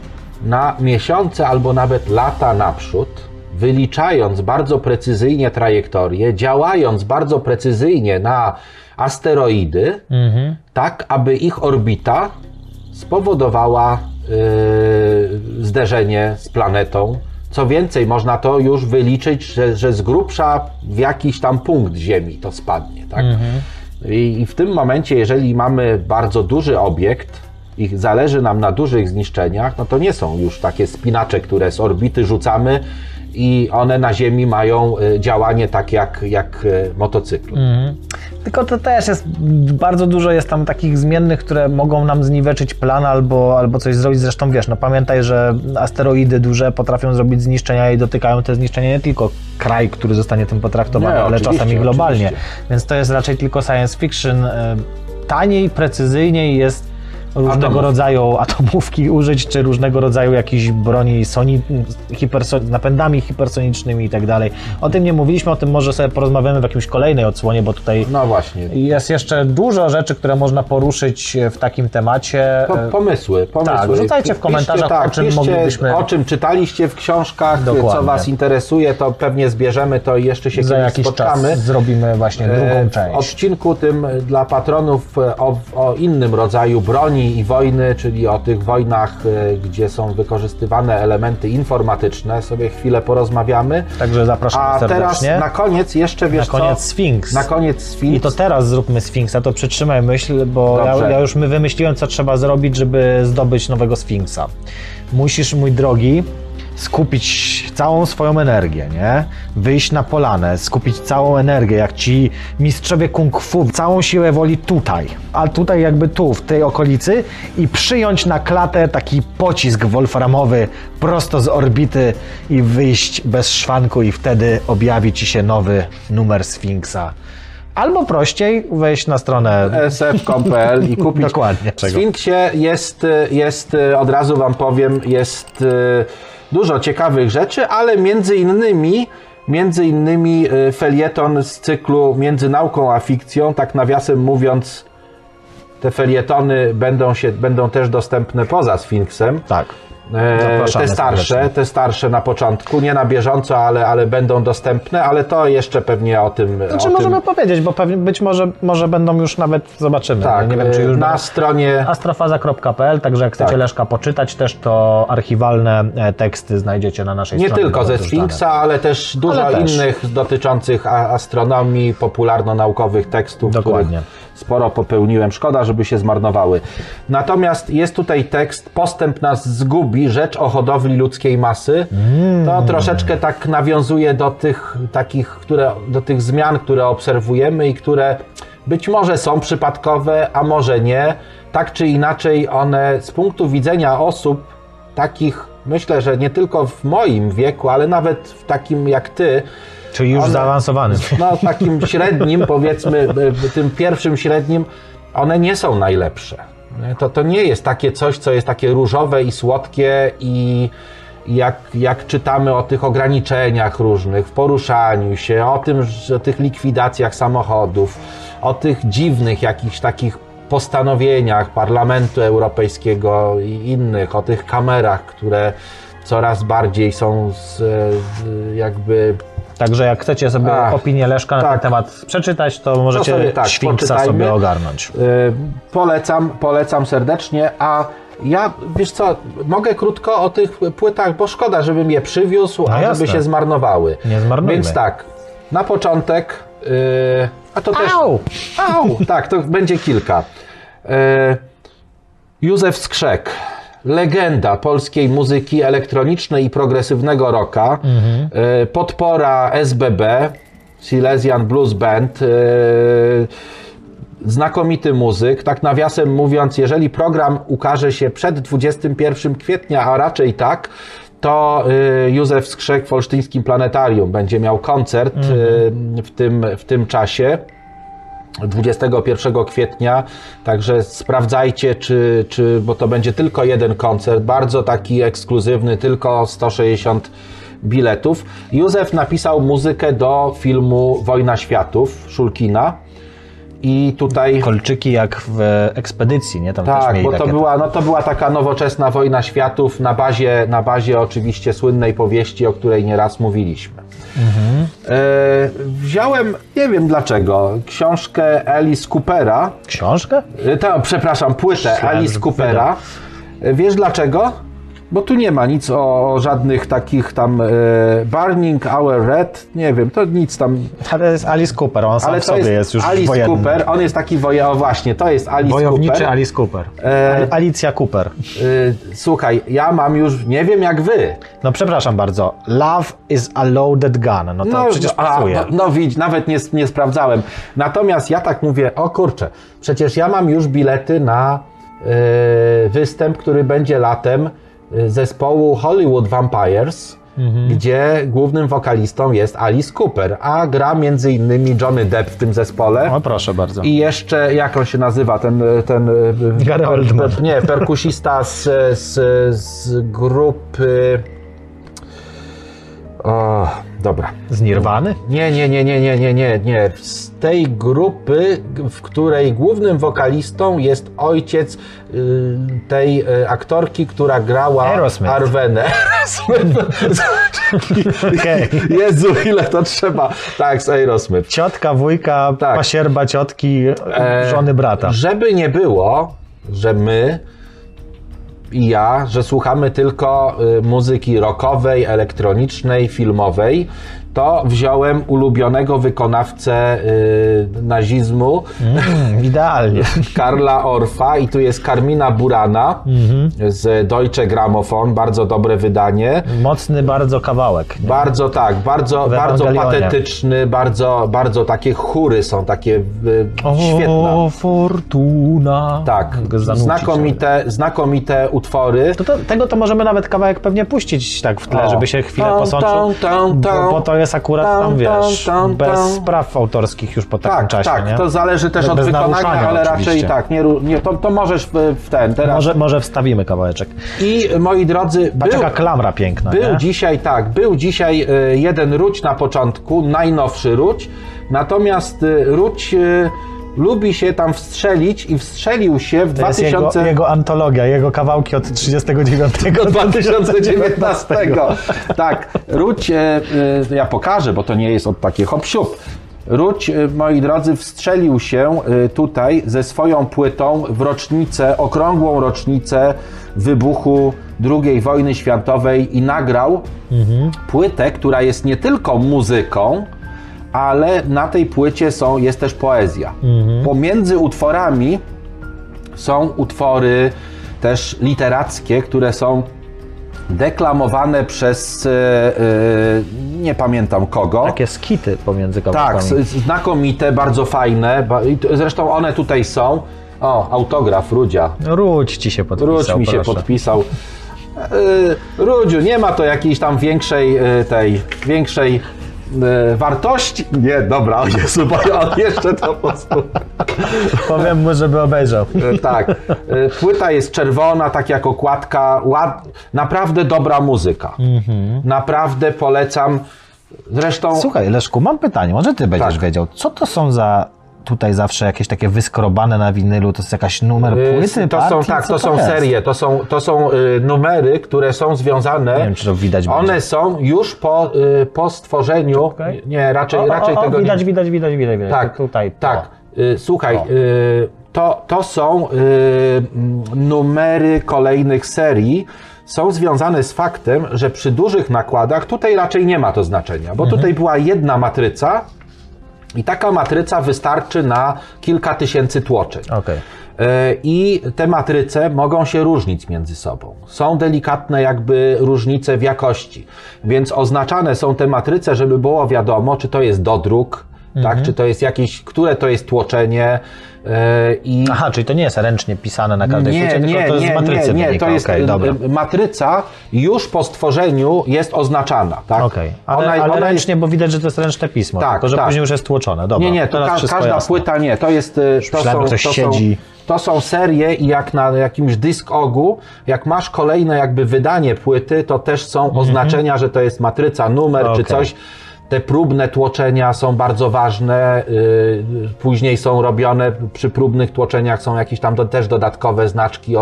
na miesiące albo nawet lata naprzód, wyliczając bardzo precyzyjnie trajektorię, działając bardzo precyzyjnie na asteroidy, tak aby ich orbita spowodowała yy, zderzenie z planetą. Co więcej, można to już wyliczyć, że, że z grubsza w jakiś tam punkt Ziemi to spadnie. Tak? I, I w tym momencie, jeżeli mamy bardzo duży obiekt, i zależy nam na dużych zniszczeniach, no to nie są już takie spinacze, które z orbity rzucamy i one na Ziemi mają y, działanie tak jak, jak y, motocykl. Tylko to też jest, bardzo dużo jest tam takich zmiennych, które mogą nam zniweczyć plan albo, albo coś zrobić. Zresztą wiesz, no pamiętaj, że asteroidy duże potrafią zrobić zniszczenia i dotykają te zniszczenia nie tylko kraj, który zostanie tym potraktowany, Nie, ale czasami globalnie. oczywiście. Więc to jest raczej tylko science fiction. E, Taniej, precyzyjniej jest różnego Atomów. rodzaju atomówki użyć, czy różnego rodzaju jakichś broni soni, hiperso, napędami hipersonicznymi i tak dalej. O tym nie mówiliśmy, o tym może sobie porozmawiamy w jakimś kolejnej odsłonie, bo tutaj No właśnie. jest jeszcze dużo rzeczy, które można poruszyć w takim temacie. Po, pomysły, pomysły. tak, rzucajcie w Piszcie, komentarzach, tak, o czym piszcie, moglibyśmy- O czym czytaliście w książkach, Dokładnie. co Was interesuje, to pewnie zbierzemy to i jeszcze się Za jakiś spotkamy. czas zrobimy właśnie drugą E, W część. odcinku tym dla patronów e, o, o innym rodzaju broni i wojny, czyli o tych wojnach, e, gdzie są wykorzystywane elementy informatyczne, sobie chwilę porozmawiamy. Także zapraszamy A serdecznie. teraz na koniec jeszcze wiesz Na koniec co? Sfinks. Na koniec Sfinks. I to teraz zróbmy Sfinksa, to przytrzymaj myśl, bo ja, ja już my wymyśliłem, co trzeba zrobić, żeby zdobyć nowego Sfinksa. Musisz, mój drogi, skupić całą swoją energię, nie? Wyjść na polanę, skupić całą energię, jak ci mistrzowie kung fu, całą siłę woli tutaj, a tutaj jakby tu, w tej okolicy i przyjąć na klatę taki pocisk wolframowy prosto z orbity i wyjść bez szwanku i wtedy objawi ci się nowy numer Sfinksa. Albo prościej wejść na stronę sf.pl i kupić. Dokładnie. W Sfinksie jest, jest, od razu Wam powiem, jest dużo ciekawych rzeczy, ale między innymi, między innymi e, felieton z cyklu Między nauką a fikcją, tak nawiasem mówiąc, te felietony będą, się, będą też dostępne poza Sfinksem. Tak. E, Zapraszamy te starsze, serdecznie. te starsze na początku, nie na bieżąco, ale, ale będą dostępne, ale to jeszcze pewnie o tym. Znaczy o możemy tym powiedzieć, bo pewnie być może, może będą już nawet, zobaczymy. tak, nie wiem, czy e, już na będą. stronie. Astrofaza.pl, także jak chcecie Tak. Leszka poczytać też, to archiwalne e, teksty znajdziecie na naszej Nie stronie. tylko ze Sfinksa, ale też dużo Ale też. innych dotyczących astronomii, popularno-naukowych tekstów, Dokładnie. których sporo popełniłem. Szkoda, żeby się zmarnowały. Natomiast jest tutaj tekst Postęp nas zgubi Rzecz o hodowli ludzkiej masy, to troszeczkę tak nawiązuje do tych takich, które, do tych zmian, które obserwujemy i które być może są przypadkowe, a może nie. Tak czy inaczej, one z punktu widzenia osób takich, myślę, że nie tylko w moim wieku, ale nawet w takim jak ty, Czyli już One- zaawansowany. no takim średnim, powiedzmy, tym pierwszym średnim, one nie są najlepsze. To, to nie jest takie coś, co jest takie różowe i słodkie i jak, jak czytamy o tych ograniczeniach różnych w poruszaniu się, o tym, o tych likwidacjach samochodów, o tych dziwnych jakichś takich postanowieniach Parlamentu Europejskiego i innych, o tych kamerach, które coraz bardziej są z, z, jakby Także jak chcecie sobie Ach, opinię Leszka na tak. ten temat przeczytać, to możecie sobie tak, Świnksa sobie ogarnąć. Y, Polecam, polecam serdecznie, a ja, wiesz co, mogę krótko o tych płytach, bo szkoda, żebym je przywiózł, No a jasne. żeby się zmarnowały. Nie zmarnujmy. Więc tak, na początek, y, a to też... Au! Au! Tak, to będzie kilka. Y, Józef Skrzek, legenda polskiej muzyki elektronicznej i progresywnego rocka, y, podpora SBB, Silesian Blues Band, y, znakomity muzyk. Tak nawiasem mówiąc, jeżeli program ukaże się przed 21 kwietnia, a raczej tak, to y, Józef Skrzek w Olsztyńskim Planetarium będzie miał koncert y, w, tym, w tym czasie. 21 kwietnia, także sprawdzajcie, czy, czy, bo to będzie tylko jeden koncert, bardzo taki ekskluzywny, tylko 160 biletów. Józef napisał muzykę do filmu Wojna Światów Szulkina i tutaj... Kolczyki jak w ekspedycji, nie? Tam Tak, bo to takie... była, no to była taka nowoczesna wojna światów na bazie, na bazie oczywiście słynnej powieści, o której nieraz mówiliśmy. E, wziąłem, nie wiem dlaczego, książkę Alice Coopera, Książkę? e, to, przepraszam, płytę Alice Coopera. E, Wiesz dlaczego? Bo tu nie ma nic o, żadnych takich tam e, Burning Our Red, nie wiem, to nic tam Ale to jest Alice Cooper, on sam ale sobie jest, jest, już Alice wojenny. Cooper, on jest taki woje, o właśnie, to jest Alice Wojowniczy Cooper. Alice Cooper. E, Al- Alicja Cooper. Y, słuchaj, ja mam już, nie wiem jak wy. No przepraszam bardzo. Love is a loaded gun. No to przecież a, pasuje. no, no widz, nawet nie, nie sprawdzałem. Natomiast ja tak mówię, o kurczę, przecież ja mam już bilety na y, występ, który będzie latem zespołu Hollywood Vampires, Mhm. gdzie głównym wokalistą jest Alice Cooper, a gra między innymi Johnny Depp w tym zespole. O proszę bardzo. I jeszcze, jak on się nazywa, ten... ten y, Gary Oldman. per- Nie, perkusista z, z, z grupy... O, dobra. Z Nirwany? Nie, nie, nie, nie, nie, nie, nie, nie. Z tej grupy, w której głównym wokalistą jest ojciec y, tej y, aktorki, która grała Aerosmith. Arwenę. Okej. Jezu, ile to trzeba. Tak, z Aerosmith. Ciotka, wujka, Tak. pasierba ciotki, E, żony brata. Żeby nie było, że my i ja, że słuchamy tylko y, muzyki rockowej, elektronicznej, filmowej, to wziąłem ulubionego wykonawcę y, nazizmu, Mm, idealnie. Karla Orfa i tu jest Carmina Burana z Deutsche Grammophon, bardzo dobre wydanie. Mocny bardzo kawałek. nie? Bardzo tak, bardzo, bardzo patetyczny, bardzo, bardzo takie chóry są, takie y, świetne. O, fortuna. Tak, znakomite, znakomite utwory. To, to, tego to możemy nawet kawałek pewnie puścić tak w tle, O. żeby się chwilę posączył. bo to jest akurat Tam, tam, wiesz, tam, tam, bez tam. spraw autorskich już po takim Tak, czasie, tak, nie? to zależy też Bez od wykonania, ale raczej oczywiście. tak, nie, nie, to, to możesz w, w ten teraz. Może, może wstawimy kawałeczek. I moi drodzy, Patrz był, klamra piękna, był nie? dzisiaj tak, był dzisiaj y, jeden ruć na początku, najnowszy ruć, natomiast y, ruć y, lubi się tam wstrzelić i wstrzelił się w To jest jego, 2000... jego antologia, jego kawałki od 39 do 2019. Tak, Ruć, e, e, ja pokażę, bo to nie jest od takich hop siup. Ruć, e, moi drodzy, wstrzelił się tutaj ze swoją płytą w rocznicę, okrągłą rocznicę wybuchu II wojny światowej i nagrał płytę, która jest nie tylko muzyką, ale na tej płycie są, jest też poezja. Pomiędzy utworami są utwory też literackie, które są deklamowane przez e, e, nie pamiętam kogo. Takie skity pomiędzy Tak, kawałkami. s- znamiite, bardzo fajne. Zresztą one tutaj są. O, autograf Rudzia. Róć ci się podpisał, Ruć mi się proszę. podpisał. Yy, Rudziu, nie ma to jakiejś tam większej yy, tej, większej yy, wartości. Nie, dobra, o Jezu, on jeszcze to po prostu. Powiem mu, żeby obejrzał. Yy, tak. Yy, Płyta jest czerwona, tak jak okładka. Ład... Naprawdę dobra muzyka. Naprawdę polecam. Zresztą. Słuchaj, Leszku, mam pytanie, może ty będziesz Tak. wiedział, co to są za tutaj zawsze jakieś takie wyskrobane na winylu, to jest jakaś numer yy, płyty, to są, partii? tak, Co to są jest? serie, to są, to są yy, numery, które są związane. Nie wiem, czy to widać One będzie. są już po, yy, po stworzeniu. Czekaj. Nie, raczej, O, o, raczej o, o, tego nie. widać, widać, widać, widać, widać. Tak, tutaj. tak. to. Y, Słuchaj, y, to, to są y, numery kolejnych serii. Są związane z faktem, że przy dużych nakładach tutaj raczej nie ma to znaczenia, bo tutaj była jedna matryca i taka matryca wystarczy na kilka tysięcy tłoczeń. Okej. Y, I te matryce mogą się różnić między sobą. Są delikatne jakby różnice w jakości. Więc oznaczane są te matryce, żeby było wiadomo, czy to jest dodruk, tak, czy to jest jakieś, które to jest tłoczenie. Y, I Aha, czyli to nie jest ręcznie pisane na każdej nie, płycie, nie, tylko to jest nie, z matrycy nie, nie, wynika. to jest Okej, y, dobra. y, matryca już po stworzeniu jest oznaczana, tak? Okej, ale, Ona- ale ona jest- ręcznie, bo widać, że to jest ręczne pismo, Tak, tylko że tak. później już jest tłoczone. Dobra, Nie, nie, to ka- każda jasne. płyta nie. To jest. To są, ktoś to, są, siedzi. to są serie i jak na jakimś disk ogu, jak masz kolejne jakby wydanie płyty, to też są oznaczenia, że to jest matryca, numer czy Mhm. Okej. coś. Te próbne tłoczenia są bardzo ważne. y, Później są robione przy próbnych tłoczeniach, są jakieś tam do, też dodatkowe znaczki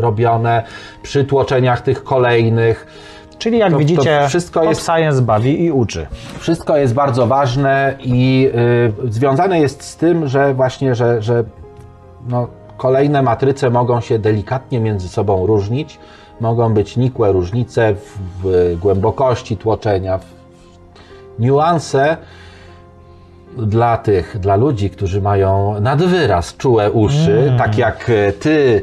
robione. Przy tłoczeniach tych kolejnych. Czyli jak To- to widzicie, wszystko Pop jest- Science bawi i uczy. Wszystko jest bardzo ważne i y, związane jest z tym, że właśnie, że, że no, kolejne matryce mogą się delikatnie między sobą różnić. Mogą być nikłe różnice w, w głębokości tłoczenia, w niuanse dla tych, dla ludzi, którzy mają nadwyraz czułe uszy, tak jak e, ty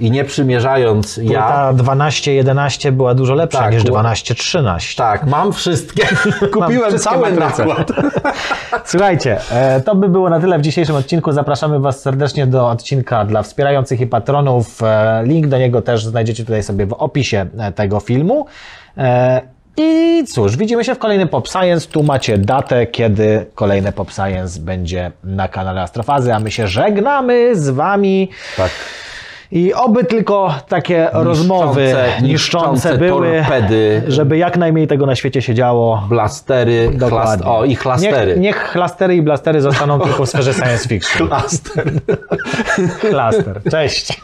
i nie przymierzając ja. Ta 12-11 była dużo lepsza Tak, niż było- 12-13. Tak, mam wszystkie. Kupiłem wszystkie cały matryce. nakład. Słuchajcie, e, to by było na tyle w dzisiejszym odcinku. Zapraszamy Was serdecznie do odcinka dla wspierających i patronów. E, Link do niego też znajdziecie tutaj sobie w opisie tego filmu. I cóż, widzimy się w kolejnym Pop Science. Tu macie datę, kiedy kolejny Pop Science będzie na kanale Astrofazy, a my się żegnamy z Wami. Tak. I oby tylko takie rozmowy niszczące, niszczące były, torpedy. żeby jak najmniej tego na świecie się działo. Blastery, chlast... O i chlastery. Niech, niech chlastery i blastery zostaną tylko w sferze science fiction. Klaster. Klaster. Cześć.